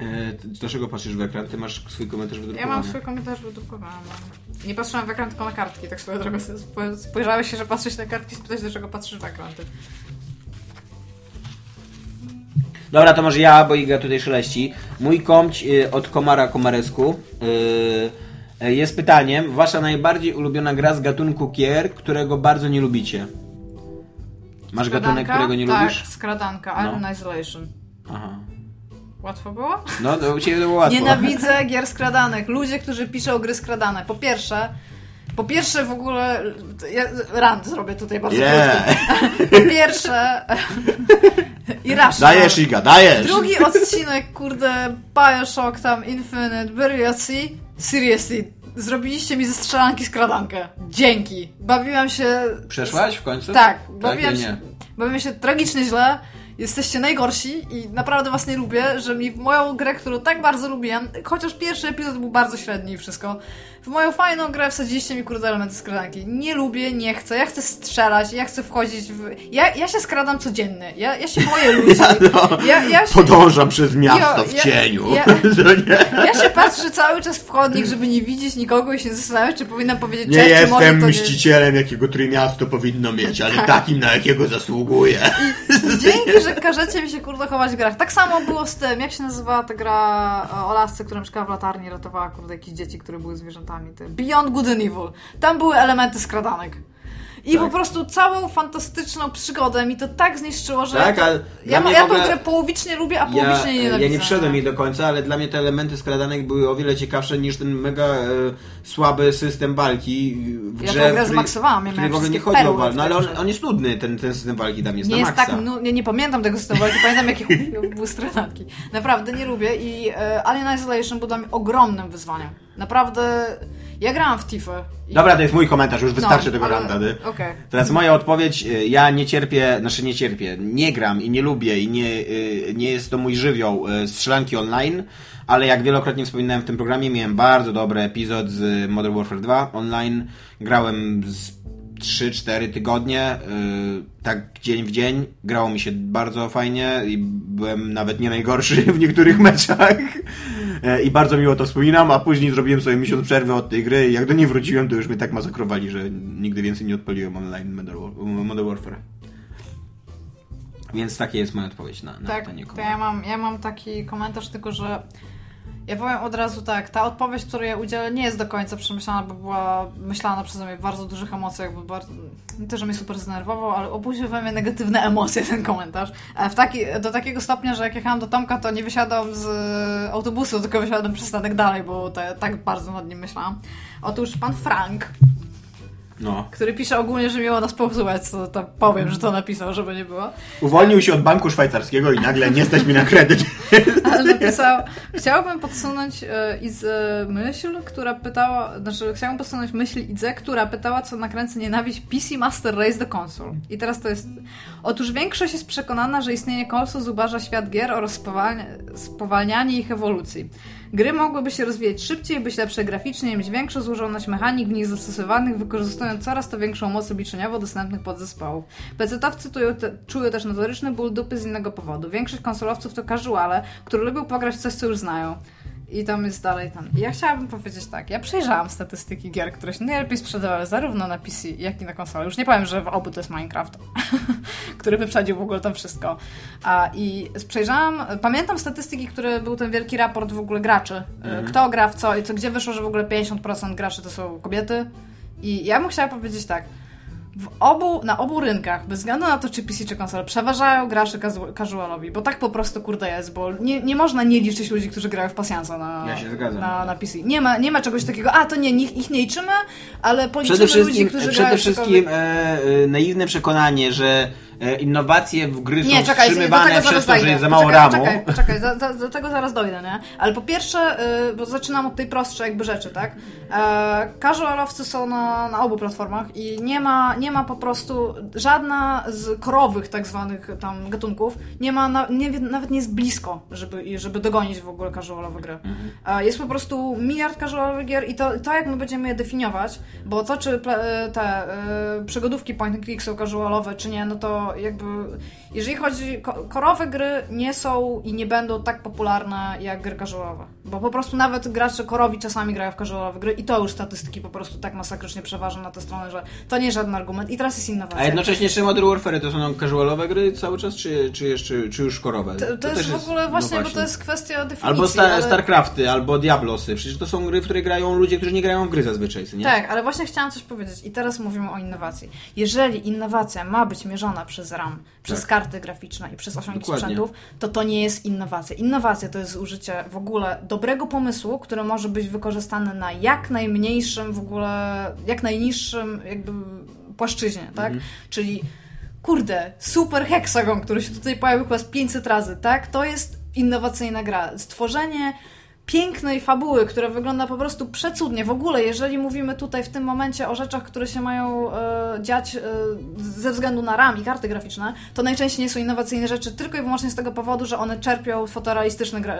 [SPEAKER 3] E, dlaczego patrzysz w ekran? Ty masz swój komentarz
[SPEAKER 2] Ja
[SPEAKER 3] wydrukowany.
[SPEAKER 2] mam swój komentarz wydrukowany. Nie patrzyłam w ekran, tylko na kartki, tak swoją drogą spojrzałeś się, że patrzysz na kartki, spytać, dlaczego patrzysz w ekran. Ty.
[SPEAKER 3] Dobra, to może ja, bo Iga tutaj szeleści. Mój komć y, od Komara Komaresku y, y, jest pytaniem. Wasza najbardziej ulubiona gra z gatunku gier, którego bardzo nie lubicie? Masz gatunek,
[SPEAKER 2] Skradanka?
[SPEAKER 3] którego nie
[SPEAKER 2] tak,
[SPEAKER 3] lubisz?
[SPEAKER 2] skradanka,
[SPEAKER 3] No.
[SPEAKER 2] Island Isolation.
[SPEAKER 3] Aha.
[SPEAKER 2] Łatwo było?
[SPEAKER 3] No, to u Ciebie to było łatwo.
[SPEAKER 2] Nienawidzę gier skradanek. Ludzie, którzy piszą gry skradane. Po pierwsze, po pierwsze w ogóle, ja rant zrobię tutaj bardzo
[SPEAKER 3] Yeah.
[SPEAKER 2] krótki. Po pierwsze, i raz.
[SPEAKER 3] Dajesz, Iga, dajesz!
[SPEAKER 2] Drugi odcinek, kurde, Bioshock tam, Infinite, Burial Sea. Seriously, zrobiliście mi ze strzelanki skradankę. Dzięki. Bawiłam się...
[SPEAKER 3] Przeszłaś w końcu?
[SPEAKER 2] Tak,
[SPEAKER 3] tak
[SPEAKER 2] bawiłam,
[SPEAKER 3] ja
[SPEAKER 2] się,
[SPEAKER 3] nie.
[SPEAKER 2] bawiłam się tragicznie źle. Jesteście najgorsi i naprawdę was nie lubię, że mi w moją grę, którą tak bardzo lubiłem, chociaż pierwszy epizod był bardzo średni i wszystko, w moją fajną grę wsadziliście mi kurde elementy skradanki. Nie lubię, nie chcę, ja chcę strzelać, ja chcę wchodzić w... Ja, ja się skradam codziennie, ja, ja się boję ludzi. Ja, ja się...
[SPEAKER 3] Podążam przez miasto w
[SPEAKER 2] ja-
[SPEAKER 3] cieniu.
[SPEAKER 2] ja-
[SPEAKER 3] nie.
[SPEAKER 2] Ja się patrzę cały czas w chodnik, żeby nie widzieć nikogo i się zastanawiać, czy powinnam powiedzieć
[SPEAKER 3] Nie
[SPEAKER 2] cześć, czy może
[SPEAKER 3] jestem
[SPEAKER 2] to nie...
[SPEAKER 3] mścicielem, jakiego trójmiasto powinno mieć, ale takim, na jakiego zasługuje.
[SPEAKER 2] Dzięki, że każecie mi się kurde chować w grach. Tak samo było z tym, jak się nazywała ta gra o lasce, która mieszkała w latarni, ratowała kurde jakieś dzieci, które były zwierzętami. Te Beyond Good and Evil. Tam były elementy skradanek. I
[SPEAKER 3] Tak.
[SPEAKER 2] po prostu całą fantastyczną przygodę mi to tak zniszczyło, że
[SPEAKER 3] Tak,
[SPEAKER 2] ja, to, ja, ja
[SPEAKER 3] w ogóle-
[SPEAKER 2] tą grę połowicznie lubię, a
[SPEAKER 3] Ja,
[SPEAKER 2] połowicznie nie nienawidzę.
[SPEAKER 3] ja nie wszedłem jej do końca, ale dla mnie te elementy skradanek były o wiele ciekawsze niż ten mega e, słaby system walki w
[SPEAKER 2] Ja
[SPEAKER 3] grze,
[SPEAKER 2] tą grę zmaksowałam, ja miałem
[SPEAKER 3] w ogóle nie chodzi o walkę. No ale on, on jest nudny, ten, ten system walki dla mnie jest
[SPEAKER 2] Nie
[SPEAKER 3] na
[SPEAKER 2] jest
[SPEAKER 3] maksa.
[SPEAKER 2] tak, no, nie, nie pamiętam tego systemu walki, pamiętam jakie były stradanki. Naprawdę nie lubię i e, Alien Isolation był dla mnie ogromnym wyzwaniem. Naprawdę, ja grałam w Tifę. i-
[SPEAKER 3] Dobra, to jest mój komentarz, już wystarczy
[SPEAKER 2] No,
[SPEAKER 3] tego
[SPEAKER 2] ale-
[SPEAKER 3] randa. ty.
[SPEAKER 2] okej.
[SPEAKER 3] Teraz moja odpowiedź, y, ja nie cierpię, znaczy nie cierpię, nie gram i nie lubię i nie, y, nie jest to mój żywioł y, strzelanki online, ale jak wielokrotnie wspominałem w tym programie, miałem bardzo dobry epizod z Modern Warfare 2 online, grałem z 3-4 tygodnie, y, tak dzień w dzień, grało mi się bardzo fajnie i byłem nawet nie najgorszy w niektórych meczach E, i bardzo miło to wspominam, a później zrobiłem sobie miesiąc przerwy od tej gry i jak do niej wróciłem, to już mnie tak masakrowali, że nigdy więcej nie odpaliłem online Modern War- Modern Warfare. Więc takie jest moja odpowiedź na, na
[SPEAKER 2] Tak,
[SPEAKER 3] pytanie kogo.
[SPEAKER 2] ja mam, ja mam taki komentarz, tylko że ja powiem od razu tak, ta odpowiedź, której ja udzielę, nie jest do końca przemyślana, bo była myślana przeze mnie w bardzo dużych emocjach, bo bardzo, nie to, że mnie super zdenerwował, ale obudził we mnie negatywne emocje ten komentarz. E, W taki, do takiego stopnia, że jak jechałam do Tomka, to nie wysiadłam z e, autobusu, tylko wysiadłam przystanek dalej, bo te, tak bardzo nad nim myślałam. Otóż pan Frank
[SPEAKER 3] No.
[SPEAKER 2] który pisze ogólnie, że miło nas posłuchać, to, to powiem, że to napisał, żeby nie było.
[SPEAKER 4] Uwolnił się od banku szwajcarskiego i nagle nie stać mi na kredyt.
[SPEAKER 2] Ale napisał, chciałbym podsunąć e, Izę myśl, która pytała, znaczy chciałbym podsunąć myśl Izę, która pytała, co nakręca nienawiść PC Master Race do konsol. I teraz to jest... Otóż większość jest przekonana, że istnienie konsol zubaża świat gier oraz spowalnia, spowalnianie ich ewolucji. Gry mogłyby się rozwijać szybciej, być lepsze graficznie, mieć większą złożoność mechanik w nich zastosowanych, wykorzystując coraz to większą moc obliczeniową dostępnych podzespołów. PC-towcy te, czują też notoryczny ból dupy z innego powodu. Większość konsolowców to casuale, które lubią pograć w coś, co już znają. I tam jest dalej tam. Ja chciałabym powiedzieć tak, ja przejrzałam statystyki gier, które się najlepiej sprzedawały zarówno na PC, jak i na konsolę. Już nie powiem, że w obu to jest Minecraft, który wyprzedził w ogóle tam wszystko. A, I przejrzałam, pamiętam statystyki, które był ten wielki raport w ogóle graczy.
[SPEAKER 3] Mhm.
[SPEAKER 2] Kto gra w co i co, gdzie wyszło, że w ogóle 50% graczy to są kobiety. I ja bym chciała powiedzieć tak, w obu, na obu rynkach, bez względu na to, czy PC, czy konsole, przeważają gracze casu- casualowi, bo tak po prostu kurde jest, bo nie, nie można nie liczyć ludzi, którzy grają w pasjansa na,
[SPEAKER 3] Ja
[SPEAKER 2] na, na PC. Nie ma, nie ma czegoś takiego, a to nie, ich, ich nie liczymy, ale policzymy
[SPEAKER 3] Przede
[SPEAKER 2] ludzi,
[SPEAKER 3] wszystkim,
[SPEAKER 2] którzy
[SPEAKER 3] przede
[SPEAKER 2] grają
[SPEAKER 3] wszystkim
[SPEAKER 2] cokolwiek.
[SPEAKER 3] e, e, naiwne przekonanie, że innowacje w gry
[SPEAKER 2] Nie,
[SPEAKER 3] są
[SPEAKER 2] czekaj,
[SPEAKER 3] wstrzymywane przez to, że jest za mało
[SPEAKER 2] Czekaj,
[SPEAKER 3] ramu.
[SPEAKER 2] Czekaj, czekaj, za, za, do tego zaraz dojdę, nie? Ale po pierwsze, y, bo zaczynam od tej prostszej jakby rzeczy, tak? E, casualowcy są na, na obu platformach i nie ma, nie ma po prostu żadna z korowych tak zwanych tam gatunków, nie ma, na, nie, nawet nie jest blisko, żeby, żeby dogonić w ogóle casualowe gry. E, jest po prostu miliard casualowych gier i to, to jak my będziemy je definiować, bo to czy e, te e, przygodówki point and click są casualowe, czy nie, no to jakby jeżeli chodzi, ko- korowe gry nie są i nie będą tak popularne jak gry casualowe, bo po prostu nawet gracze korowi czasami grają w casualowe gry i to już statystyki po prostu tak masakrycznie przeważą na tę stronę, że to nie jest żaden argument i teraz jest innowacja.
[SPEAKER 3] A jednocześnie czy Modern Warfare to są casualowe gry cały czas, czy, czy jeszcze, czy już korowe?
[SPEAKER 2] to, to, jest
[SPEAKER 3] też
[SPEAKER 2] w ogóle
[SPEAKER 3] no
[SPEAKER 2] właśnie, bo to jest kwestia definicji.
[SPEAKER 3] Albo Star,
[SPEAKER 2] ale...
[SPEAKER 3] Starcrafty, albo Diablosy. Przecież to są gry, w które grają ludzie, którzy nie grają w gry zazwyczaj, nie?
[SPEAKER 2] Tak, ale właśnie chciałam coś powiedzieć i teraz mówimy o innowacji. Jeżeli innowacja ma być mierzona przez RAM, przez
[SPEAKER 3] Tak.
[SPEAKER 2] karty graficzne i przez osiągi
[SPEAKER 3] Dokładnie.
[SPEAKER 2] sprzętów, to to nie jest innowacja. Innowacja to jest użycie w ogóle dobrego pomysłu, który może być wykorzystany na jak najmniejszym w ogóle, jak najniższym jakby płaszczyźnie, tak? Czyli kurde, super heksagon, który się tutaj pojawił chyba z 500 razy, tak? To jest innowacyjna gra. Stworzenie pięknej fabuły, która wygląda po prostu przecudnie. W ogóle, jeżeli mówimy tutaj w tym momencie o rzeczach, które się mają e, dziać e, ze względu na RAM i karty graficzne, to najczęściej nie są innowacyjne rzeczy tylko i wyłącznie z tego powodu, że one czerpią z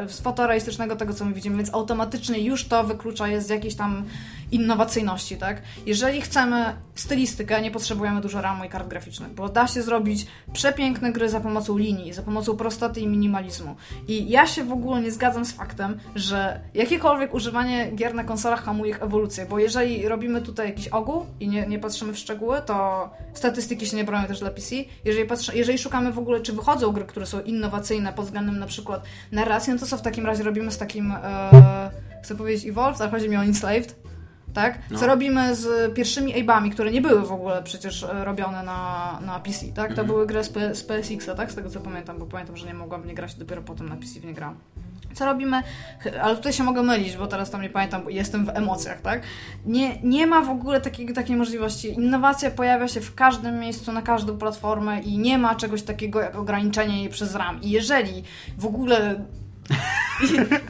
[SPEAKER 2] z fotorealistycznego tego, co my widzimy, więc automatycznie już to wyklucza je z jakiejś tam innowacyjności, tak? Jeżeli chcemy stylistykę, nie potrzebujemy dużo RAMu i kart graficznych, bo da się zrobić przepiękne gry za pomocą linii, za pomocą prostoty i minimalizmu. I ja się w ogóle nie zgadzam z faktem, że jakiekolwiek używanie gier na konsolach hamuje ich ewolucję, bo jeżeli robimy tutaj jakiś ogół i nie, nie patrzymy w szczegóły, to statystyki się nie bronią też dla PC. Jeżeli, patrzy, jeżeli szukamy w ogóle, czy wychodzą gry, które są innowacyjne pod względem na przykład narracji, no to co w takim razie robimy z takim, e, chcę powiedzieć Evolved, ale chodzi mi o Enslaved, tak? Co
[SPEAKER 3] No.
[SPEAKER 2] robimy z pierwszymi Abe'ami, które nie były w ogóle przecież e, robione na, na PC, tak? To były gry z, P- z PSX-a, tak? Z tego co pamiętam, bo pamiętam, że nie mogłam w nie grać, dopiero potem na PC w nie grałam. Co robimy? Ale tutaj się mogę mylić, bo teraz tam nie pamiętam, bo jestem w emocjach, tak? Nie, nie ma w ogóle takiej, takiej możliwości. Innowacja pojawia się w każdym miejscu, na każdą platformę i nie ma czegoś takiego jak ograniczenie jej przez RAM. I jeżeli w ogóle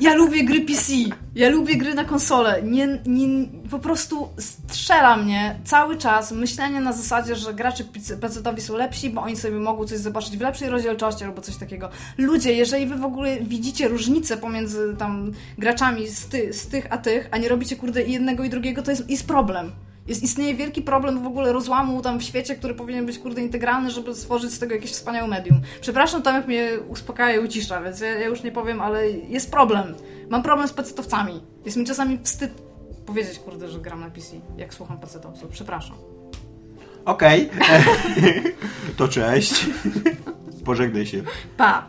[SPEAKER 2] ja lubię gry PC, ja lubię gry na konsolę. Nie, nie, po prostu strzela mnie cały czas myślenie na zasadzie, że gracze PC-owi są lepsi, bo oni sobie mogą coś zobaczyć w lepszej rozdzielczości albo coś takiego. Ludzie, jeżeli wy w ogóle widzicie różnicę pomiędzy tam graczami z, ty, z tych a tych, a nie robicie kurde jednego i drugiego, to jest, jest problem. Jest, istnieje wielki problem w ogóle rozłamu tam w świecie, który powinien być kurde integralny, żeby stworzyć z tego jakieś wspaniałe medium. Przepraszam, Tomek mnie uspokaja i ucisza, więc ja, ja już nie powiem, ale jest problem. Mam problem z pecetowcami. Jest mi czasami wstyd powiedzieć, kurde, że gram na PC, jak słucham pecetowców. Przepraszam.
[SPEAKER 3] Okej. to cześć. Pożegnaj się.
[SPEAKER 2] Pa!